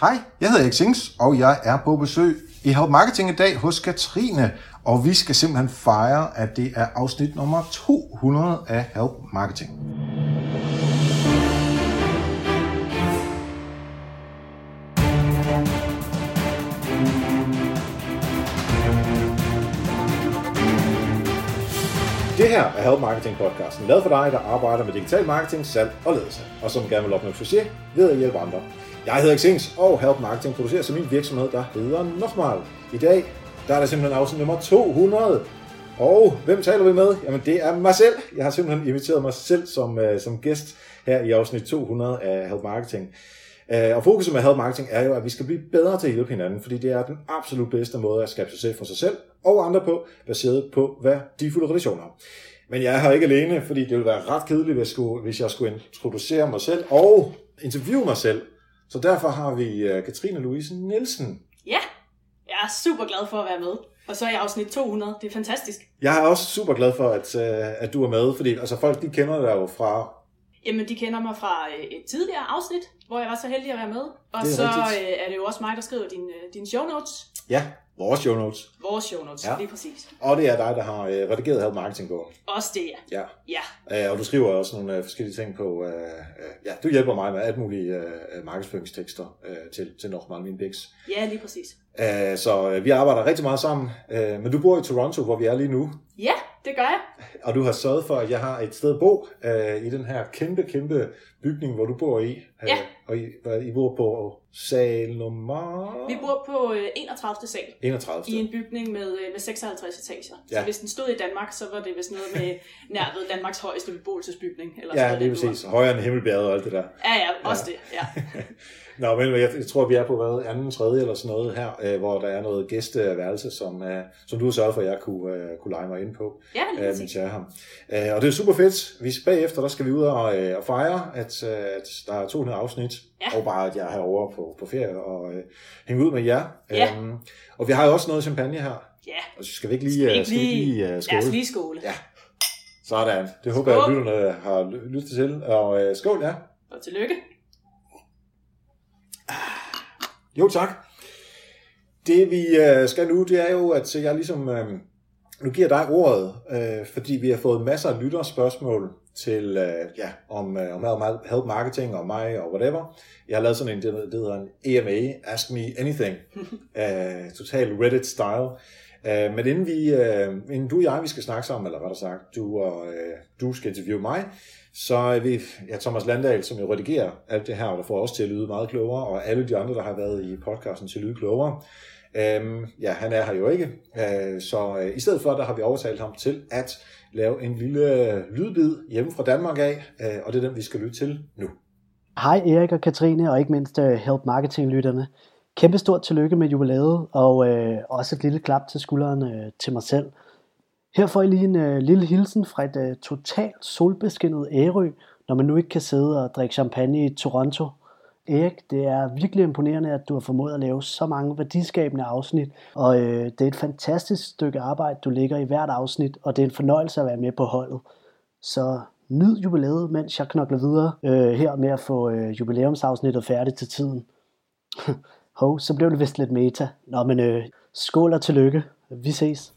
Hej, jeg hedder Erik Sings, og jeg er på besøg i Help Marketing i dag hos Katrine, og vi skal simpelthen fejre, at det er afsnit nummer 200 af Help Marketing. Det her er Help Marketing podcasten, lavet for dig, der arbejder med digital marketing, salg og ledelse, og som gerne vil opnå succes ved at hjælpe andre. Jeg hedder Xings, og Help Marketing producerer så min virksomhed, der hedder Nochmal. I dag der er der simpelthen afsnit nummer 200. Og hvem taler vi med? Jamen det er mig selv. Jeg har simpelthen inviteret mig selv som, uh, som gæst her i afsnit 200 af Help Marketing. Uh, og fokuset med Help Marketing er jo, at vi skal blive bedre til at hjælpe hinanden, fordi det er den absolut bedste måde at skabe succes for sig selv og andre på, baseret på værdifulde relationer. Men jeg er her ikke alene, fordi det ville være ret kedeligt, hvis jeg skulle, hvis jeg skulle introducere mig selv og interviewe mig selv. Så derfor har vi uh, Katrine Louise Nielsen. Ja, jeg er super glad for at være med. Og så er jeg afsnit 200. Det er fantastisk. Jeg er også super glad for, at, uh, at du er med, fordi altså, folk de kender dig jo fra... Jamen, de kender mig fra øh, et tidligere afsnit, hvor jeg var så heldig at være med. Og så rigtigt. øh, er det jo også mig, der skriver din, øh, din show notes. Ja, vores show notes. Vores show notes, Ja. lige præcis. Og det er dig, der har uh, redigeret Help Marketing på. Også det, ja. Ja. Ja, Uh, og du skriver også nogle uh, forskellige ting på... Uh, uh, ja, du hjælper mig med alt mulige uh, markedsføringstekster uh, til, til Normal Min Bigs. ja lige præcis. Uh, så uh, vi arbejder rigtig meget sammen. Uh, men du bor i Toronto, hvor vi er lige nu. Ja, det gør jeg. Og du har sørget for, at jeg har et sted at bo uh, i den her kæmpe, kæmpe bygning, hvor du bor i. Uh, Ja. Og I, hvad, I bor på sal nummer... Vi bor på øh, 31. sal 31. i en bygning med, øh, med 56 etager. Ja. Så hvis den stod i Danmark, så var det vist noget med nær ved Danmarks højeste beboelsesbygning. Eller Ja, sådan lige præcis. Højere end himmelbjerget og alt det der. Ja, ja, også det. Ja. Nå, men jeg, jeg tror, vi er på hvad, anden, tredje eller sådan noget her, øh, hvor der er noget gæsteværelse, som, øh, som du har sørget for, at jeg kunne, øh, kunne lege mig ind på, Ja, lige øh, mens jeg er her. Øh, og det er super fedt. Vi bagefter, der skal vi ud og, øh, og fejre, at, øh, at der er 200 afsnit, Ja. og bare, at jeg er herovre på, på ferie og øh, hænge ud med jer. Ja. Øhm, og vi har jo også noget champagne her. Ja, Og så skal vi ikke lige, Skal vi øh, ikke skal vi lige- lige uh, lad skåle? os lige skåle. Ja. Sådan. Det håber jeg, at Skål. lytterne har ly- lyttet til. Og øh, skål, ja. Og tillykke. Jo, tak. Det vi øh, skal nu, det er jo, at jeg ligesom øh, nu giver dig ordet, øh, fordi vi har fået masser af lytterspørgsmål til, øh, ja, om, øh, om help- help marketing og mig og whatever. Jeg har lavet sådan en, det det hedder en EMA, Ask Me Anything, øh, total Reddit-style. Øh, men inden, vi, øh, inden du og jeg, vi skal snakke sammen, eller rettere sagt, du, og, øh, du skal interviewe mig, så er vi, ja, Thomas Landahl, som jo redigerer alt det her, og der får os til at lyde meget klogere, og alle de andre, der har været i podcasten til at lyde klogere. Øhm, ja, han er her jo ikke, øh, så øh, i stedet for, der har vi overtalt ham til at lave en lille lydbid hjemme fra Danmark af, øh, og det er den, vi skal lytte til nu. Hej Erik og Katrine, og ikke mindst uh, Help Marketing-lytterne. Kæmpe stort tillykke med jubilæet, og øh, også et lille klap til skulderen øh, til mig selv. Her får I lige en øh, lille hilsen fra et øh, totalt solbeskinnet Ærø, når man nu ikke kan sidde og drikke champagne i Toronto. Erik, det er virkelig imponerende, at du har formået at lave så mange værdiskabende afsnit, og øh, det er et fantastisk stykke arbejde, du lægger i hvert afsnit, og det er en fornøjelse at være med på holdet. Så nyd jubilæet, mens jeg knokler videre øh, her med at få øh, jubilæumsafsnittet færdigt til tiden. Hov, så blev det vist lidt meta. Nå, men øh, skål og tillykke. Vi ses.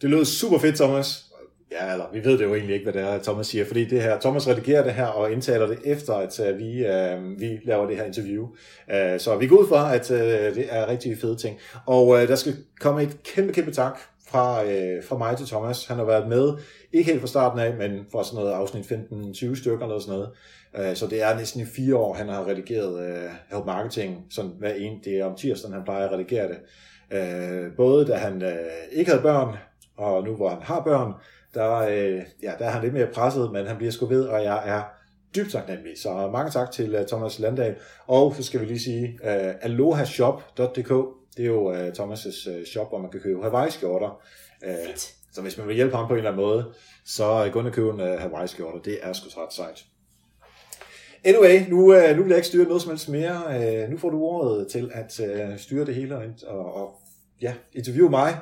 Det lød super fedt, Thomas. Ja, eller vi ved det jo egentlig ikke, hvad det er, Thomas siger, fordi det her, Thomas redigerer det her og indtaler det efter, at uh, vi, uh, vi laver det her interview. Uh, så vi går ud fra, at uh, det er rigtig fede ting. Og uh, der skal komme et kæmpe, kæmpe tak fra, øh, fra mig til Thomas. Han har været med, ikke helt fra starten af, men fra sådan noget afsnit 15-20 stykker eller sådan noget. Øh, så det er næsten i fire år, han har redigeret øh, Help Marketing, sådan hver en, det er om tirsdagen, han plejer at redigere det. Øh, både da han øh, ikke havde børn, og nu hvor han har børn, der, øh, ja, der er han lidt mere presset, men han bliver sgu ved, og jeg er dybt taknemmelig. Så mange tak til uh, Thomas Landahl. Og så skal vi lige sige, uh, alohashop.dk, det er jo uh, Thomas' uh, shop, hvor man kan købe Hawaii-skjorter. Uh, Fedt. så hvis man vil hjælpe ham på en eller anden måde, så uh, gå ind og købe en uh, Hawaii-skjorter. Det er sgu ret sejt. Anyway, nu, uh, nu vil jeg ikke styre noget som helst mere. Uh, nu får du ordet til at uh, styre det hele og, og, og ja, interviewe mig.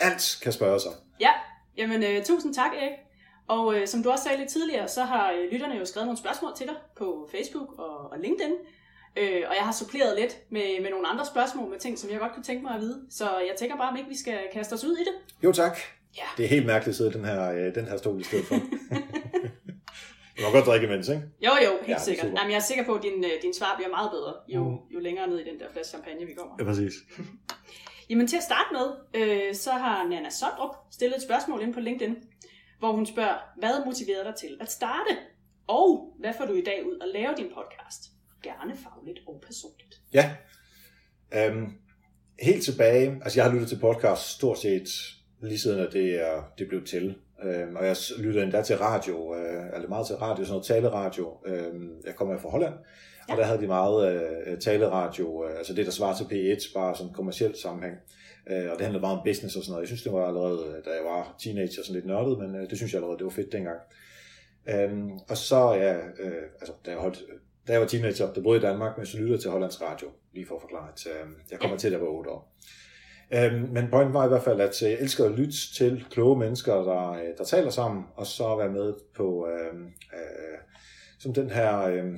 Alt kan spørge sig. Ja, jamen øh, tusind tak Erik. Og øh, som du også sagde lidt tidligere, så har øh, lytterne jo skrevet nogle spørgsmål til dig på Facebook og, og LinkedIn. Øh, og jeg har suppleret lidt med, med nogle andre spørgsmål med ting, som jeg godt kunne tænke mig at vide. Så jeg tænker bare, om ikke vi skal kaste os ud i det. Jo tak. Ja. Det er helt mærkeligt at sidde i den her, øh, den her stol i stedet for. du må godt drikke imens, ikke? Jo, jo, helt Ja, sikkert. super. Jamen, jeg er sikker på, at din, øh, din svar bliver meget bedre, jo, Mm. jo længere ned i den der flaske champagne, vi kommer. Ja, præcis. Jamen til at starte med, øh, så har Nana Sondrup stillet et spørgsmål ind på LinkedIn, hvor hun spørger, hvad motiverede dig til at starte? Og hvad får du i dag ud at lave din podcast? Gerne fagligt og personligt. Ja. Øhm, helt tilbage, altså jeg har lyttet til podcast stort set lige siden, at det, er, det blev til. Øhm, og jeg lytter endda til radio, øh, eller meget til radio, sådan noget taleradio. Øhm, jeg kommer fra Holland, ja. og der havde de meget øh, øh, taleradio, øh, altså det der svarer til P1, bare sådan kommersiel sammenhæng. Øh, og det handlede meget om business og sådan noget. Jeg synes, det var allerede, øh, da jeg var teenager, sådan lidt nørdet, men øh, det synes jeg allerede, det var fedt dengang. Øhm, og så, ja, øh, altså, da jeg, holdt, da jeg var teenager, der boede i Danmark, men så lyttede til Hollands Radio, lige for at forklare, at øh, jeg kommer til, der jeg var 8 år. Øhm, men pointen var i hvert fald, at øh, jeg elsker at lytte til kloge mennesker, der, der taler sammen, og så være med på øh, øh, som den her øh,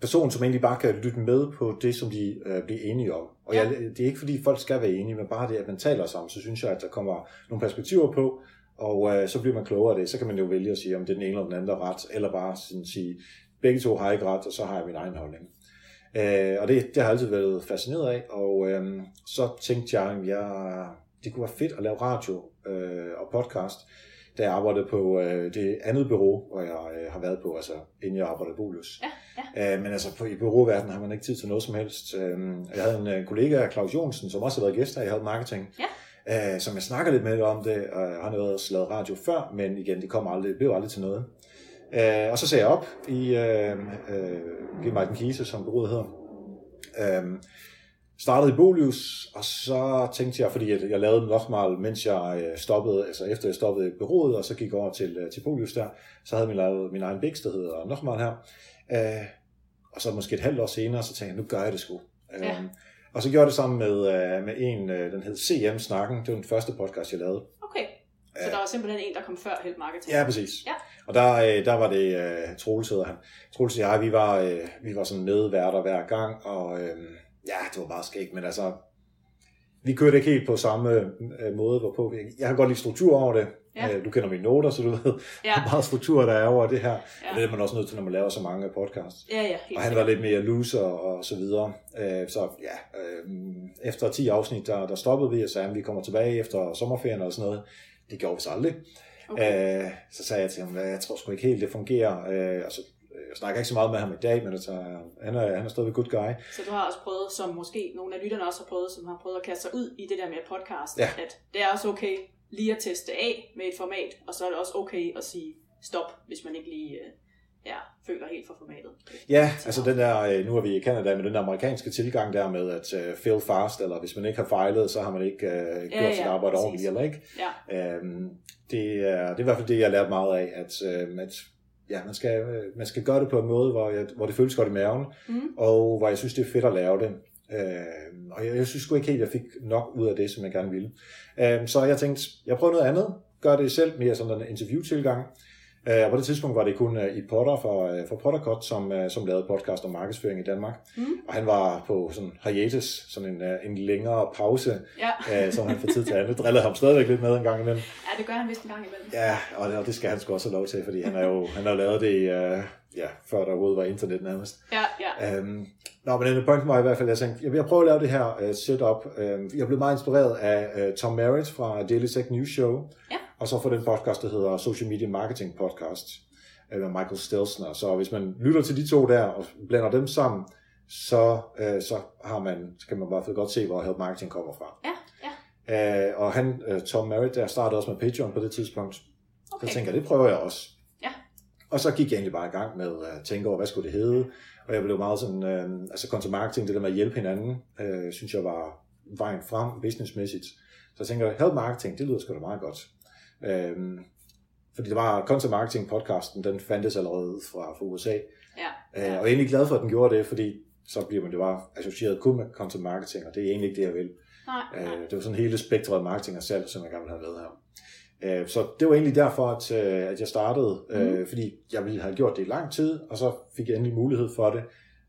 person, som egentlig bare kan lytte med på det, som de øh, bliver enige om. Og jeg, det er ikke fordi folk skal være enige, men bare det, at man taler sammen, så synes jeg, at der kommer nogle perspektiver på, og øh, så bliver man klogere af det. Så kan man jo vælge at sige, om det er den ene eller den anden, der er ret, eller bare sådan sige, begge to har ikke ret, og så har jeg min egen holdning. Øh, og det, det har jeg altid været fascineret af, og øh, så tænkte jeg, at jeg, det kunne være fedt at lave radio øh, og podcast, da jeg arbejdede på øh, det andet bureau, hvor jeg øh, har været på, altså inden jeg arbejdede i Bolius. Ja, Øh, men altså på, i bureauverdenen har man ikke tid til noget som helst. Øh, jeg havde en øh, kollega, Claus Jonsen, som også har været gæst her i Help Marketing, Ja. øh, som jeg snakker lidt med om det, og han har også lavet radio før, men igen, det kom aldrig, det blev aldrig til noget. Øh, og så sagde jeg op i øh, øh. Martin Kiese, som bureauet hedder. Øh, startede i Bolius, og så tænkte jeg, fordi jeg, jeg lavede Nochmal, mens jeg øh, stoppede, altså efter jeg stoppede i bureauet, og så gik over til, øh, til Bolius der, så havde jeg lavet min egen biks, der hedder Nochmal her. Øh, og så måske et halvt år senere, så tænkte jeg, nu gør jeg det sgu. Ja. Øh, og så gjorde jeg det sammen med, øh, med en, den hed CM-snakken, det var den første podcast, jeg lavede. Okay. Så Ja. der var simpelthen en, der kom før Help Marketing. Ja, præcis. Ja. Og der, der var det Troels hedder han. Troels og jeg, vi var, vi var sådan medværter hver gang, og øh, ja, det var bare skægt, men altså, vi kørte ikke helt på samme øh, måde, hvorpå jeg har godt lide struktur over det. Ja. Øh, Du kender mine noter, så du ved, Ja. hvor meget struktur der er over det her. Ja. Det er man også nødt til, når man laver så mange podcasts. Ja, ja, helt Og han var lidt mere loser og så videre. Øh, Så ja, øh, efter 10 afsnit, der, der stoppede vi og sagde, at vi kommer tilbage efter sommerferien og sådan noget. Det gjorde vi så aldrig. Okay. Øh, så sagde jeg til ham, jeg tror sgu ikke helt, det fungerer. Øh, altså, jeg snakker ikke så meget med ham i dag, men altså, han, er, han er stadig good guy. Så du har også prøvet, som måske nogle af lytterne også har prøvet, som har prøvet at kaste sig ud i det der med podcast, Ja. at det er også okay lige at teste af med et format, og så er det også okay at sige stop, hvis man ikke lige øh, ja, føler helt for formatet. Ja, altså den der, øh, nu er vi i Canada, men den der amerikanske tilgang der med at uh, fail fast, eller hvis man ikke har fejlet, så har man ikke uh, gjort Ja, ja, sit arbejde præcis. ordentligt, eller ikke? Ja, Øhm, det, er, det er i hvert fald det, jeg har lært meget af, at, øh, at ja, man, skal, øh, man skal gøre det på en måde, hvor, jeg, hvor det føles godt i maven, Mhm. og hvor jeg synes, det er fedt at lave det. Øh, og jeg, jeg synes sgu ikke helt, at jeg fik nok ud af det, som jeg gerne ville. Øh, så jeg tænkte, jeg prøver noget andet, gør det selv, mere sådan en interview-tilgang. Øh, og på det tidspunkt var det kun uh, i Potter fra, uh, fra Pottercut, som, som lavede podcast om markedsføring i Danmark. Mhm. Og han var på sådan hiatus, sådan en, en længere pause, ja. som han fra tid til andet drillede ham stadigvæk lidt med en gang imellem. ja, det gør han vist en gang imellem. Ja, og det, og det skal han sgu også have lov til, fordi han har jo han har lavet det, uh, ja, før der overhovedet var internet nærmest. Ja, ja. Um, nå, men den pointen var i hvert fald, jeg tænkte, jeg vil prøve at lave det her uh, setup. Uh, jeg blev meget inspireret af uh, Tom Merritt fra Daily Tech News Show, Ja. Og så for den podcast, der hedder Social Media Marketing Podcast med Michael Stelzner. Så hvis man lytter til de to der og blander dem sammen, så, uh, så har man, så kan man i hvert fald godt se, hvor Help Marketing kommer fra. Ja, ja. Uh, og han, uh, Tom Merritt, der startede også med Patreon på det tidspunkt. Okay. Så tænker jeg, det prøver jeg også. Ja. Og så gik jeg egentlig bare i gang med at tænke over, hvad skulle det hedde. Og jeg blev meget sådan, øh, altså content marketing, det der med at hjælpe hinanden, øh, synes jeg var vejen frem businessmæssigt. Så jeg tænker, help marketing, det lyder sgu da meget godt. Øh, fordi det var content marketing podcasten, den fandtes allerede fra, fra USA. Ja, Øh, og jeg er egentlig glad for, at den gjorde det, fordi så bliver man jo bare associeret kun med content marketing, og det er egentlig ikke det, jeg vil. Nej, nej. Øh, det var sådan hele spektret af marketing og salg, som jeg gerne ville have med her. Øh, så det var egentlig derfor, at, øh, at jeg startede, øh, Mhm. fordi jeg ville have gjort det i lang tid, og så fik jeg endelig mulighed for det.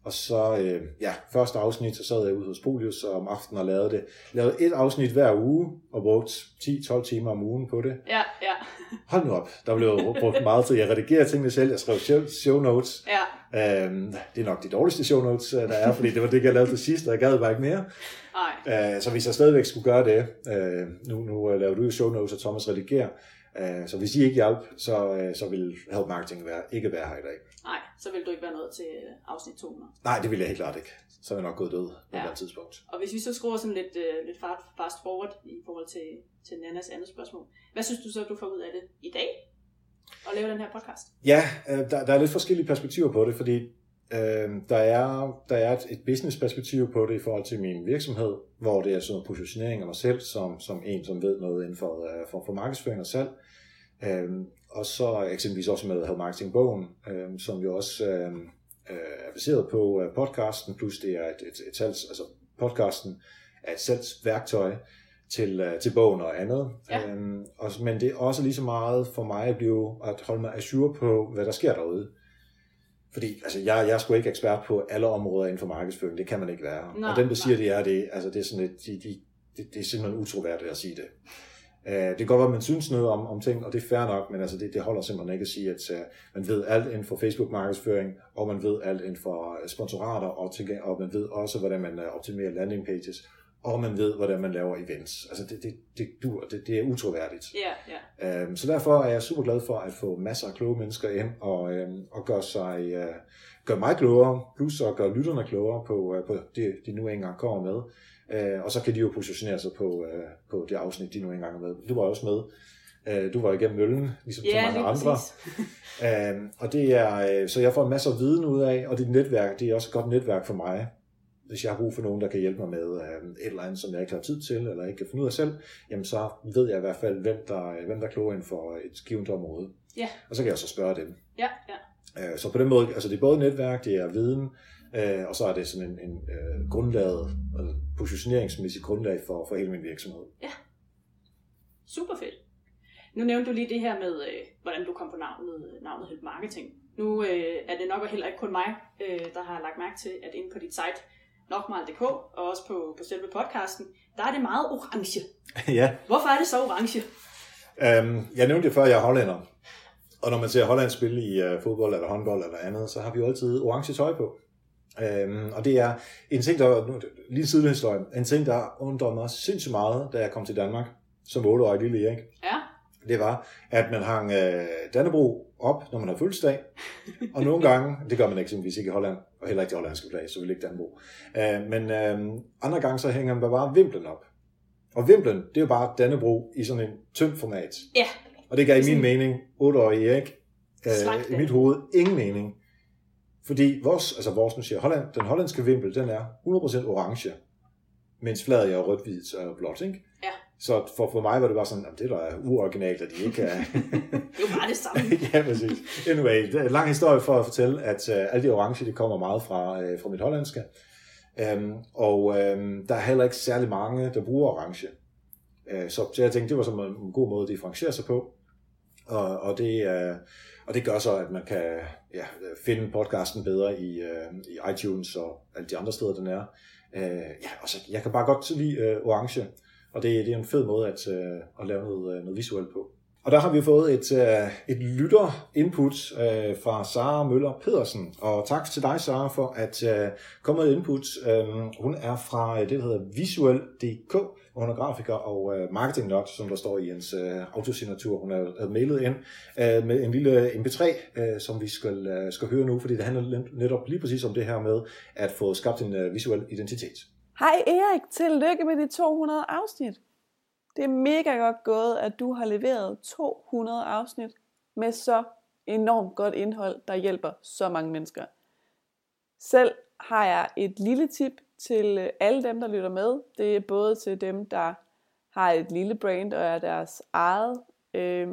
Og så, øh, ja, første afsnit, så sad jeg ude hos Polius om aftenen og lavede det. Lavede et afsnit hver uge, og brugt 10-12 timer om ugen på det. Ja, ja. Hold nu op, der blev brugt meget tid. Jeg redigerer tingene selv, jeg skrev show, notes. Ja. Øhm, det er nok de dårligste show notes, øh, der er, fordi det var det, jeg lavede til sidst, og jeg gad bare ikke mere. Nej. Øh, så hvis jeg stadigvæk skulle gøre det, øh, nu, nu laver du jo show notes, og Thomas redigerer, øh, så hvis I ikke hjælp, så, øh, så vil Help Marketing være, ikke være her i dag. Nej, så vil du ikke være noget til afsnit 200. Nej, det vil jeg helt klart ikke. Så er jeg nok gået død på ja. et tidspunkt. Og hvis vi så skruer sådan lidt, uh, lidt fast forward i forhold til, til Nannas andet spørgsmål. Hvad synes du så, du får ud af det i dag? At lave den her podcast? Ja, der, der er lidt forskellige perspektiver på det, fordi øh, der er, der er et, et business-perspektiv på det i forhold til min virksomhed, hvor det er sådan en positionering af mig selv som, som en, som ved noget inden for, uh, for, for markedsføring og salg. Øh, og så eksempelvis også med Help Marketing-bogen, øh, som jo også øh, er baseret på podcasten, plus det er et, et, et salgs, altså podcasten er et salgsværktøj til, uh, til bogen og andet. Ja. Øhm, og, men det er også lige så meget for mig at, blive, at holde mig assure på, hvad der sker derude. Fordi altså, jeg, jeg er sgu ikke ekspert på alle områder inden for markedsføring, det kan man ikke være. Nej, og den, der siger, nej. det er det, altså, det er sådan et, de, de, det, det er simpelthen utroværdigt at sige det. Uh, det kan godt være, at man synes noget om, om ting, og det er fair nok, men altså det, det holder simpelthen ikke at sige, at uh, man ved alt inden for Facebook-markedsføring, og man ved alt inden for sponsorater, og, til, og man ved også, hvordan man optimerer landing pages, og man ved, hvordan man laver events. Altså det, det, det, dur, det, det er utroværdigt. Ja, ja. Uh, så derfor er jeg super glad for at få masser af kloge mennesker ind, og, uh, og gøre, sig, uh, gøre mig klogere, plus at gøre lytterne klogere på, uh, på det, de nu engang kommer med. Uh, og så kan de jo positionere sig på, uh, på det afsnit, de nu engang er med. Du var også med. Uh, du var igennem møllen, ligesom Ja, så mange andre. Uh, og det er, uh, så jeg får en masse viden ud af, og det netværk, det er også et godt netværk for mig. Hvis jeg har brug for nogen, der kan hjælpe mig med uh, et eller andet, som jeg ikke har tid til, eller ikke kan finde ud af selv, jamen så ved jeg i hvert fald, hvem der, hvem der er klog inden for et givet område. Ja. Og så kan jeg så spørge dem. Ja, ja. Uh, så på den måde, altså det er både netværk, det er viden, uh, og så er det sådan en, en uh, grundlaget, altså positioneringsmæssigt grundlag for, for hele min virksomhed. Super fedt. Nu nævnte du lige det her med, øh, hvordan du kom på navnet, navnet Help Marketing. Nu øh, er det nok heller ikke kun mig, øh, der har lagt mærke til, at inde på dit site, nokmal.dk, og også på, på selve podcasten, der er det meget orange. ja, Hvorfor er det så orange? Um, jeg nævnte det før, jeg er hollænder. Og når man ser Holland spille i uh, fodbold eller håndbold eller andet, så har vi jo altid orange tøj på. Um, og det er en ting, der nu, lige siden historien, en ting, der undrede mig sindssygt meget, da jeg kom til Danmark, som 8-årig lille Erik. Ja, Det var, at man hang uh, Dannebro op, når man har fødselsdag. Og nogle gange, det gør man eksempelvis ikke i Holland, og heller ikke det hollandske flag, så vil ikke Dannebro. Uh, men uh, andre gange, så hænger man bare vimplen op. Og vimplen, det er jo bare Dannebro i sådan en tynd format. ja, Og det gav i min mening, 8-årig Erik, øh, i mit hoved ingen mening. Fordi vores, altså vores, nu siger Holland, den hollandske vimpel, den er 100% orange, mens flaget er rødt, hvidt og blåt, ikke? Ja. Så for, for mig var det bare sådan, at det der er uoriginalt, at de ikke er... det er jo bare det samme. ja, præcis. Anyway, det er en lang historie for at fortælle, at uh, alle de orange, det kommer meget fra, uh, fra mit hollandske. Um, og um, der er heller ikke særlig mange, der bruger orange. Uh, så, så jeg tænkte, det var sådan en, en god måde at differentiere sig på. Og, og, det, uh, og det gør så, at man kan ja, finde podcasten bedre i, øh, i iTunes og alle de andre steder, den er. Øh, ja, og så, jeg kan bare godt lide øh, orange, og det, det er en fed måde at, øh, at lave noget, øh, noget visuelt på. Og der har vi fået et, øh, et lytter-input uh, fra Sara Møller Pedersen. Og tak til dig, Sara, for at uh, komme med input. Hun er fra det, der hedder visuel.dk. Hun er grafiker og øh, marketing nok, som der står i hendes øh, autosignatur. Hun har mailet ind øh, med en lille MP3, øh, som vi skal, øh, skal høre nu, fordi det handler netop lige præcis om det her med at få skabt en øh, visuel identitet. Hej Erik, tillykke med de 200 afsnit. Det er mega godt gået, at du har leveret 200 afsnit med så enormt godt indhold, der hjælper så mange mennesker. Selv har jeg et lille tip til øh, alle dem, der lytter med. Det er både til dem, der har et lille brand og er deres eget øh,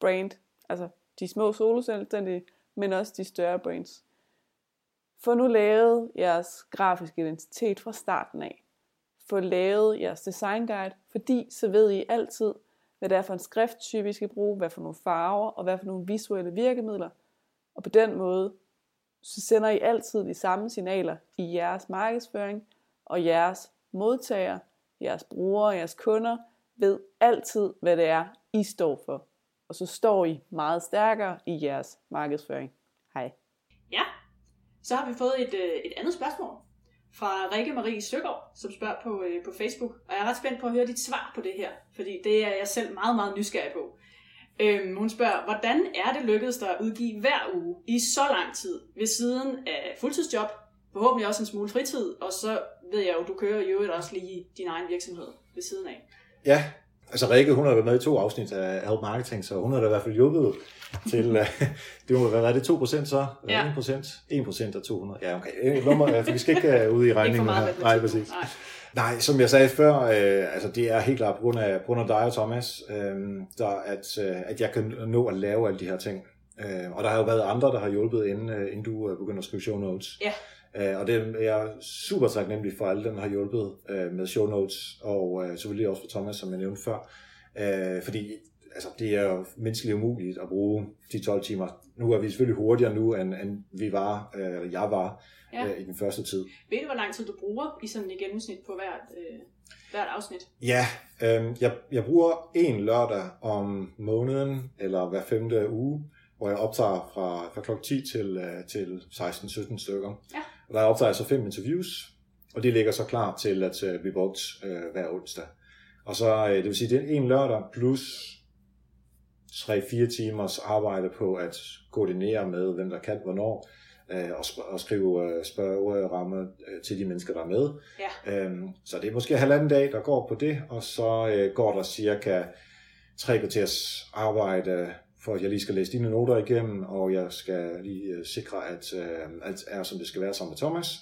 brand, altså de små soloselvstændige, men også de større brands. Få nu lavet jeres grafiske identitet fra starten af. Få lavet jeres design guide, fordi så ved I altid, hvad det er for en skrifttype, I skal bruge, hvad for nogle farver og hvad for nogle visuelle virkemidler. Og på den måde, så sender I altid de samme signaler i jeres markedsføring, og jeres modtagere, jeres brugere, jeres kunder ved altid, hvad det er, I står for. Og så står I meget stærkere i jeres markedsføring. Hej. Ja, så har vi fået et, øh, et andet spørgsmål fra Rikke Marie Søgaard, som spørger på, øh, på Facebook. Og jeg er ret spændt på at høre dit svar på det her, fordi det er jeg selv meget, meget nysgerrig på. Øhm, hun spørger, hvordan er det lykkedes dig at udgive hver uge i så lang tid ved siden af fuldtidsjob, forhåbentlig også en smule fritid, og så ved jeg jo, du kører i øvrigt også lige din egen virksomhed ved siden af. Ja, altså Rikke, hun har været med i to afsnit af Help Marketing, så hun har da i hvert fald hjulpet til, uh, det må være, det 2 procent så? Eller Ja. 1 procent? 1 procent af 200. Ja, okay. Nummer, for vi skal ikke uh, ud i regningen her. Nej, præcis. Nej. Nej, som jeg sagde før, øh, altså det er helt klart på grund af, på grund af dig og Thomas, øh, der, at, øh, at jeg kan nå at lave alle de her ting. Øh, og der har jo været andre, der har hjulpet, inden, øh, inden du øh, begynder at skrive show notes. Ja. Øh, og det er jeg super taknemmelig for alle dem, der har hjulpet øh, med show notes, og øh, selvfølgelig også for Thomas, som jeg nævnte før. Øh, fordi altså, det er jo menneskeligt umuligt at bruge de 12 timer. Nu er vi selvfølgelig hurtigere nu, end, end vi var, øh, eller jeg var Ja. øh, i den første tid. Ved du, hvor lang tid du bruger i sådan et gennemsnit på hvert, øh, hvert afsnit? Ja, øh, jeg, jeg bruger en lørdag om måneden, eller hver femte uge, hvor jeg optager fra, fra kl. 10 til, øh, til 16-17 stykker. Ja. Og der optager jeg så fem interviews, og de ligger så klar til at øh, blive brugt øh, hver onsdag. Og så, øh, det vil sige, det er en lørdag plus 3-4 timers arbejde på at koordinere med, hvem der kan hvornår, øh, og, sk- og skrive øh, spørgeramme øh, til de mennesker, der er med. Ja. Øhm, så det er måske halvanden dag, der går på det, og så øh, går der cirka tre kvarters arbejde, for at jeg lige skal læse dine noter igennem, og jeg skal lige øh, sikre, at øh, alt er, som det skal være sammen med Thomas,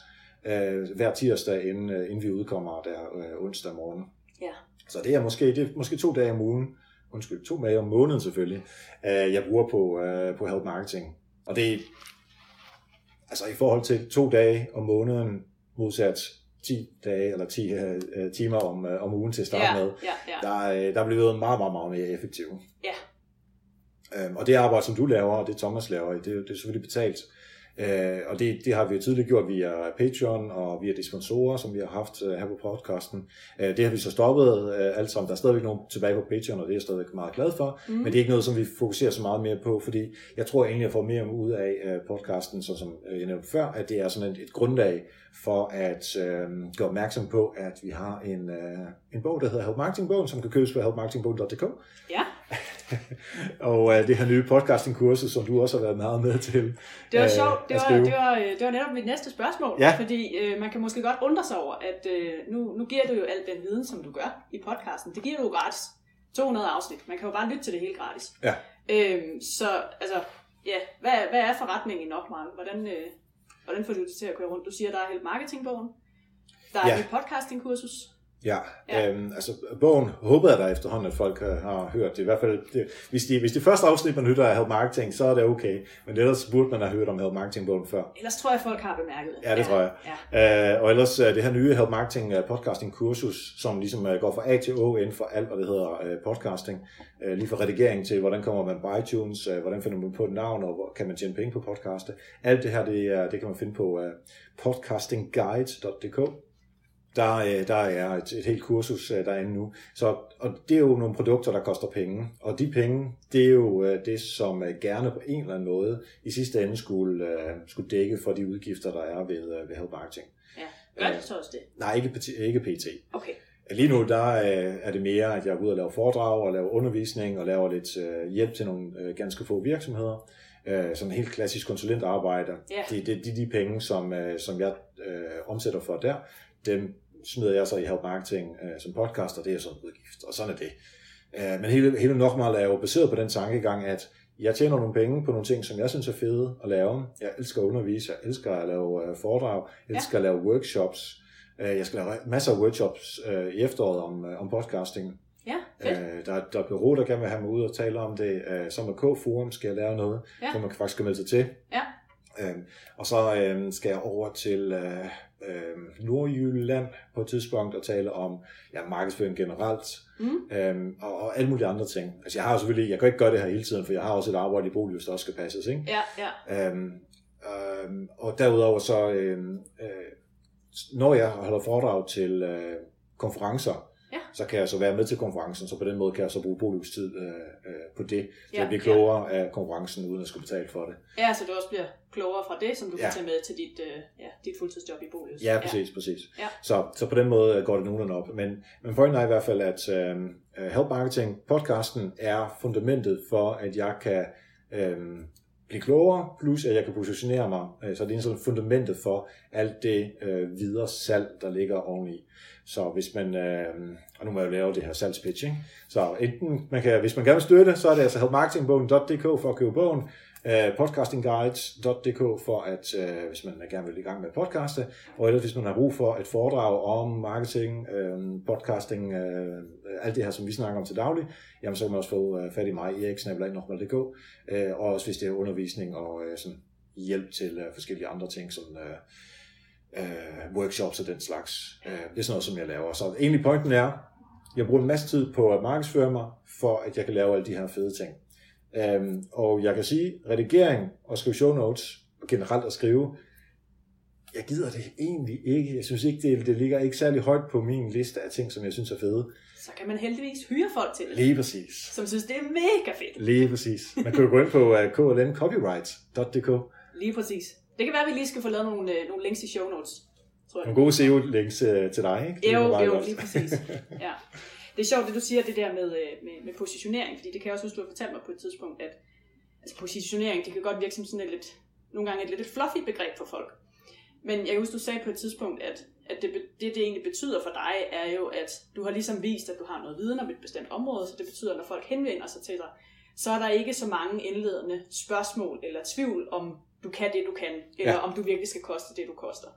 øh, hver tirsdag, inden, øh, inden vi udkommer der øh, onsdag morgen. Ja. Så det er måske, det er måske to dage om ugen, undskyld, to dage om måneden selvfølgelig, øh, jeg bruger på, øh, på Help Marketing. Og det altså i forhold til to dage om måneden, modsat 10 dage eller 10 øh, øh, timer om, øh, om ugen til at starte ja, med, ja, ja. der, er- der er blevet meget, meget, meget mere effektiv. Ja. Øhm, og det arbejde, som du laver, og det Thomas laver, det, det er selvfølgelig betalt. Øh, og det, det har vi jo tidligere gjort via Patreon og via de sponsorer, som vi har haft øh, her på podcasten. Øh, det har vi så stoppet øh, alt sammen. Der er stadigvæk nogen tilbage på Patreon, og det er jeg stadigvæk meget glad for. Mm. Men det er ikke noget, som vi fokuserer så meget mere på, fordi jeg tror egentlig, jeg får mere ud af øh, podcasten, så som øh, jeg nævnte før, at det er sådan et, et grundlag for at øh, gøre opmærksom på, at vi har en, øh, en bog, der hedder Help Marketing Bogen, som kan købes på helpmarketingbogen.dk. ja. Og øh, det her nye podcasting-kursus, som du også har været meget med til. Det var øh, sjovt. Det var, det, var, øh, det var netop mit næste spørgsmål. Ja. Fordi øh, man kan måske godt undre sig over, at øh, nu, nu giver du jo al den viden, som du gør i podcasten. Det giver du jo gratis. 200 afsnit. Man kan jo bare lytte til det hele gratis. Ja. Øhm, så altså, ja, hvad, hvad er forretningen i Nokmark? Hvordan, øh, hvordan får du det til at køre rundt? Du siger, der er helt marketingbogen. Der er ja. et podcastingkursus. Ja, Ja. Øhm, altså bogen håber jeg da efterhånden, at folk øh, har hørt det. I hvert fald, det, hvis, de, hvis det første afsnit, man hører af Help Marketing, så er det okay. Men ellers burde man have hørt om Help Marketing-bogen før. Ellers tror jeg, folk har bemærket det. Ja, det tror jeg. Ja. Uh, og ellers uh, det her nye Help Marketing uh, podcasting kursus, som ligesom går fra A til Å inden for alt, hvad det hedder podcasting. Uh, lige fra redigering til, hvordan kommer man på iTunes, uh, hvordan finder man på et navn, og hvor kan man tjene penge på podcaste. Alt det her, det, det kan man finde på uh, podcastingguide.dk. Der, øh, der er et, et helt kursus øh, derinde nu. Så, og det er jo nogle produkter, der koster penge. Og de penge, det er jo øh, det, som øh, gerne på en eller anden måde i sidste ende skulle, øh, skulle dække for de udgifter, der er ved, øh, ved Help Marketing. ja. Gør det så også det? Nej, ikke, pt- ikke PT. Okay. Lige nu der er det mere, at jeg er ude og lave foredrag og lave undervisning og laver lidt hjælp til nogle ganske få virksomheder. Sådan helt klassisk konsulentarbejde. Ja. Det, det, de, de penge, som, som jeg øh, omsætter for der, dem smider jeg så i Help Marketing øh, som podcast, og det er sådan en udgift, og sådan er det. Øh, men hele, hele Nokmal er jo baseret på den tankegang, at jeg tjener nogle penge på nogle ting, som jeg synes er fede at lave. Jeg elsker at undervise, jeg elsker at lave øh, foredrag, jeg elsker ja. at lave workshops. Øh, jeg skal lave masser af workshops øh, i efteråret om, øh, om podcasting. Ja, fedt. Øh, der, der er et bureau, der gerne vil have mig ud og tale om det. Øh, som med K-Forum skal jeg lave noget, Ja. hvor man faktisk kan melde sig til. Ja. Øhm, og så øhm, skal jeg over til øh, øh, Nordjylland på et tidspunkt og tale om ja, markedsføring generelt Mm. øhm, og, og alle mulige andre ting. Altså jeg har selvfølgelig, jeg kan ikke gøre det her hele tiden, for jeg har også et arbejde i bolig, der også skal passes. Ikke? Ja, ja. Øhm, øhm, og derudover så, øhm, øh, når jeg holder foredrag til øh, konferencer, Ja. så kan jeg så være med til konferencen, så på den måde kan jeg så bruge bolivstid øh, øh, på det, så Ja, jeg bliver klogere af konferencen, uden at skulle betale for det. Ja, så du også bliver klogere fra det, som du Ja. kan tage med til dit, øh, ja, dit fuldtidsjob i Bolius. Ja, præcis, præcis. Ja. Så, så på den måde går det nogenlunde op. Men, men pointen er i hvert fald, at øh, Help Marketing podcasten er fundamentet for, at jeg kan øh, blive klogere, plus at jeg kan positionere mig. Øh, Så det er sådan fundamentet for alt det øh, videre salg, der ligger oveni. Så hvis man, øh, og nu må jeg jo lave det her salgspitch, ikke? så enten, man kan, hvis man gerne vil støtte, så er det altså helpmarketingbogen.dk for at købe bogen, øh, podcastingguides.dk for at, øh, hvis man gerne vil i gang med podcaste, og ellers hvis man har brug for et foredrag om marketing, øh, podcasting, øh, alt det her, som vi snakker om til daglig, jamen så kan man også få øh, fat i mig, eriksnabelag.dk, øh, og også hvis det er undervisning og øh, sådan hjælp til øh, forskellige andre ting, som øh, øh, workshops og den slags. Øh, det er sådan noget, som jeg laver. Så egentlig pointen er, jeg bruger en masse tid på at markedsføre mig, for at jeg kan lave alle de her fede ting. Øhm, og jeg kan sige, redigering og skrive show notes, generelt at skrive, jeg gider det egentlig ikke. Jeg synes ikke, det, det ligger ikke særlig højt på min liste af ting, som jeg synes er fede. Så kan man heldigvis hyre folk til det, Lige præcis. som synes, det er mega fedt. Lige præcis. Man kan jo gå ind på uh, klmcopyright.dk. Lige præcis. Det kan være, at vi lige skal få lavet nogle, øh, nogle links i show notes. Tror jeg. Nogle gode SEO-links uh, til dig, ikke? Det Jo, jo, lige præcis. Ja. Det er sjovt, det du siger, det der med, øh, med, med positionering, fordi det kan jeg også huske, du har fortalt mig på et tidspunkt, at altså positionering, det kan godt virke som sådan et lidt, nogle gange et lidt et fluffy begreb for folk. Men jeg kan huske, du sagde på et tidspunkt, at, at det, det, det egentlig betyder for dig, er jo, at du har ligesom vist, at du har noget viden om et bestemt område, så det betyder, at når folk henvender sig til dig, så er der ikke så mange indledende spørgsmål eller tvivl om, du kan det, du kan, eller Ja. om du virkelig skal koste det, du koster.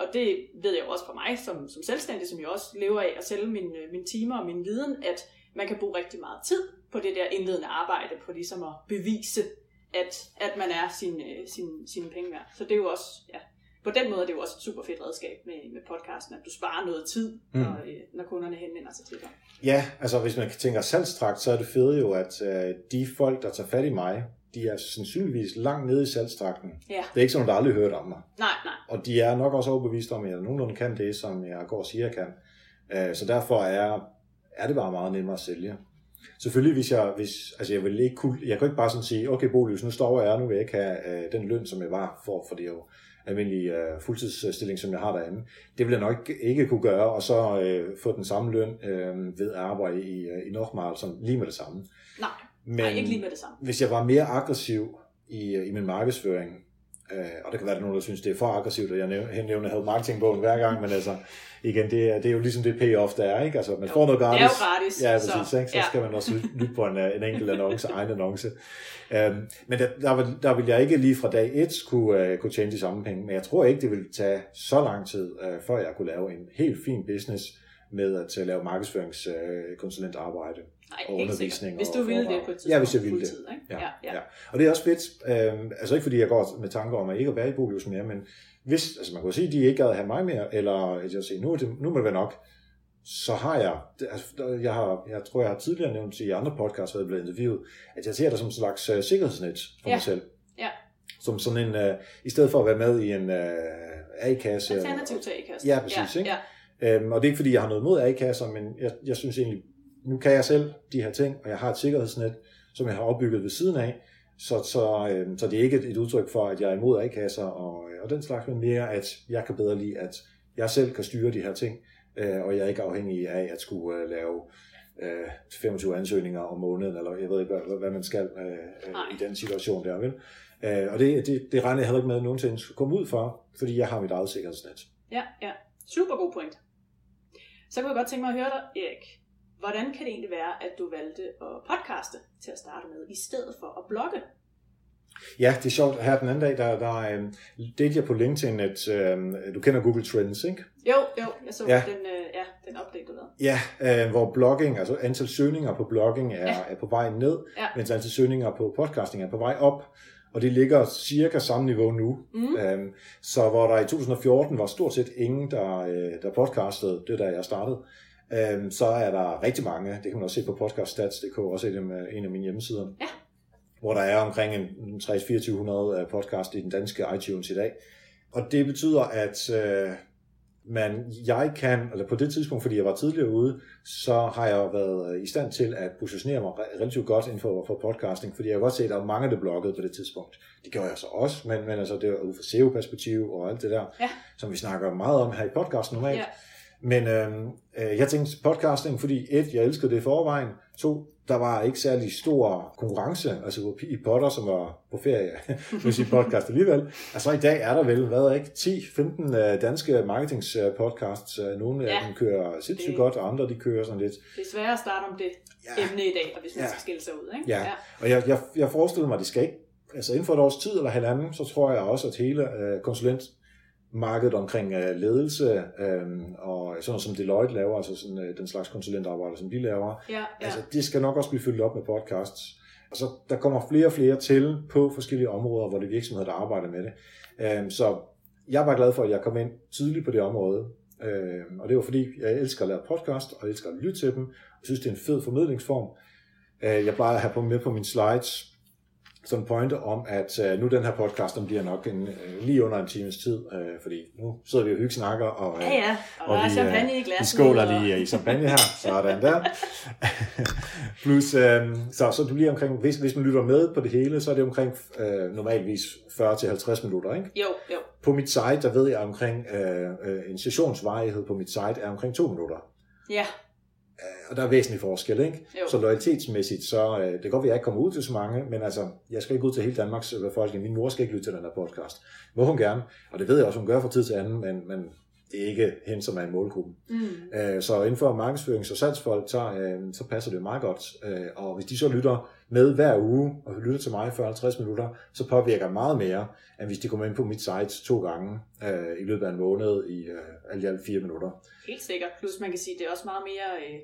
Og det ved jeg jo også for mig som, som selvstændig, som jeg også lever af at sælge mine, mine timer og min viden, at man kan bruge rigtig meget tid på det der indledende arbejde, på ligesom at bevise, at, at man er sin, øh, sin, sine penge værd. Så det er jo også, ja, på den måde er det jo også et super fedt redskab med, med podcasten, at du sparer noget tid, Mm. når, øh, når kunderne henvender sig til dig. Ja, altså hvis man tænker salgstrakt, så er det fede jo, at øh, de folk, der tager fat i mig, de er sandsynligvis langt nede i salgstrakten. Ja, Det er ikke sådan, der aldrig hørt om mig. nej, nej. Og de er nok også overbevist om, at jeg nogenlunde kan det, som jeg går og siger, jeg kan. Øh, Så derfor er, er det bare meget nemmere at sælge. Selvfølgelig, hvis jeg, hvis, altså jeg vil ikke kunne, jeg kan ikke bare sådan sige, okay Bolius, nu står jeg, nu vil jeg ikke have øh, den løn, som jeg var for, for det er jo almindelig øh, fuldtidsstilling, som jeg har derinde. Det vil jeg nok ikke kunne gøre, og så øh, få den samme løn øh, ved at arbejde i, øh, i Nordmal, som lige med det samme. Men nej, ikke lige med det samme. hvis jeg var mere aggressiv i, i min markedsføring, øh, og det kan være, at nogen, der synes, det er for aggressivt, at jeg næv- nævner Help Marketingbogen hver gang, men altså, igen, det er, det er jo ligesom det payoff, der er, ikke? Altså, man Jo, får noget Det er gratis. jo gratis. Ja, præcis. Så, ikke? så ja. skal man også lytte- på en, øh, en enkelt annonce, egen annonce. Øhm, men der, der, vil, der vil jeg ikke lige fra dag 1 kunne, uh, kunne tjene de samme penge, men jeg tror ikke, det vil tage så lang tid, uh, før jeg kunne lave en helt fin business med at uh, lave markedsføringskonsulentarbejde. Nej, og undervisning. Hvis du ville det på et tidspunkt. Ja, hvis jeg ville det. Ikke? Ja, ja, ja. ja. Og det er også fedt, øh, altså ikke fordi jeg går med tanker om at ikke at være i Bolius mere, men hvis, altså man kan jo sige, at de ikke gad have mig mere, eller at jeg siger, nu, er det, nu må det være nok, så har jeg, altså, jeg, har, jeg tror, jeg har tidligere nævnt i andre podcasts, hvor jeg blevet interviewet, at jeg ser det som en slags uh, sikkerhedsnet for Ja. mig selv. Ja. Som sådan en, uh, i stedet for at være med i en uh, A-kasse. Alternativ til A-kassen. Ja, præcis, ikke? Ja. Øhm, og det er ikke fordi, jeg har noget mod A-kasser, men jeg, jeg synes egentlig, nu kan jeg selv de her ting, og jeg har et sikkerhedsnet, som jeg har opbygget ved siden af, så, så, øhm, så det er ikke et, et udtryk for, at jeg er imod A-kasser og, og den slags, men mere, at jeg kan bedre lide, at jeg selv kan styre de her ting, øh, og jeg er ikke afhængig af at skulle øh, lave øh, 25 ansøgninger om måneden, eller jeg ved ikke, hvad, hvad man skal øh, øh, Nej. i den situation der, vel? Øh, og det, det, det regner jeg heller ikke med, at nogensinde skulle komme ud for, fordi jeg har mit eget sikkerhedsnet. Ja, ja. Super god point. Så kunne jeg godt tænke mig at høre dig, Erik. Hvordan kan det egentlig være, at du valgte at podcaste til at starte med, i stedet for at blogge? Ja, det er sjovt. Her den anden dag, der, der øh, delte jeg på LinkedIn, at øh, du kender Google Trends, ikke? Jo, jo, jeg så Ja. den, øh, ja, den update, du lavede. Ja, øh, hvor blogging, altså antal søgninger på blogging er, Ja. er på vej ned, Ja. mens antal søgninger på podcasting er på vej op. Og det ligger cirka samme niveau nu. Mm. Øhm, så hvor der i 2014 var stort set ingen, der, øh, der podcastede, det er da jeg startede, øhm, så er der rigtig mange, det kan man også se på podcaststats.dk, også en af, en af mine hjemmesider. Ja. hvor der er omkring en 3-2400 podcast i den danske iTunes i dag. Og det betyder, at øh, man, jeg kan, eller på det tidspunkt, fordi jeg var tidligere ude, så har jeg været i stand til at positionere mig relativt godt inden for, for podcasting, fordi jeg har godt set, at der er mange, der bloggede på det tidspunkt. Det gjorde jeg så også, men, men altså, det var ud fra SEO-perspektiv og alt det der, Ja. som vi snakker meget om her i podcasten normalt. Ja. Men øh, øh, jeg tænkte podcasting, fordi et, jeg elskede det i forvejen. To, der var ikke særlig stor konkurrence, altså i Potter, som var på ferie, vil sige podcast alligevel. Altså i dag er der vel, hvad er ikke, 10-15 øh, danske marketingspodcasts. Øh, nogle af Ja. dem kører sindssygt Det- godt, og andre de kører sådan lidt. Det er svært at starte om det Ja. emne i dag, og hvis man Ja. skal skille sig ud. Ikke? Ja, og jeg, jeg, jeg forestiller mig, at det skal ikke, altså inden for et års tid eller halvanden, så tror jeg også, at hele øh, konsulentmarkedet omkring øh, ledelse øh, og sådan noget som Deloitte laver, altså sådan, øh, den slags konsulentarbejde, som de laver, ja, ja. Altså, det skal nok også blive fyldt op med podcasts. Og så der kommer flere og flere til på forskellige områder, hvor det er virksomheder, der arbejder med det. Øhm, så jeg var glad for, at jeg kom ind tidligt på det område. Øhm, og det var fordi, jeg elsker at lave podcast, og jeg elsker at lytte til dem. Jeg synes, det er en fed formidlingsform. Øh, jeg plejer at have på med på mine slides en pointe om, at øh, nu den her podcast, den bliver nok en, øh, lige under en times tid, øh, fordi nu sidder vi og hyggesnakker, og, øh, ja, ja. Og, og der er vi, champagne i glasset. Vi skåler og- lige i champagne her, sådan der. Plus, øh, så, så du lige omkring, hvis, hvis man lytter med på det hele, så er det omkring øh, normalvis 40-50 minutter, ikke? Jo, jo. På mit site, der ved jeg omkring, øh, øh, en sessionsvarighed på mit site er omkring 2 minutter. Ja, Og der er væsentlig forskel, ikke? Jo. Så loyalitetsmæssigt, så øh, det kan godt være, at jeg ikke kommer ud til så mange, men altså, jeg skal ikke ud til hele Danmarks øh, befolkning. Min mor skal ikke lytte til den her podcast. Må hun gerne, og det ved jeg også, hun gør fra tid til anden, men, men det er ikke hende, som er i målgruppen. mm. Øh, Så inden for markedsførings- og salgsfolk, så, øh, så passer det meget godt. Øh, Og hvis de så lytter med hver uge, og lytter til mig for 50 minutter, så påvirker meget mere, end hvis de kommer ind på mit site to gange øh, i løbet af en måned i øh, alt i alt fire minutter. helt sikkert. Plus man kan sige, det er også meget mere... Øh,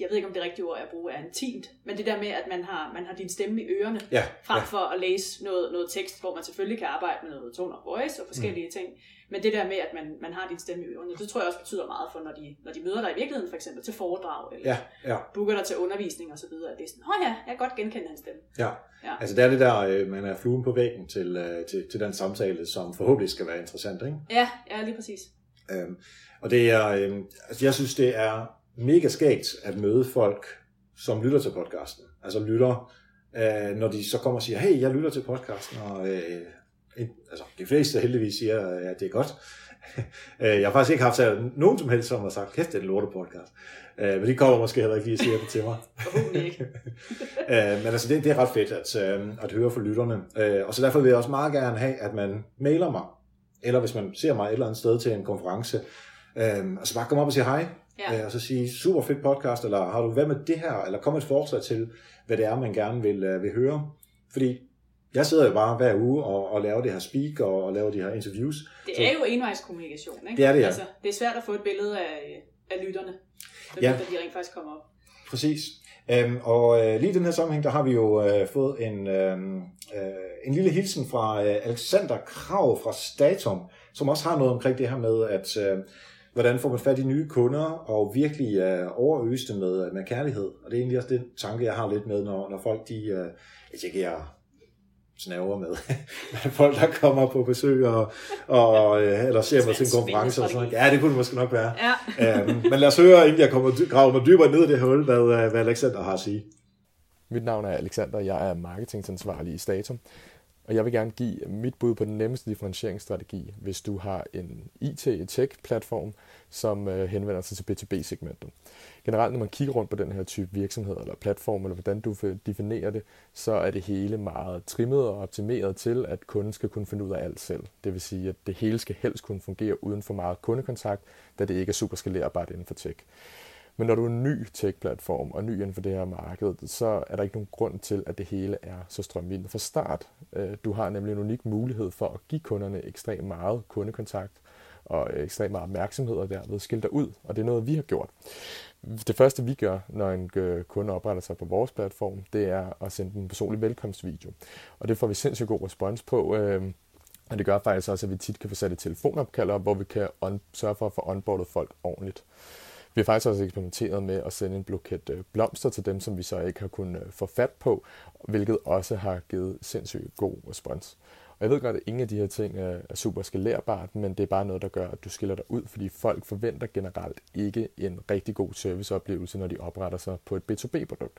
jeg ved ikke, om det rigtige ord jeg bruger er intimt, men det der med, at man har, man har din stemme i ørerne, Ja, frem ja, for at læse noget, noget tekst, hvor man selvfølgelig kan arbejde med noget tone of voice og forskellige mm. ting. Men det der med, at man, man har din stemme i ørerne, det tror jeg også betyder meget for, når de, når de møder dig i virkeligheden, for eksempel til foredrag, eller ja, ja. booker dig til undervisning og så videre. Det er sådan, åh ja, jeg kan godt genkende hans stemme. Ja. Ja. Altså det er det der, øh, man er fluen på væggen til, øh, til, til den samtale, som forhåbentlig skal være interessant. Ikke? Ja, ja, lige præcis. Øhm, og det er, øhm, altså jeg synes, det er mega skægt at møde folk, som lytter til podcasten. Altså lytter, øh, når de så kommer og siger, hey, jeg lytter til podcasten, og øh, altså, de fleste heldigvis siger, at det er godt. Øh, jeg har faktisk ikke haft så nogen som helst, som har sagt, kæft, det er en lorte podcast. Øh, men de kommer måske heller ikke lige og siger det til mig. Øh, men altså, det, det er ret fedt at, at høre fra lytterne. Og så derfor vil jeg også meget gerne have, at man mailer mig, eller hvis man ser mig et eller andet sted til en konference, øh, altså bare komme op og sige hej, Ja. og så sige, super fedt podcast, eller har du hvad med det her, eller kom et forslag til, hvad det er, man gerne vil, vil høre. Fordi jeg sidder jo bare hver uge og, og laver det her speak, og, og laver de her interviews. Det er jo envejskommunikation, ikke? Det er det, ja. Altså, det er svært at få et billede af, af lytterne, så Ja. de rent faktisk kommer op. Præcis. Øhm, og øh, lige i den her sammenhæng, der har vi jo øh, fået en, øh, øh, en lille hilsen fra øh, Alexander Krav fra Statum, som også har noget omkring det her med, at øh, hvordan får man fat i nye kunder, og virkelig øh, overøse det med, med kærlighed. Og det er egentlig også den tanke, jeg har lidt med, når, når folk de, øh, jeg jeg snaver med, folk, der kommer på besøg, og, og, øh, eller ser mig til en konference. Og sådan noget. Ja, det kunne det måske nok være. Ja, øhm, men lad os høre, inden jeg kommer, graver mig dybere ned i det hul, hvad, øh, hvad Alexander har at sige. Mit navn er Alexander, jeg er marketingansvarlig i Statum, og jeg vil gerne give mit bud på den nemmeste differentieringsstrategi, hvis du har en IT-tech-platform, som øh, henvender sig til B2B-segmentet. Generelt, når man kigger rundt på den her type virksomhed eller platform, eller hvordan du definerer det, så er det hele meget trimmet og optimeret til, at kunden skal kunne finde ud af alt selv. Det vil sige, at det hele skal helst kunne fungere uden for meget kundekontakt, da det ikke er super skalerbart inden for tech. Men når du er en ny tech-platform og ny inden for det her marked, så er der ikke nogen grund til, at det hele er så strømlignet fra start. Øh, du har nemlig en unik mulighed for at give kunderne ekstremt meget kundekontakt og ekstremt meget opmærksomhed og derved skille dig ud. Og det er noget, vi har gjort. Det første, vi gør, når en øh, kunde opretter sig på vores platform, det er at sende en personlig velkomstvideo. Og det får vi sindssygt god respons på. øh, Og det gør faktisk også, at vi tit kan få sat et telefonopkald op, hvor vi kan on- sørge for at få onboardet folk ordentligt. Vi har faktisk også eksperimenteret med at sende en bloket øh, blomster til dem, som vi så ikke har kunnet øh, få fat på, hvilket også har givet sindssygt god respons. Og jeg ved godt, at ingen af de her ting er super skalerbart, men det er bare noget, der gør, at du skiller dig ud, fordi folk forventer generelt ikke en rigtig god serviceoplevelse, når de opretter sig på et B2B-produkt.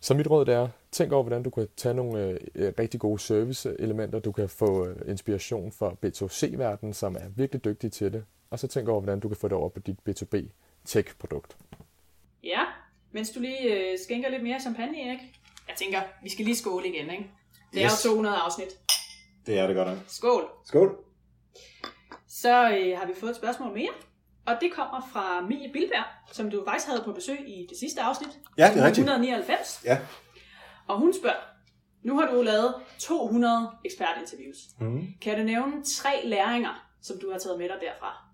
Så mit råd er, tænk over, hvordan du kan tage nogle øh, øh rigtig gode serviceelementer. Du kan få øh, inspiration fra B2C-verdenen, som er virkelig dygtig til det. Og så tænk over, hvordan du kan få det over på dit B2B-tech-produkt. Ja, mens du lige øh, skænker lidt mere champagne, Erik. Jeg tænker, vi skal lige skåle igen, ikke? Det er Yes. jo 200 afsnit. Det er det godt nok. Skål! Skål. Så øh, har vi fået et spørgsmål mere. Og det kommer fra Mie Bilberg, som du faktisk havde på besøg i det sidste afsnit. Ja, det er rigtigt. 199. Ja. Og hun spørger, nu har du lavet 200 ekspertinterviews. Mm. Kan du nævne tre læringer, som du har taget med dig derfra?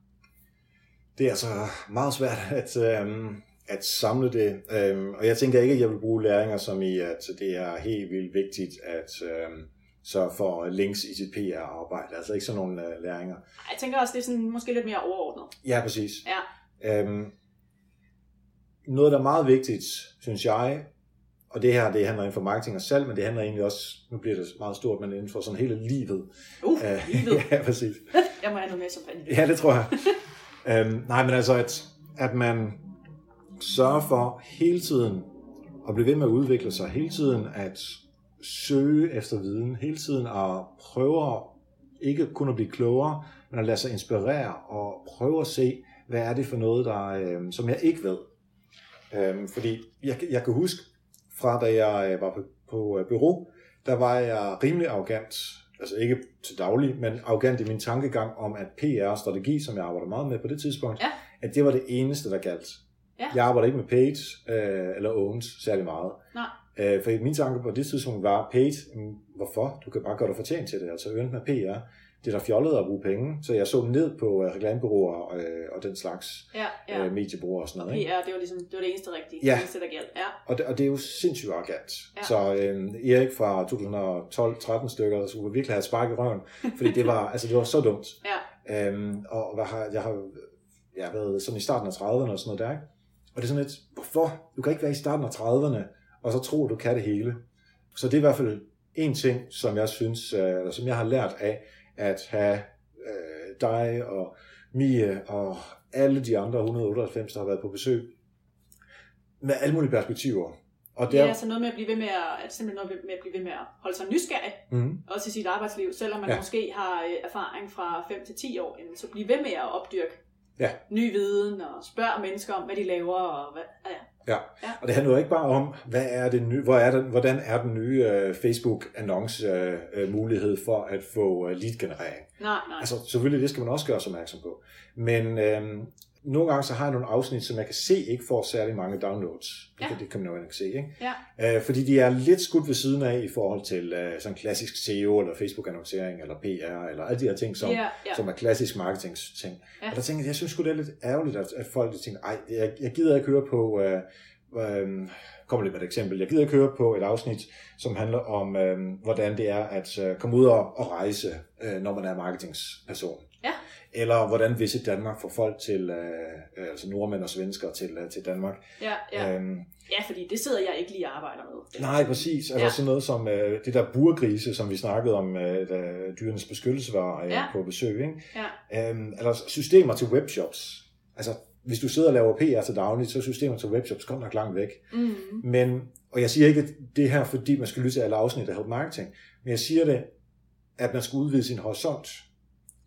Det er altså meget svært at, øhm, at samle det. Øhm, og jeg tænker ikke, at jeg vil bruge læringer som i, at det er helt vildt vigtigt at øhm, sørge for links i sit PR-arbejde. Altså ikke sådan nogle øh, læringer. Jeg tænker også, det er sådan, måske lidt mere overordnet. Ja, præcis. Ja. Øhm, noget, der er meget vigtigt, synes jeg, og det her, det handler inden for marketing og salg, men det handler egentlig også, nu bliver det meget stort, men inden for sådan hele livet. Uh, livet. ja, præcis. Jeg må have noget mere champagne. Ja, det tror jeg øhm, nej, men altså, at, at man sørger for hele tiden at blive ved med at udvikle sig, hele tiden at søge efter viden, hele tiden at prøve ikke kun at blive klogere, men at lade sig inspirere og prøve at se, hvad er det for noget, der, øh, som jeg ikke ved. Øhm, fordi jeg, jeg kan huske, fra da jeg øh, var på, på øh, bureau, der var jeg rimelig arrogant, altså ikke til daglig, men arrogant i min tankegang om, at PR-strategi, som jeg arbejder meget med på det tidspunkt, Ja. at det var det eneste, der galt. Ja. Jeg arbejder ikke med paid øh, eller owned særlig meget. Nej. Øh, for min tanke på det tidspunkt var, paid, mm, hvorfor? Du kan bare gøre dig fortjent til det, altså ønt med PR. Det er da fjollet at bruge penge, så jeg så ned på øh, reklamebureauer øh, og den slags Ja, ja. øh, mediebureauer og sådan noget. Ikke? PR, det var ligesom det, var det eneste rigtige. Ja. Det eneste, der galt. Ja. Og det, og det er jo sindssygt arrogant. Ja. Ja. Så øh, Erik fra 2012-13 stykker skulle virkelig have et spark i røven, fordi det var, altså, det var så dumt. Ja. Øhm, og hvad har, jeg har jeg har været sådan i starten af 30'erne og sådan noget der, ikke? Og det er sådan lidt, hvorfor? Du kan ikke være i starten af 30'erne, og så tro, du kan det hele. Så det er i hvert fald en ting, som jeg synes, øh, eller som jeg har lært af, at have øh, dig og Mie og alle de andre 198, der har været på besøg, med alle mulige perspektiver. Og Det er der, altså noget med at blive ved med at, at simpelthen noget med at blive ved med at holde sig nysgerrig, mm, også i sit arbejdsliv, selvom man ja. Måske har øh, erfaring fra 5 til 10 år, så blive ved med at opdyrke Ja. ny viden og spørge mennesker om, hvad de laver. Og hvad, ja, ja. Ja, og det handler jo ikke bare om, hvad er det nye, hvor er den, hvordan er den nye øh, Facebook-annonce øh, mulighed for at få øh, lead-generering. Nej, nej. Altså selvfølgelig, det skal man også gøre sig opmærksom på. Men øh, nogle gange så har jeg nogle afsnit, som jeg kan se ikke får særlig mange downloads. Det, Ja. kan, det kan man jo ikke se, ikke? Ja. Øh, fordi de er lidt skudt ved siden af i forhold til øh, sådan klassisk SEO, eller Facebook-annoncering, eller PR, eller alle de her ting, som, ja, ja. som er klassisk marketing-ting. Ja. Og der tænker jeg, jeg synes sgu, det er lidt ærgerligt, at, at folk de tænker, ej, jeg, jeg gider ikke høre på, øh, øh, kommer lige med et eksempel, jeg gider ikke høre på et afsnit, som handler om, øh, hvordan det er at øh, komme ud og, og rejse, øh, når man er marketingsperson. Eller hvordan Visit Danmark får folk til, øh, øh, altså nordmænd og svensker til, øh, til Danmark. ja, ja. Øhm, ja, fordi det sidder jeg ikke lige og arbejder med. Nej, præcis. Altså Ja. sådan noget som øh, det der burgrise, som vi snakkede om, øh, da dyrenes beskyttelse var øh, Ja. på besøg. Ikke? Ja. Øhm, eller systemer til webshops. Altså, hvis du sidder og laver PR til dagligt, så er systemer til webshops godt nok langt væk. Mm. Men, og jeg siger ikke at det her, fordi man skal lytte til alle afsnit af Help Marketing, men jeg siger det, at man skal udvide sin horisont.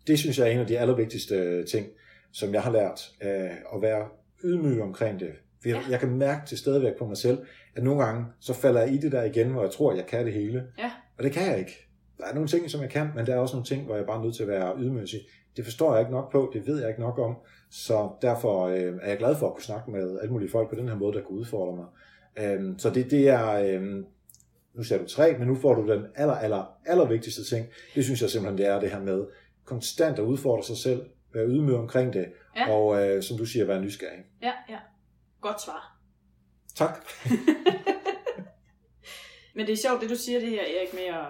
Det synes jeg er en af de allervigtigste øh, ting, som jeg har lært, øh, at være ydmyg omkring det. For jeg, Ja. jeg kan mærke til stadigvæk på mig selv, at nogle gange, så falder jeg i det der igen, hvor jeg tror, jeg kan det hele. Ja. Og det kan jeg ikke. Der er nogle ting, som jeg kan, men der er også nogle ting, hvor jeg bare er nødt til at være ydmyg det forstår jeg ikke nok på, det ved jeg ikke nok om, så derfor øh, er jeg glad for at kunne snakke med alle mulige folk på den her måde, der kan udfordre mig. Øhm, så det, det er, øhm, nu sagde du tre, men nu får du den aller, aller, aller vigtigste ting. Det synes jeg simpelthen, det er det her med konstant at udfordre sig selv, være ydmyg omkring det, Ja. og øh, som du siger, være nysgerrig. Ja, ja. Godt svar. Tak. Men det er sjovt, det du siger det her, Erik, med at,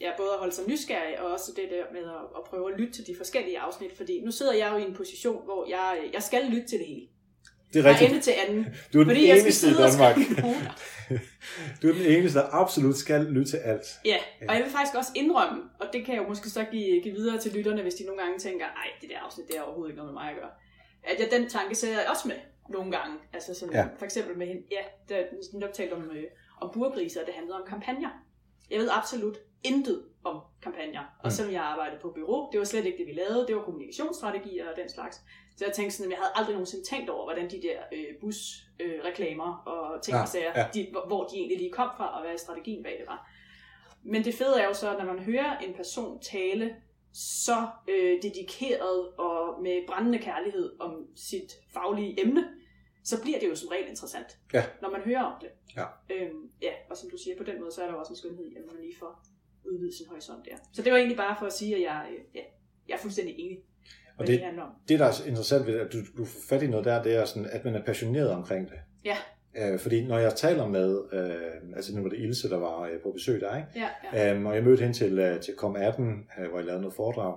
ja, både at holde sig nysgerrig, og også det der med at, at prøve at lytte til de forskellige afsnit, fordi nu sidder jeg jo i en position, hvor jeg, jeg skal lytte til det hele. Det er Fra rigtigt. ende til anden. Du er den Fordi jeg skal eneste i sidde og Danmark. noter. Du er den eneste, der absolut skal lytte til alt. Ja, og jeg vil faktisk også indrømme, og det kan jeg jo måske så give, give videre til lytterne, hvis de nogle gange tænker, ej, det der afsnit, det er overhovedet ikke noget med mig at gøre. At jeg den tanke ser jeg også med nogle gange. Altså sådan, Ja. for eksempel med hende, ja, der er netop talt om, øh, om burgriser, og det handlede om kampagner. Jeg ved absolut intet om kampagner. Og Mm. selvom jeg arbejdede på bureau, det var slet ikke det, vi lavede. Det var kommunikationsstrategier og den slags. Så jeg tænkte sådan, at jeg havde aldrig nogensinde tænkt over, hvordan de der øh, busreklamer øh, og ting Ja, og sager, ja. de, hvor- hvor de egentlig lige kom fra, og hvad strategien bag det var. Men det fede er jo så, at når man hører en person tale så øh, dedikeret og med brændende kærlighed om sit faglige emne, så bliver det jo som regel interessant, Ja. når man hører om det. Ja. Øhm, ja, og som du siger, på den måde, så er der jo også en skønhed i, at man lige får udvidet sin horisont der. Så det var egentlig bare for at sige, at jeg, øh, ja, jeg er fuldstændig enig Og det- det der er interessant ved at du, du får fat i noget der, det er sådan, at man er passioneret omkring det. Ja. Øh, fordi når jeg taler med, øh, altså nu var det Ilse, der var øh, på besøg der, ikke? Ja, ja. Øhm, og jeg mødte hende til, øh, til COM18, øh, hvor jeg lavede noget foredrag,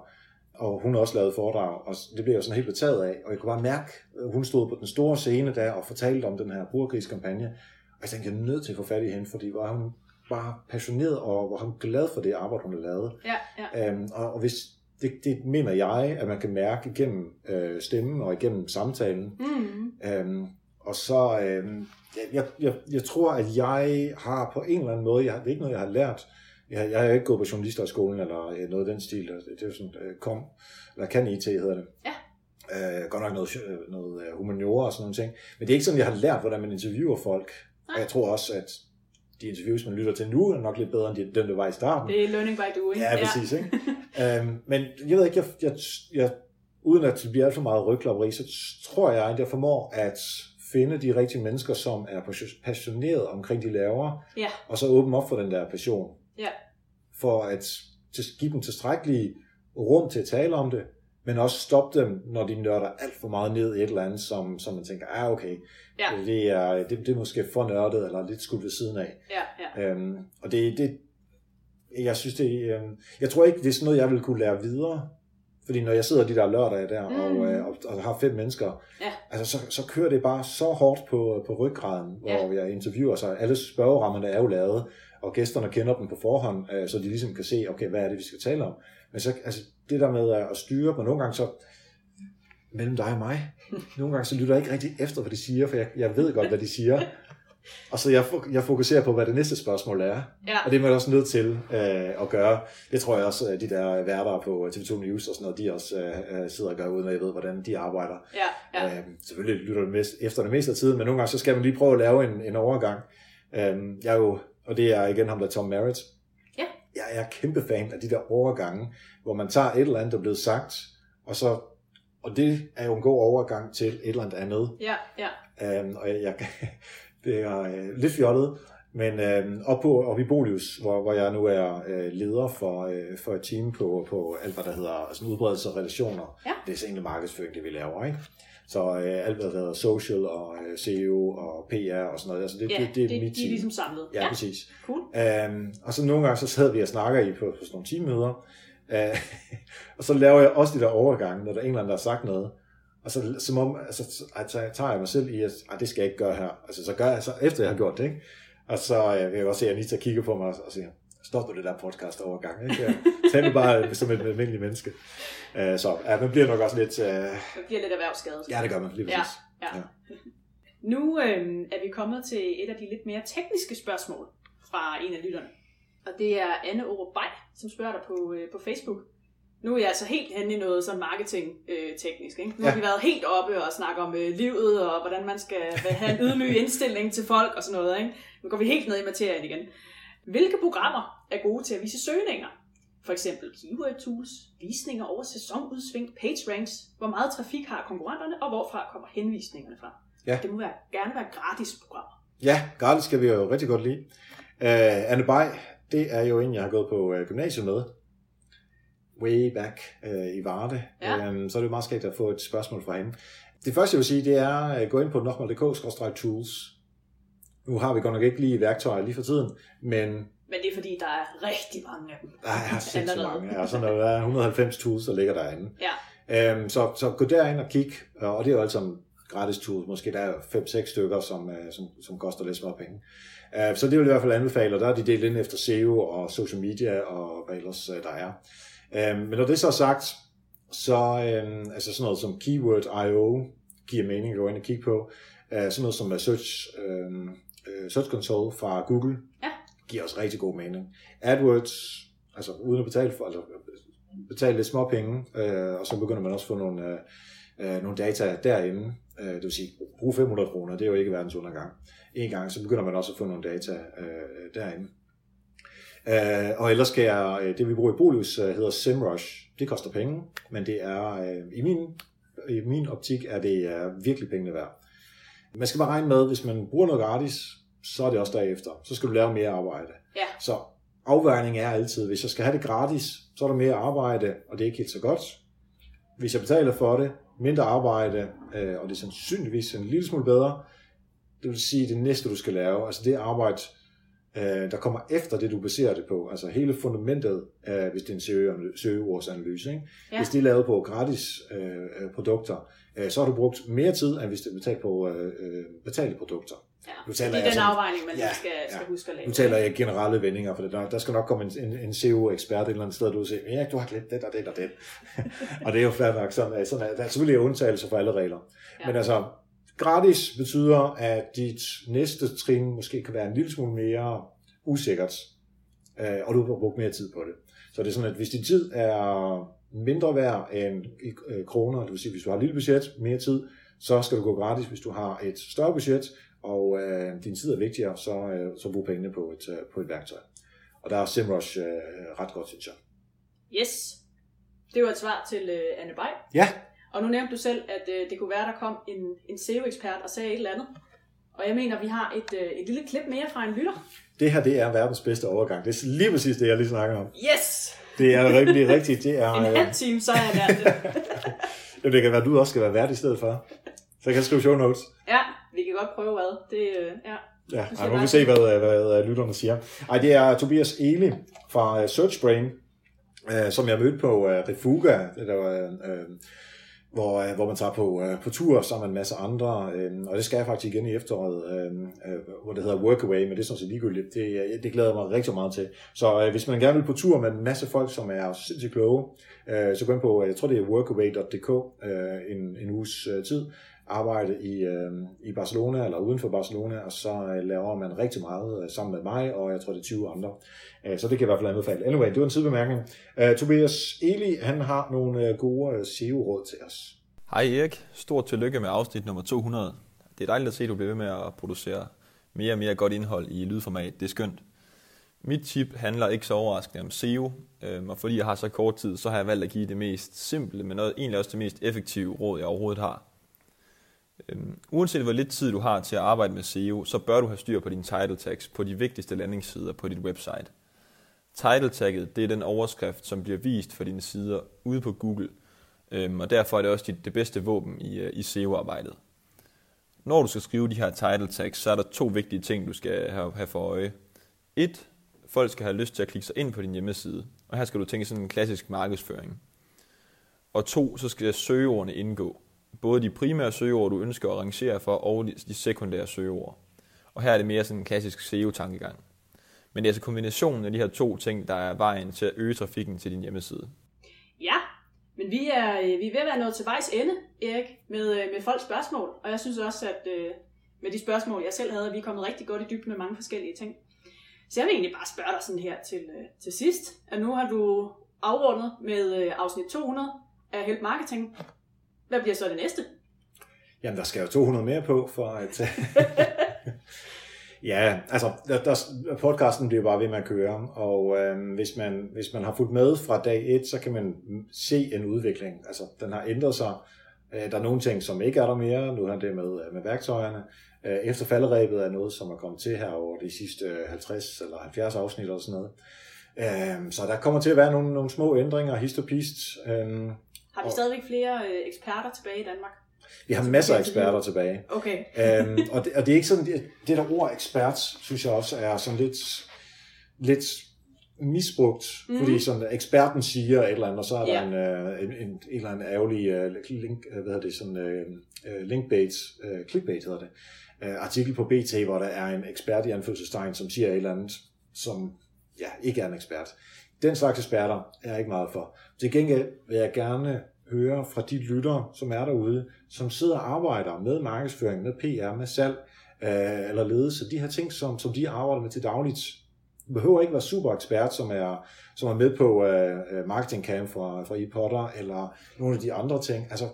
og hun har også lavet foredrag, og det blev jeg sådan helt betaget af, og jeg kunne bare mærke, at hun stod på den store scene der og fortalte om den her burgriskampagne, og jeg tænkte, jeg er nødt til at få fat i hende, fordi var hun bare passioneret, og var hun glad for det arbejde, hun har lavet. ja, ja. Øhm, og, og hvis, det, det mener jeg, at man kan mærke igennem øh, stemmen og igennem samtalen. Mm, Øhm, og så, øhm, jeg, jeg, jeg, tror, at jeg har på en eller anden måde, jeg, det er ikke noget, jeg har lært, jeg, jeg har ikke gået på journalisterskolen eller øh, noget af den stil, det, det er jo sådan, øh, kom, eller kan IT hedder det. Ja. Øh, godt nok noget, øh, noget øh, humaniora og sådan nogle ting. Men det er ikke sådan, jeg har lært, hvordan man interviewer folk. Nej. Og jeg tror også, at de interviews, man lytter til nu, er nok lidt bedre end de, dem, der var i starten. det er learning by doing. Ja, præcis. Ikke? øhm, men jeg ved ikke, jeg, jeg, jeg, uden at det bliver alt for meget rygklapperi, så tror jeg, at jeg formår at finde de rigtige mennesker, som er passionerede omkring de laver, Ja. og så åbne op for den der passion. Ja. For at give dem tilstrækkelig rum til at tale om det, men også stoppe dem, når de nørder alt for meget ned i et eller andet, som, som man tænker, ah okay, Ja. det, er, det, det er måske for nørdet, eller lidt skudt ved siden af. Ja, ja. Øhm, og det, det, jeg synes det, øhm, jeg tror ikke, det er sådan noget, jeg vil kunne lære videre. Fordi når jeg sidder de der lørdage der, mm. Og, øh, og, og har fem mennesker, Ja. altså så, så kører det bare så hårdt på, på ryggraden, hvor Ja. jeg interviewer sig. Alle spørgerammerne er jo lavet, og gæsterne kender dem på forhånd, øh, så de ligesom kan se, okay, hvad er det, vi skal tale om. Men så, altså, det der med at styre, men nogle gange så, mellem dig og mig, nogle gange så lytter jeg ikke rigtig efter, hvad de siger, for jeg, jeg ved godt, hvad de siger. Og så jeg, jeg fokuserer på, hvad det næste spørgsmål er. ja. Og det er man også nødt til øh, at gøre. Det tror jeg også, de der værter på TV2 News og sådan noget, de også øh, øh, sidder og gør, uden at jeg ved, hvordan de arbejder. ja, ja. Øh, selvfølgelig lytter du mest, efter det meste af tiden, men nogle gange så skal man lige prøve at lave en, en overgang. Øh, jeg er jo, og det er igen ham, der er Tom Merritt. Jeg er kæmpe fan af de der overgange, hvor man tager et eller andet, der er blevet sagt, og så og det er jo en god overgang til et eller andet andet. Ja, ja. Øhm, og jeg, jeg, det er øh, lidt fjollet, men øh, op, på, op i Bolius, hvor, hvor jeg nu er øh, leder for, øh, for et team på, på alt, hvad der hedder sådan udbredelse og relationer. Ja. Det er så egentlig markedsføring, det vi laver, ikke? Så øh, alt, hvad der hedder social og øh, SEO og PR og sådan noget, altså det, ja det, det er det, mit de er team. ligesom samlet. Ja, præcis. cool. Øhm, og så nogle gange, så sidder vi og snakker i på, på sådan nogle teammøder, øh, og så laver jeg også de der overgange, når der er en eller anden, der har sagt noget, og så som om, altså, så altså, tager jeg mig selv i, at "Ej, det skal jeg ikke gøre her. Altså, så gør jeg så, efter jeg har gjort det, ikke? Og så øh, vil jeg også se, at Anita kigger på mig og siger, stop du det der podcast overgang, ikke? Ja, Tag det bare som et almindeligt menneske. Øh, så ja, man bliver nok også lidt, øh, Det bliver lidt erhvervsskadet. ja, det gør man lige Ja, præcis. ja. Ja. Nu øh, er vi kommet til et af de lidt mere tekniske spørgsmål fra en af lytterne. Og det er Anne Bay, som spørger dig på, øh, på Facebook. Nu er jeg altså helt henne i noget sådan marketing-teknisk. ikke? Nu har Ja. vi været helt oppe og snakke om øh, livet, og hvordan man skal have en ydmyg indstilling til folk og sådan noget. Ikke? Nu går vi helt ned i materien igen. Hvilke programmer er gode til at vise søgninger? For eksempel keyword tools, visninger over sæsonudsving, page ranks, hvor meget trafik har konkurrenterne, og hvorfra kommer henvisningerne fra. Ja. Det må være, gerne være gratis programmer. Ja, gratis skal vi jo rigtig godt lide. Uh, Anne Bay, det er jo en, jeg har gået på uh, gymnasiet med. Way back uh, i Varde. Ja. Um, så er det jo meget skægt at få et spørgsmål fra hende. Det første, jeg vil sige, det er at gå ind på nokmal.dk-tools. Nu har vi godt nok ikke lige værktøjer lige for tiden, men Men det er fordi, der er rigtig mange af dem. der er sindssygt Allerede. mange. Ja, sådan noget, der er 190 tools, der ligger derinde. Ja, Um, så, så gå derind og kig, og det er jo alt sammen gratis tools. Måske der er 5-6 stykker, som, øh, som, som koster lidt små penge. Øh, så det vil jeg i hvert fald anbefale, og der er de delt ind efter SEO og social media og hvad ellers øh, der er. Øh, men når det så er sagt, så øh, altså sådan noget som Keyword.io giver mening at gå ind og kigge på. Sådan noget som Search, øh, Search Console fra Google Ja. giver også rigtig god mening. AdWords, altså uden at betale for, altså betale lidt små penge, øh, og så begynder man også at få nogle, øh, øh, nogle data derinde. Øh, det vil sige, brug 500 kroner, det er jo ikke verdens undergang. En gang, så begynder man også at få nogle data øh, derinde. Øh, og ellers skal jeg, øh, det vi bruger i Bolus øh, hedder SEMrush. Det koster penge, men det er, øh, i, min, i min optik er det øh, virkelig pengene værd. Man skal bare regne med, hvis man bruger noget gratis, så er det også derefter. Så skal du lave mere arbejde. Ja. Så afvejning er altid, hvis jeg skal have det gratis, så er der mere arbejde, og det er ikke helt så godt. Hvis jeg betaler for det, mindre arbejde, øh, og det er sandsynligvis en lille smule bedre, det vil sige det næste, du skal lave, altså det arbejde, øh, der kommer efter det, du baserer det på, altså hele fundamentet, øh, hvis det er en søge- søgeordsanalyse, ikke? Ja. hvis det er lavet på gratis øh, øh, produkter, øh, så har du brugt mere tid, end hvis det er betalt på øh, øh, betalte produkter. Ja. Nu Det taler er jeg den sådan- afvejning, man Ja, skal, skal ja. huske at lave. Nu taler jeg generelle vendinger, for det. Der, der skal nok komme en, en, en SEO-ekspert et eller andet sted, der vil sige, ja, du har glemt det og det og det. og det er jo fair nok. Sådan, er- sådan er, der er selvfølgelig undtagelser for alle regler. Ja. Men altså, gratis betyder, at dit næste trin måske kan være en lille smule mere usikkert, øh, og du har brugt mere tid på det. Så det er sådan, at hvis din tid er mindre værd end i øh, kroner, det vil sige, hvis du har et lille budget, mere tid, så skal du gå gratis. Hvis du har et større budget, og øh, din tid er vigtigere, så, øh, så brug pengene på et, øh, på et værktøj. Og der er SEMrush øh, ret godt, synes jeg. Yes. Det var et svar til øh, Anne Bay. Ja, Og nu nævnte du selv, at øh, det kunne være, der kom en, en SEO-ekspert og sagde et eller andet. Og jeg mener, vi har et, øh, et lille klip mere fra en lytter. det her det er verdens bedste overgang. Det er lige præcis det, jeg lige snakker om. Yes! Det er rigtig rigtigt. Det er, En øh, halv time, så er jeg det. Jamen, det kan være, at du også skal være vært i stedet for. Så jeg kan skrive show notes. Ja, vi kan godt prøve hvad. Det, øh, ja. Ja, ej, bare- vi se, hvad, hvad, hvad lytterne siger. Ej, det er Tobias Eli fra øh, SearchBrain, øh, som jeg mødte på øh, Refuga, det der, øh, øh, hvor, øh, hvor man tager på, øh, på tur sammen med en masse andre. Øh, og det skal jeg faktisk igen i efteråret, øh, øh, hvor det hedder Workaway, men det er sådan set ligegyldigt. Det, øh, det glæder jeg mig rigtig meget til. Så øh, hvis man gerne vil på tur med en masse folk, som er sindssygt kloge, øh, så gå ind på, øh, jeg tror det er workaway.dk, øh, en, en uges øh, tid, arbejde i, øh, i Barcelona eller uden for Barcelona, og så øh, laver man rigtig meget øh, sammen med mig, og jeg tror det er 20 andre. Øh, så det kan jeg i hvert fald anbefale. Anyway, det var en sidebemærkning. Øh, Tobias Eli, han har nogle øh, gode øh, SEO-råd til os. Hej Erik, stort tillykke med afsnit nummer 200. Det er dejligt at se, at du bliver ved med at producere mere og mere godt indhold i lydformat. Det er skønt. Mit tip handler ikke så overraskende om SEO, øhm, og fordi jeg har så kort tid, så har jeg valgt at give det mest simple, men også- egentlig også det mest effektive råd, jeg overhovedet har. Øhm, Uanset hvor lidt tid du har til at arbejde med SEO, så bør du have styr på dine title tags på de vigtigste landingssider på dit website. Title tagget det er den overskrift, som bliver vist for dine sider ude på Google, øhm, og derfor er det også dit, det bedste våben i, øh, i SEO-arbejdet. Når du skal skrive de her title tags, så er der to vigtige ting, du skal have, have for øje. Et, folk skal have lyst til at klikke sig ind på din hjemmeside, og her skal du tænke sådan en klassisk markedsføring. Og to, så skal søgeordene indgå. Både de primære søgeord, du ønsker at rangere for, og de- sekundære søgeord. Og her er det mere sådan en klassisk SEO-tankegang. Men det er altså kombinationen af de her to ting, der er vejen til at øge trafikken til din hjemmeside. Ja, men vi er, øh, vi er ved at være nået til vejs ende, Erik, med, øh, med folks spørgsmål. Og jeg synes også, at øh, med de spørgsmål, jeg selv havde, vi er kommet rigtig godt i dybden med mange forskellige ting. Så jeg vil egentlig bare spørge dig sådan her til, øh, til sidst, at nu har du afrundet med øh, afsnit 200 af Help Marketing. Hvad bliver så det næste? Jamen, der skal jo 200 mere på, for at... ja, altså, der, der, podcasten bliver bare ved med at køre, og øh, hvis, man, hvis man har fulgt med fra dag 1, så kan man se en udvikling. Altså, den har ændret sig. Øh, Der er nogle ting, som ikke er der mere. Nu er det med, med værktøjerne. Øh, Efter falderæbet er noget, som er kommet til her over de sidste øh, 50 eller 70 afsnit eller sådan noget. Øh, Så der kommer til at være nogle, nogle små ændringer, hist og pist. Øh, Har vi Og- stadigvæk flere øh, eksperter tilbage i Danmark? Vi har masser af eksperter tilbage. Okay. øhm, og, det, og det er ikke sådan, det, det der ord ekspert, synes jeg også er sådan lidt, lidt misbrugt, mm. fordi sådan, eksperten siger et eller andet, og så er der Ja. en, øh, en, en, en eller anden ærgerlig øh, link, øh, hvad hedder det, sådan, øh, linkbait, øh, clickbait hedder det, øh, artikel på BT, hvor der er en ekspert i anførselstegn, som siger et eller andet, som ja, ikke er en ekspert. Den slags eksperter er jeg ikke meget for. Til gengæld vil jeg gerne høre fra de lyttere, som er derude, som sidder og arbejder med markedsføring, med PR, med salg øh, eller ledelse, de her ting, som, som de arbejder med til dagligt. Du behøver ikke være super ekspert, som er, som er med på øh, øh, Marketing Camp fra, fra ePotter, eller nogle af de andre ting. Altså,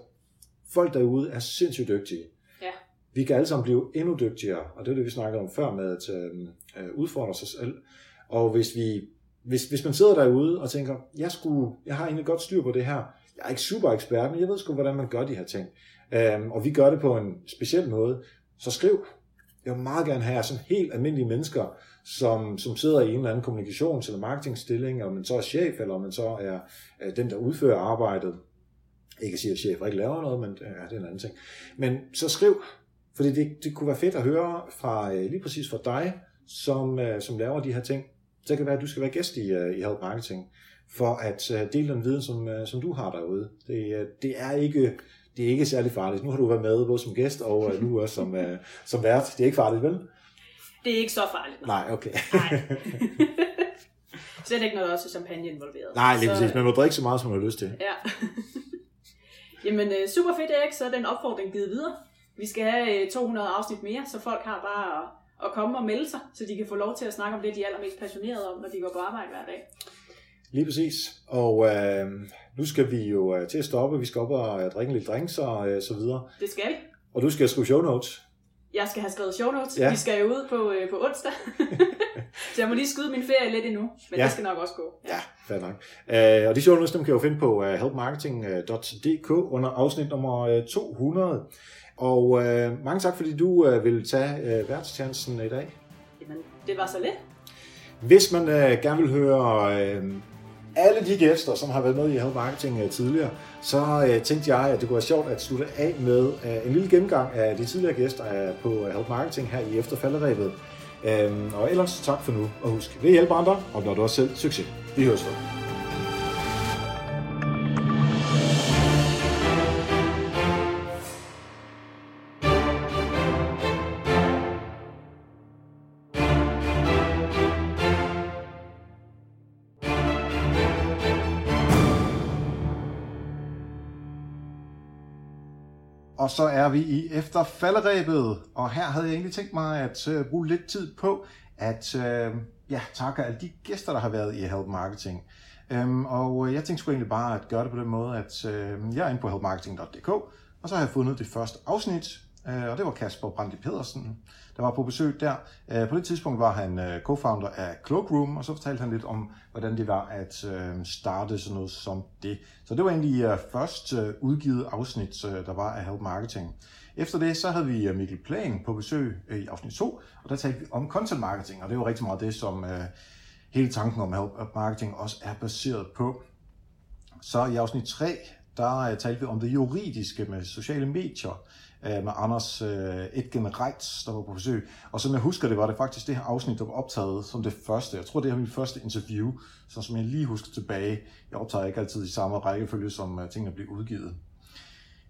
folk derude er sindssygt dygtige. Ja. Vi kan alle sammen blive endnu dygtigere, og det er det, vi snakkede om før med at øh, øh, udfordre sig selv. Og hvis, vi, hvis, hvis man sidder derude og tænker, jeg, skulle, jeg har egentlig godt styr på det her, jeg er ikke super ekspert, men jeg ved sgu, hvordan man gør de her ting. Øhm, og vi gør det på en speciel måde, så skriv. Jeg vil meget gerne have sådan helt almindelige mennesker, som, som sidder i en eller anden kommunikations- eller marketingstilling, om man så er chef, eller om man så er, er den, der udfører arbejdet. Ikke at sige, at chefer ikke laver noget, men øh, ja, det er en anden ting. Men så skriv, fordi det, det kunne være fedt at høre fra øh, lige præcis fra dig, som, øh, som laver de her ting. Så kan det være, at du skal være gæst i, øh, i Help Marketing, for at øh, dele den viden, som, øh, som du har derude. Det, øh, det, er ikke, det er ikke særlig farligt. Nu har du været med både som gæst og øh, nu også som, øh, som vært. Det er ikke farligt, vel? Det er ikke så farligt. Nej, okay. Nej. Slet ikke, når der også er champagne involveret. Nej, lige Så, præcis. Man må drikke så meget, som man har lyst til. Ja. Jamen, super fedt, Erik. Så er den opfordring givet videre. Vi skal have øh, 200 afsnit mere, så folk har bare at, komme og melde sig, så de kan få lov til at snakke om det, de er allermest passionerede om, når de går på arbejde hver dag. Lige præcis. Og øh, nu skal vi jo øh, til at stoppe. Vi skal op og øh, drikke lille drinks og øh, så videre. Det skal vi. Og du skal skrive show notes. Jeg skal have skrevet show notes. Ja. Ja. Vi skal jo ud på, øh, på onsdag. så jeg må lige skyde min ferie lidt endnu. Men Ja. ja. det skal nok også gå. Ja, fair nok. Øh, og de show notes, dem kan jeg jo finde på uh, helpmarketing.dk under afsnit nummer øh, 200. Og øh, mange tak, fordi du øh, vil tage øh, værtstjansen i dag. Jamen, det var så lidt. Hvis man øh, gerne vil høre øh, alle de gæster, som har været med i Help Marketing øh, tidligere, så øh, tænkte jeg, at det kunne være sjovt at slutte af med øh, en lille gennemgang af de tidligere gæster øh, på Help Marketing her i efterfalderæbet. Øh, og ellers tak for nu, og husk, vil hjælpe andre, og når du også selv succes. Vi høres ved. Og så er vi i efterfalderæbet, og her havde jeg egentlig tænkt mig at øh, bruge lidt tid på at øh, ja, takke alle de gæster, der har været i Help Marketing. Øhm, og øh, jeg tænkte sgu egentlig bare at gøre det på den måde, at øh, jeg er inde på helpmarketing.dk, og så har jeg fundet det første afsnit, Øh, og det var Kasper Brandi Pedersen, der var på besøg der. Øh, på det tidspunkt var han øh, co-founder af Cloakroom, og så fortalte han lidt om, hvordan det var at starte sådan noget som det. Så det var egentlig først udgivet afsnit, der var af Help Marketing. Efter det, så havde vi Mikkel Plan på besøg i afsnit 2, og der talte vi om content marketing, og det var rigtig meget det, som hele tanken om Help Marketing også er baseret på. Så i afsnit 3, der talte vi om det juridiske med sociale medier, øh, med Anders øh, Etgen Reitz, der var på besøg. Og som jeg husker det, var det faktisk det her afsnit, der var optaget som det første. Jeg tror, det er mit første interview, så som jeg lige husker tilbage. Jeg optager ikke altid i samme rækkefølge, som øh, tingene bliver udgivet.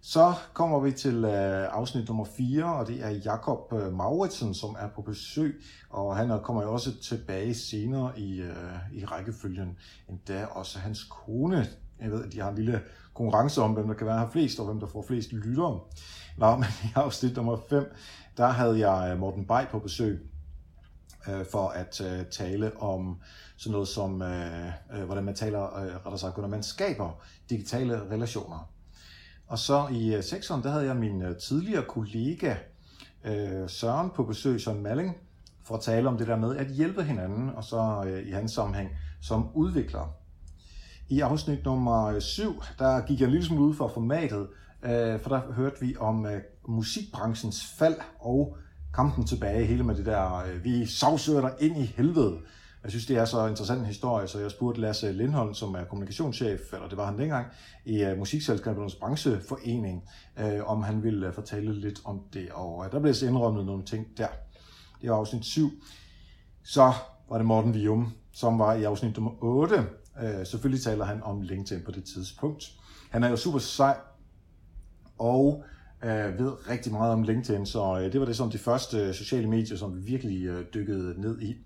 Så kommer vi til øh, afsnit nummer 4, og det er Jakob øh, Mauritsen, som er på besøg, og han øh, kommer jo også tilbage senere i, øh, i rækkefølgen. Endda også hans kone. Jeg ved, at de har en lille konkurrence om, hvem der kan være her flest, og hvem der får flest lyttere. Nå, men i afsnit nummer 5, der havde jeg øh, Morten Bay på besøg øh, for at øh, tale om sådan noget som, øh, øh, hvordan man taler, øh, rettere sagt, hvordan man skaber digitale relationer. Og så i øh, sekseren, der havde jeg min øh, tidligere kollega øh, Søren på besøg, Søren Malling, for at tale om det der med at hjælpe hinanden, og så øh, i hans sammenhæng som udvikler. I afsnit nummer 7, der gik jeg en lille smule ud for formatet, øh, for der hørte vi om øh, musikbranchens fald og kampen tilbage, hele med det der, øh, vi sagsøger dig ind i helvede. Jeg synes, det er så interessant en historie, så jeg spurgte Lasse Lindholm, som er kommunikationschef, eller det var han dengang, i uh, Musikselskabernes Brancheforening, øh, om han ville uh, fortælle lidt om det. Og uh, der blev så indrømmet nogle ting der. Det var afsnit 7. Så var det Morten Vium, som var i afsnit nummer 8. Øh, selvfølgelig taler han om LinkedIn på det tidspunkt. Han er jo super sej, og øh, ved rigtig meget om LinkedIn, så øh, det var det som de første øh, sociale medier, som vi virkelig øh, dykkede ned i.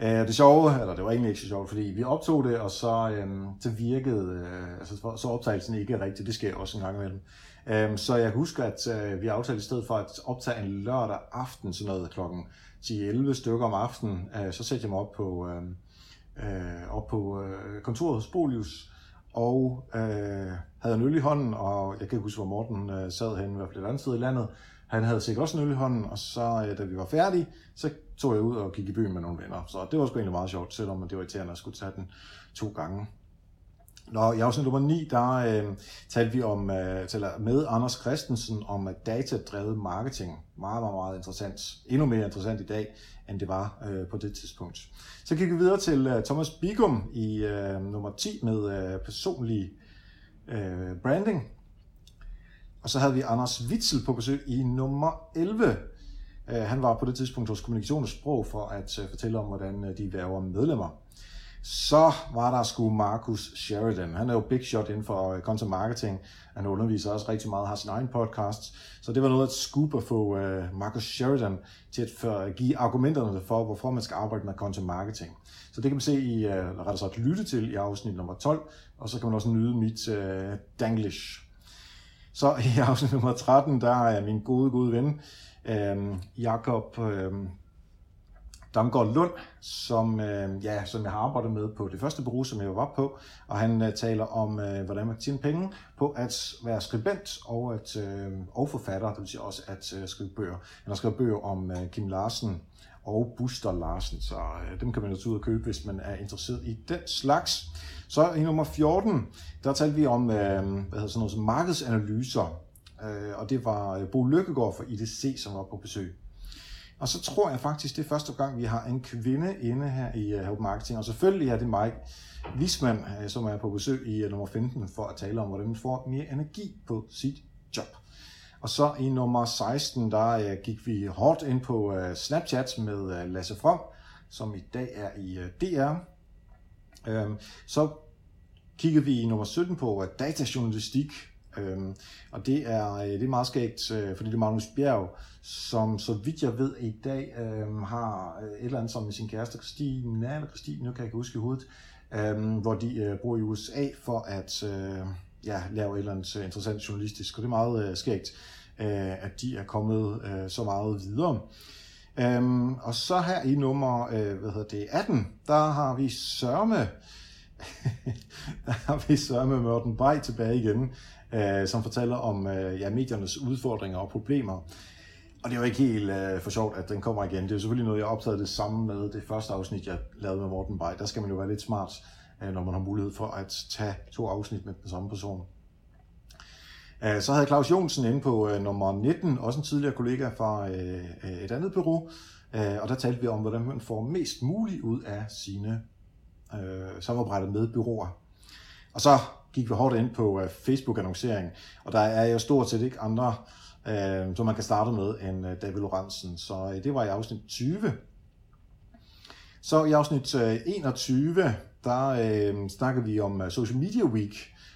Øh, det sjove, eller det var egentlig ikke så sjovt, fordi vi optog det, og så, øh, så virkede, øh, altså, så optagelsen ikke rigtigt, det sker også en gang imellem. Øh, så jeg husker, at øh, vi aftalte i stedet for at optage en lørdag aften, sådan noget klokken 10-11 stykker om aftenen, øh, så satte jeg mig op på, øh, øh, op på øh, kontoret hos Bolius, og øh, havde en øl i hånden, og jeg kan ikke huske, hvor Morten øh, sad hen, i hvert fald et andet sted i landet. Han havde sikkert også en øl i hånden, og så øh, da vi var færdige, så tog jeg ud og gik i byen med nogle venner. Så det var sgu egentlig meget sjovt, selvom det var irriterende at skulle tage den to gange. Nå, i afsnit nummer 9, der øh, talte vi om, øh, taler med Anders Christensen om datadrevet marketing. Meget, meget, meget interessant. Endnu mere interessant i dag, end det var øh, på det tidspunkt. Så gik vi videre til øh, Thomas Bigum i øh, nummer 10 med øh, personlig øh, branding. Og så havde vi Anders Witzel på besøg i nummer 11. Øh, han var på det tidspunkt hos Kommunikation og Sprog for at øh, fortælle om, hvordan øh, de værver medlemmer. Så var der sgu Marcus Sheridan. Han er jo big shot inden for øh, content marketing. Han underviser også rigtig meget, har sin egen podcast. Så det var noget at scoop at få Markus Marcus Sheridan til at øh, give argumenterne for, hvorfor man skal arbejde med content marketing. Så det kan man se i, eller rettere sagt lytte til i afsnit nummer 12, og så kan man også nyde mit uh, Danglish. Så i afsnit nummer 13, der er min gode, gode ven, uh, Jakob uh, Damgaard Lund, som, øh, ja, som jeg har arbejdet med på det første bureau, som jeg var på, og han øh, taler om, øh, hvordan man tjener penge på at være skribent og, at, øh, og forfatter, det vil sige også at øh, skrive bøger. Han har skrevet bøger om øh, Kim Larsen og Buster Larsen, så øh, dem kan man jo ud og købe, hvis man er interesseret i den slags. Så i nummer 14, der talte vi om øh, hvad hedder sådan noget, som markedsanalyser, øh, og det var øh, Bo Lykkegaard fra IDC, som var på besøg. Og så tror jeg faktisk, det er første gang, vi har en kvinde inde her i øh, Help Marketing. Og selvfølgelig er det Mike Wisman, øh, som er på besøg i øh, nummer 15 for at tale om, hvordan man får mere energi på sit job. Og så i nummer 16, der gik vi hårdt ind på Snapchat med Lasse From, som i dag er i DR. Øhm, så kiggede vi i nummer 17 på datajournalistik, Øhm, og det er, øh, det er meget skægt, øh, fordi det er Magnus Bjerg, som så vidt jeg ved i dag øhm, øh, har et eller andet som med sin kæreste Christine, eller Christine, nu kan jeg ikke huske i hovedet, øh, hvor de øh, bor i USA for at øh, ja, lave et eller andet øh, interessant journalistisk, og det er meget øh, skægt, øh, at de er kommet øh, så meget videre. Øhm, og så her i nummer øh, hvad hedder det, 18, der har vi Sørme, der har vi Sørme Mørten Bay tilbage igen, øh, som fortæller om øh, ja, mediernes udfordringer og problemer. Og det er jo ikke helt øh, for sjovt, at den kommer igen. Det er jo selvfølgelig noget, jeg optaget det samme med det første afsnit, jeg lavede med Morten Bay. Der skal man jo være lidt smart, øh, når man har mulighed for at tage to afsnit med den samme person. Øh, så havde Claus Jonsen inde på øh, nummer 19, også en tidligere kollega fra øh, øh, et andet bureau, øh, og der talte vi om, hvordan man får mest muligt ud af sine øh, samarbejder med byråer. Og så gik vi hårdt ind på uh, Facebook-annoncering, og der er jo stort set ikke andre, uh, som man kan starte med, end uh, David Lorentzen. Så uh, det var i afsnit 20. Så i afsnit uh, 21, der uh, snakker vi om uh, Social Media Week,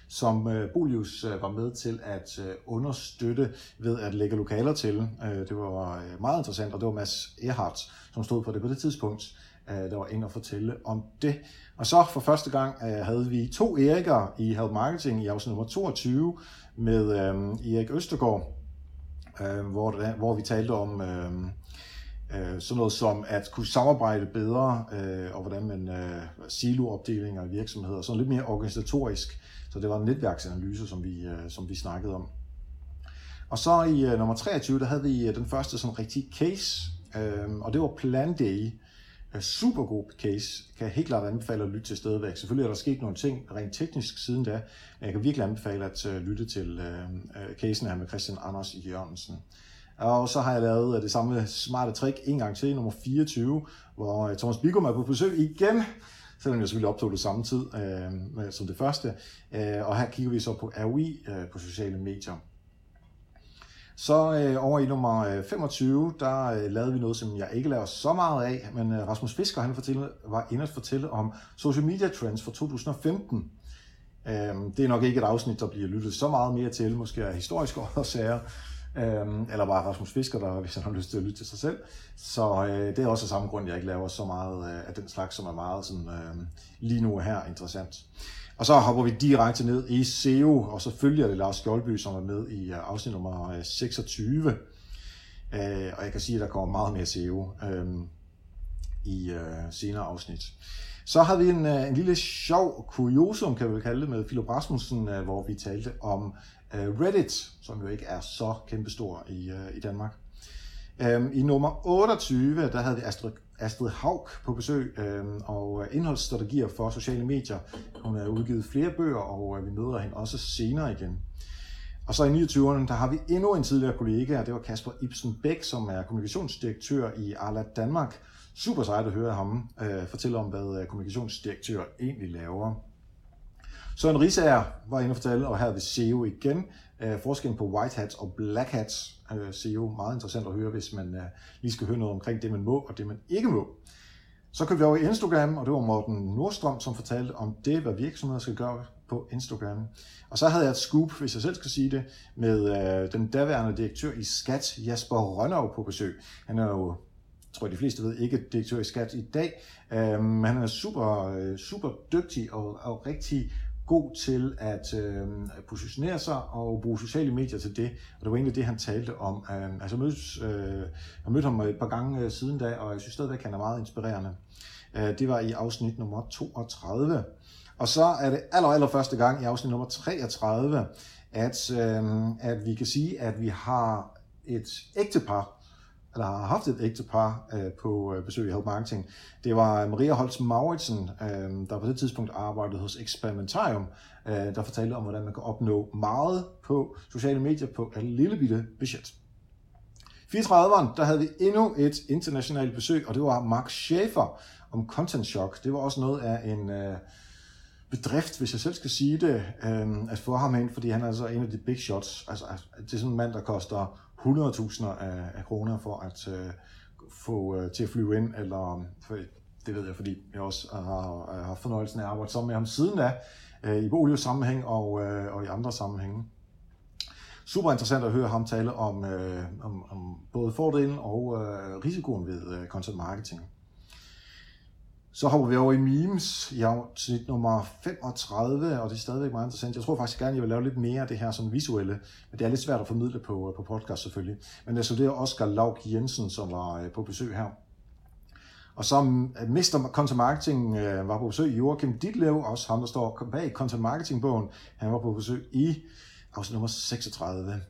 som uh, Bolius uh, var med til at uh, understøtte ved at lægge lokaler til. Uh, det var uh, meget interessant, og det var Mads Erhardt, som stod for det på det tidspunkt Øh, der var inde og fortælle om det. Og så for første gang øh, havde vi to Erikker i Help Marketing i afsnit nummer 22 med øh, Erik Østergaard, øh, hvor, hvor vi talte om øh, øh, sådan noget som at kunne samarbejde bedre, øh, og hvordan man øh, siloopdelinger i virksomheder, sådan lidt mere organisatorisk. Så det var en netværksanalyse, som vi, øh, som vi snakkede om. Og så i øh, nummer 23, der havde vi øh, den første sådan rigtig case, øh, og det var Plan Day, super god case. Kan jeg helt klart anbefale at lytte til stadigvæk. Selvfølgelig er der sket nogle ting rent teknisk siden da, men jeg kan virkelig anbefale at øh, lytte til øh, øh, casen her med Christian Anders Jørgensen. Og så har jeg lavet øh, det samme smarte trick en gang til, nummer 24, hvor Thomas Bigum er på besøg igen, selvom jeg selvfølgelig optog det samme tid øh, som det første. Uh, og her kigger vi så på ROI øh, på sociale medier. Så øh, over i nummer øh, 25, der øh, lavede vi noget, som jeg ikke laver så meget af, men øh, Rasmus Fisker han fortælle, var inde at fortælle om social media trends for 2015. Øh, det er nok ikke et afsnit, der bliver lyttet så meget mere til, måske af historiske årsager, øh, eller bare Rasmus Fisker, der hvis han har lyst til at lytte til sig selv. Så øh, det er også af samme grund, jeg ikke laver så meget øh, af den slags, som er meget sådan, øh, lige nu her interessant. Og så hopper vi direkte ned i SEO, og så følger det Lars Skjoldby, som er med i øh, afsnit nummer øh, 26. Øh, og jeg kan sige, at der kommer meget mere SEO øh, i øh, senere afsnit. Så har vi en, øh, en lille sjov kuriosum, kan vi kalde det, med Philip Rasmussen, hvor vi talte om Reddit, som jo ikke er så kæmpestor i, i Danmark. I nummer 28, der havde vi Astrid, Astrid Haug på besøg, øhm, øh, og indholdsstrategier for sociale medier. Hun har udgivet flere bøger, og øh, vi møder hende også senere igen. Og så i 29'erne, der har vi endnu en tidligere kollega, og det var Kasper Ibsen Bæk, som er kommunikationsdirektør i Arla Danmark, super sejt at høre ham øh, fortælle om, hvad øh, kommunikationsdirektør egentlig laver. Søren Risager var inde og fortælle, og her ved CEO SEO igen. Øh, forskellen på white hats og black hats. Øh, SEO meget interessant at høre, hvis man øh, lige skal høre noget omkring det, man må og det, man ikke må. Så købte vi over i Instagram, og det var Morten Nordstrøm, som fortalte om det, hvad virksomheder skal gøre på Instagram. Og så havde jeg et scoop, hvis jeg selv skal sige det, med øh, den daværende direktør i Skat, Jasper Rønnerv, på besøg. Han er jo tror jeg de fleste ved, ikke direktør i skat i dag. Um, han er super, øh, super dygtig og, og rigtig god til at øh, positionere sig og bruge sociale medier til det. Og det var egentlig det, han talte om. Øh, altså, jeg, øh, jeg mødte ham et par gange øh, siden da, og jeg synes stadigvæk, at han er meget inspirerende. Øh, det var i afsnit nummer 32. Og så er det aller, aller første gang i afsnit nummer 33, at, øh, at vi kan sige, at vi har et ægtepar, eller har haft et ægtepar øh, på øh, besøg i Help Marketing. Det var øh, Maria Holtz Mauritsen, øh, der på det tidspunkt arbejdede hos Experimentarium, øh, der fortalte om, hvordan man kan opnå meget på sociale medier på et lille bitte budget. 34'eren, der havde vi endnu et internationalt besøg, og det var Mark Schaefer om Content Shock. Det var også noget af en øh, bedrift, hvis jeg selv skal sige det, øh, at få ham ind, fordi han er altså en af de big shots. Altså, det er sådan en mand, der koster 100.000 af, af kroner for at øh, få øh, til at flyve ind, eller for, det ved jeg, fordi jeg også har, har haft fornøjelsen af at arbejde sammen med ham siden da, øh, i Bolio-sammenhæng og, øh, og i andre sammenhænge. Super interessant at høre ham tale om, øh, om, om både fordelen og øh, risikoen ved øh, content marketing. Så hopper vi over i memes i afsnit nummer 35, og det er stadigvæk meget interessant. Jeg tror faktisk gerne, jeg vil lave lidt mere af det her som visuelle, men det er lidt svært at formidle på, øh, på podcast selvfølgelig. Men altså, det er Oscar Laug Jensen, som var øh, på besøg her. Og så øh, Mr. Content Marketing øh, var på besøg i Joachim Ditlev, også ham, der står bag Content Marketing-bogen. Han var på besøg i afsnit nummer 36.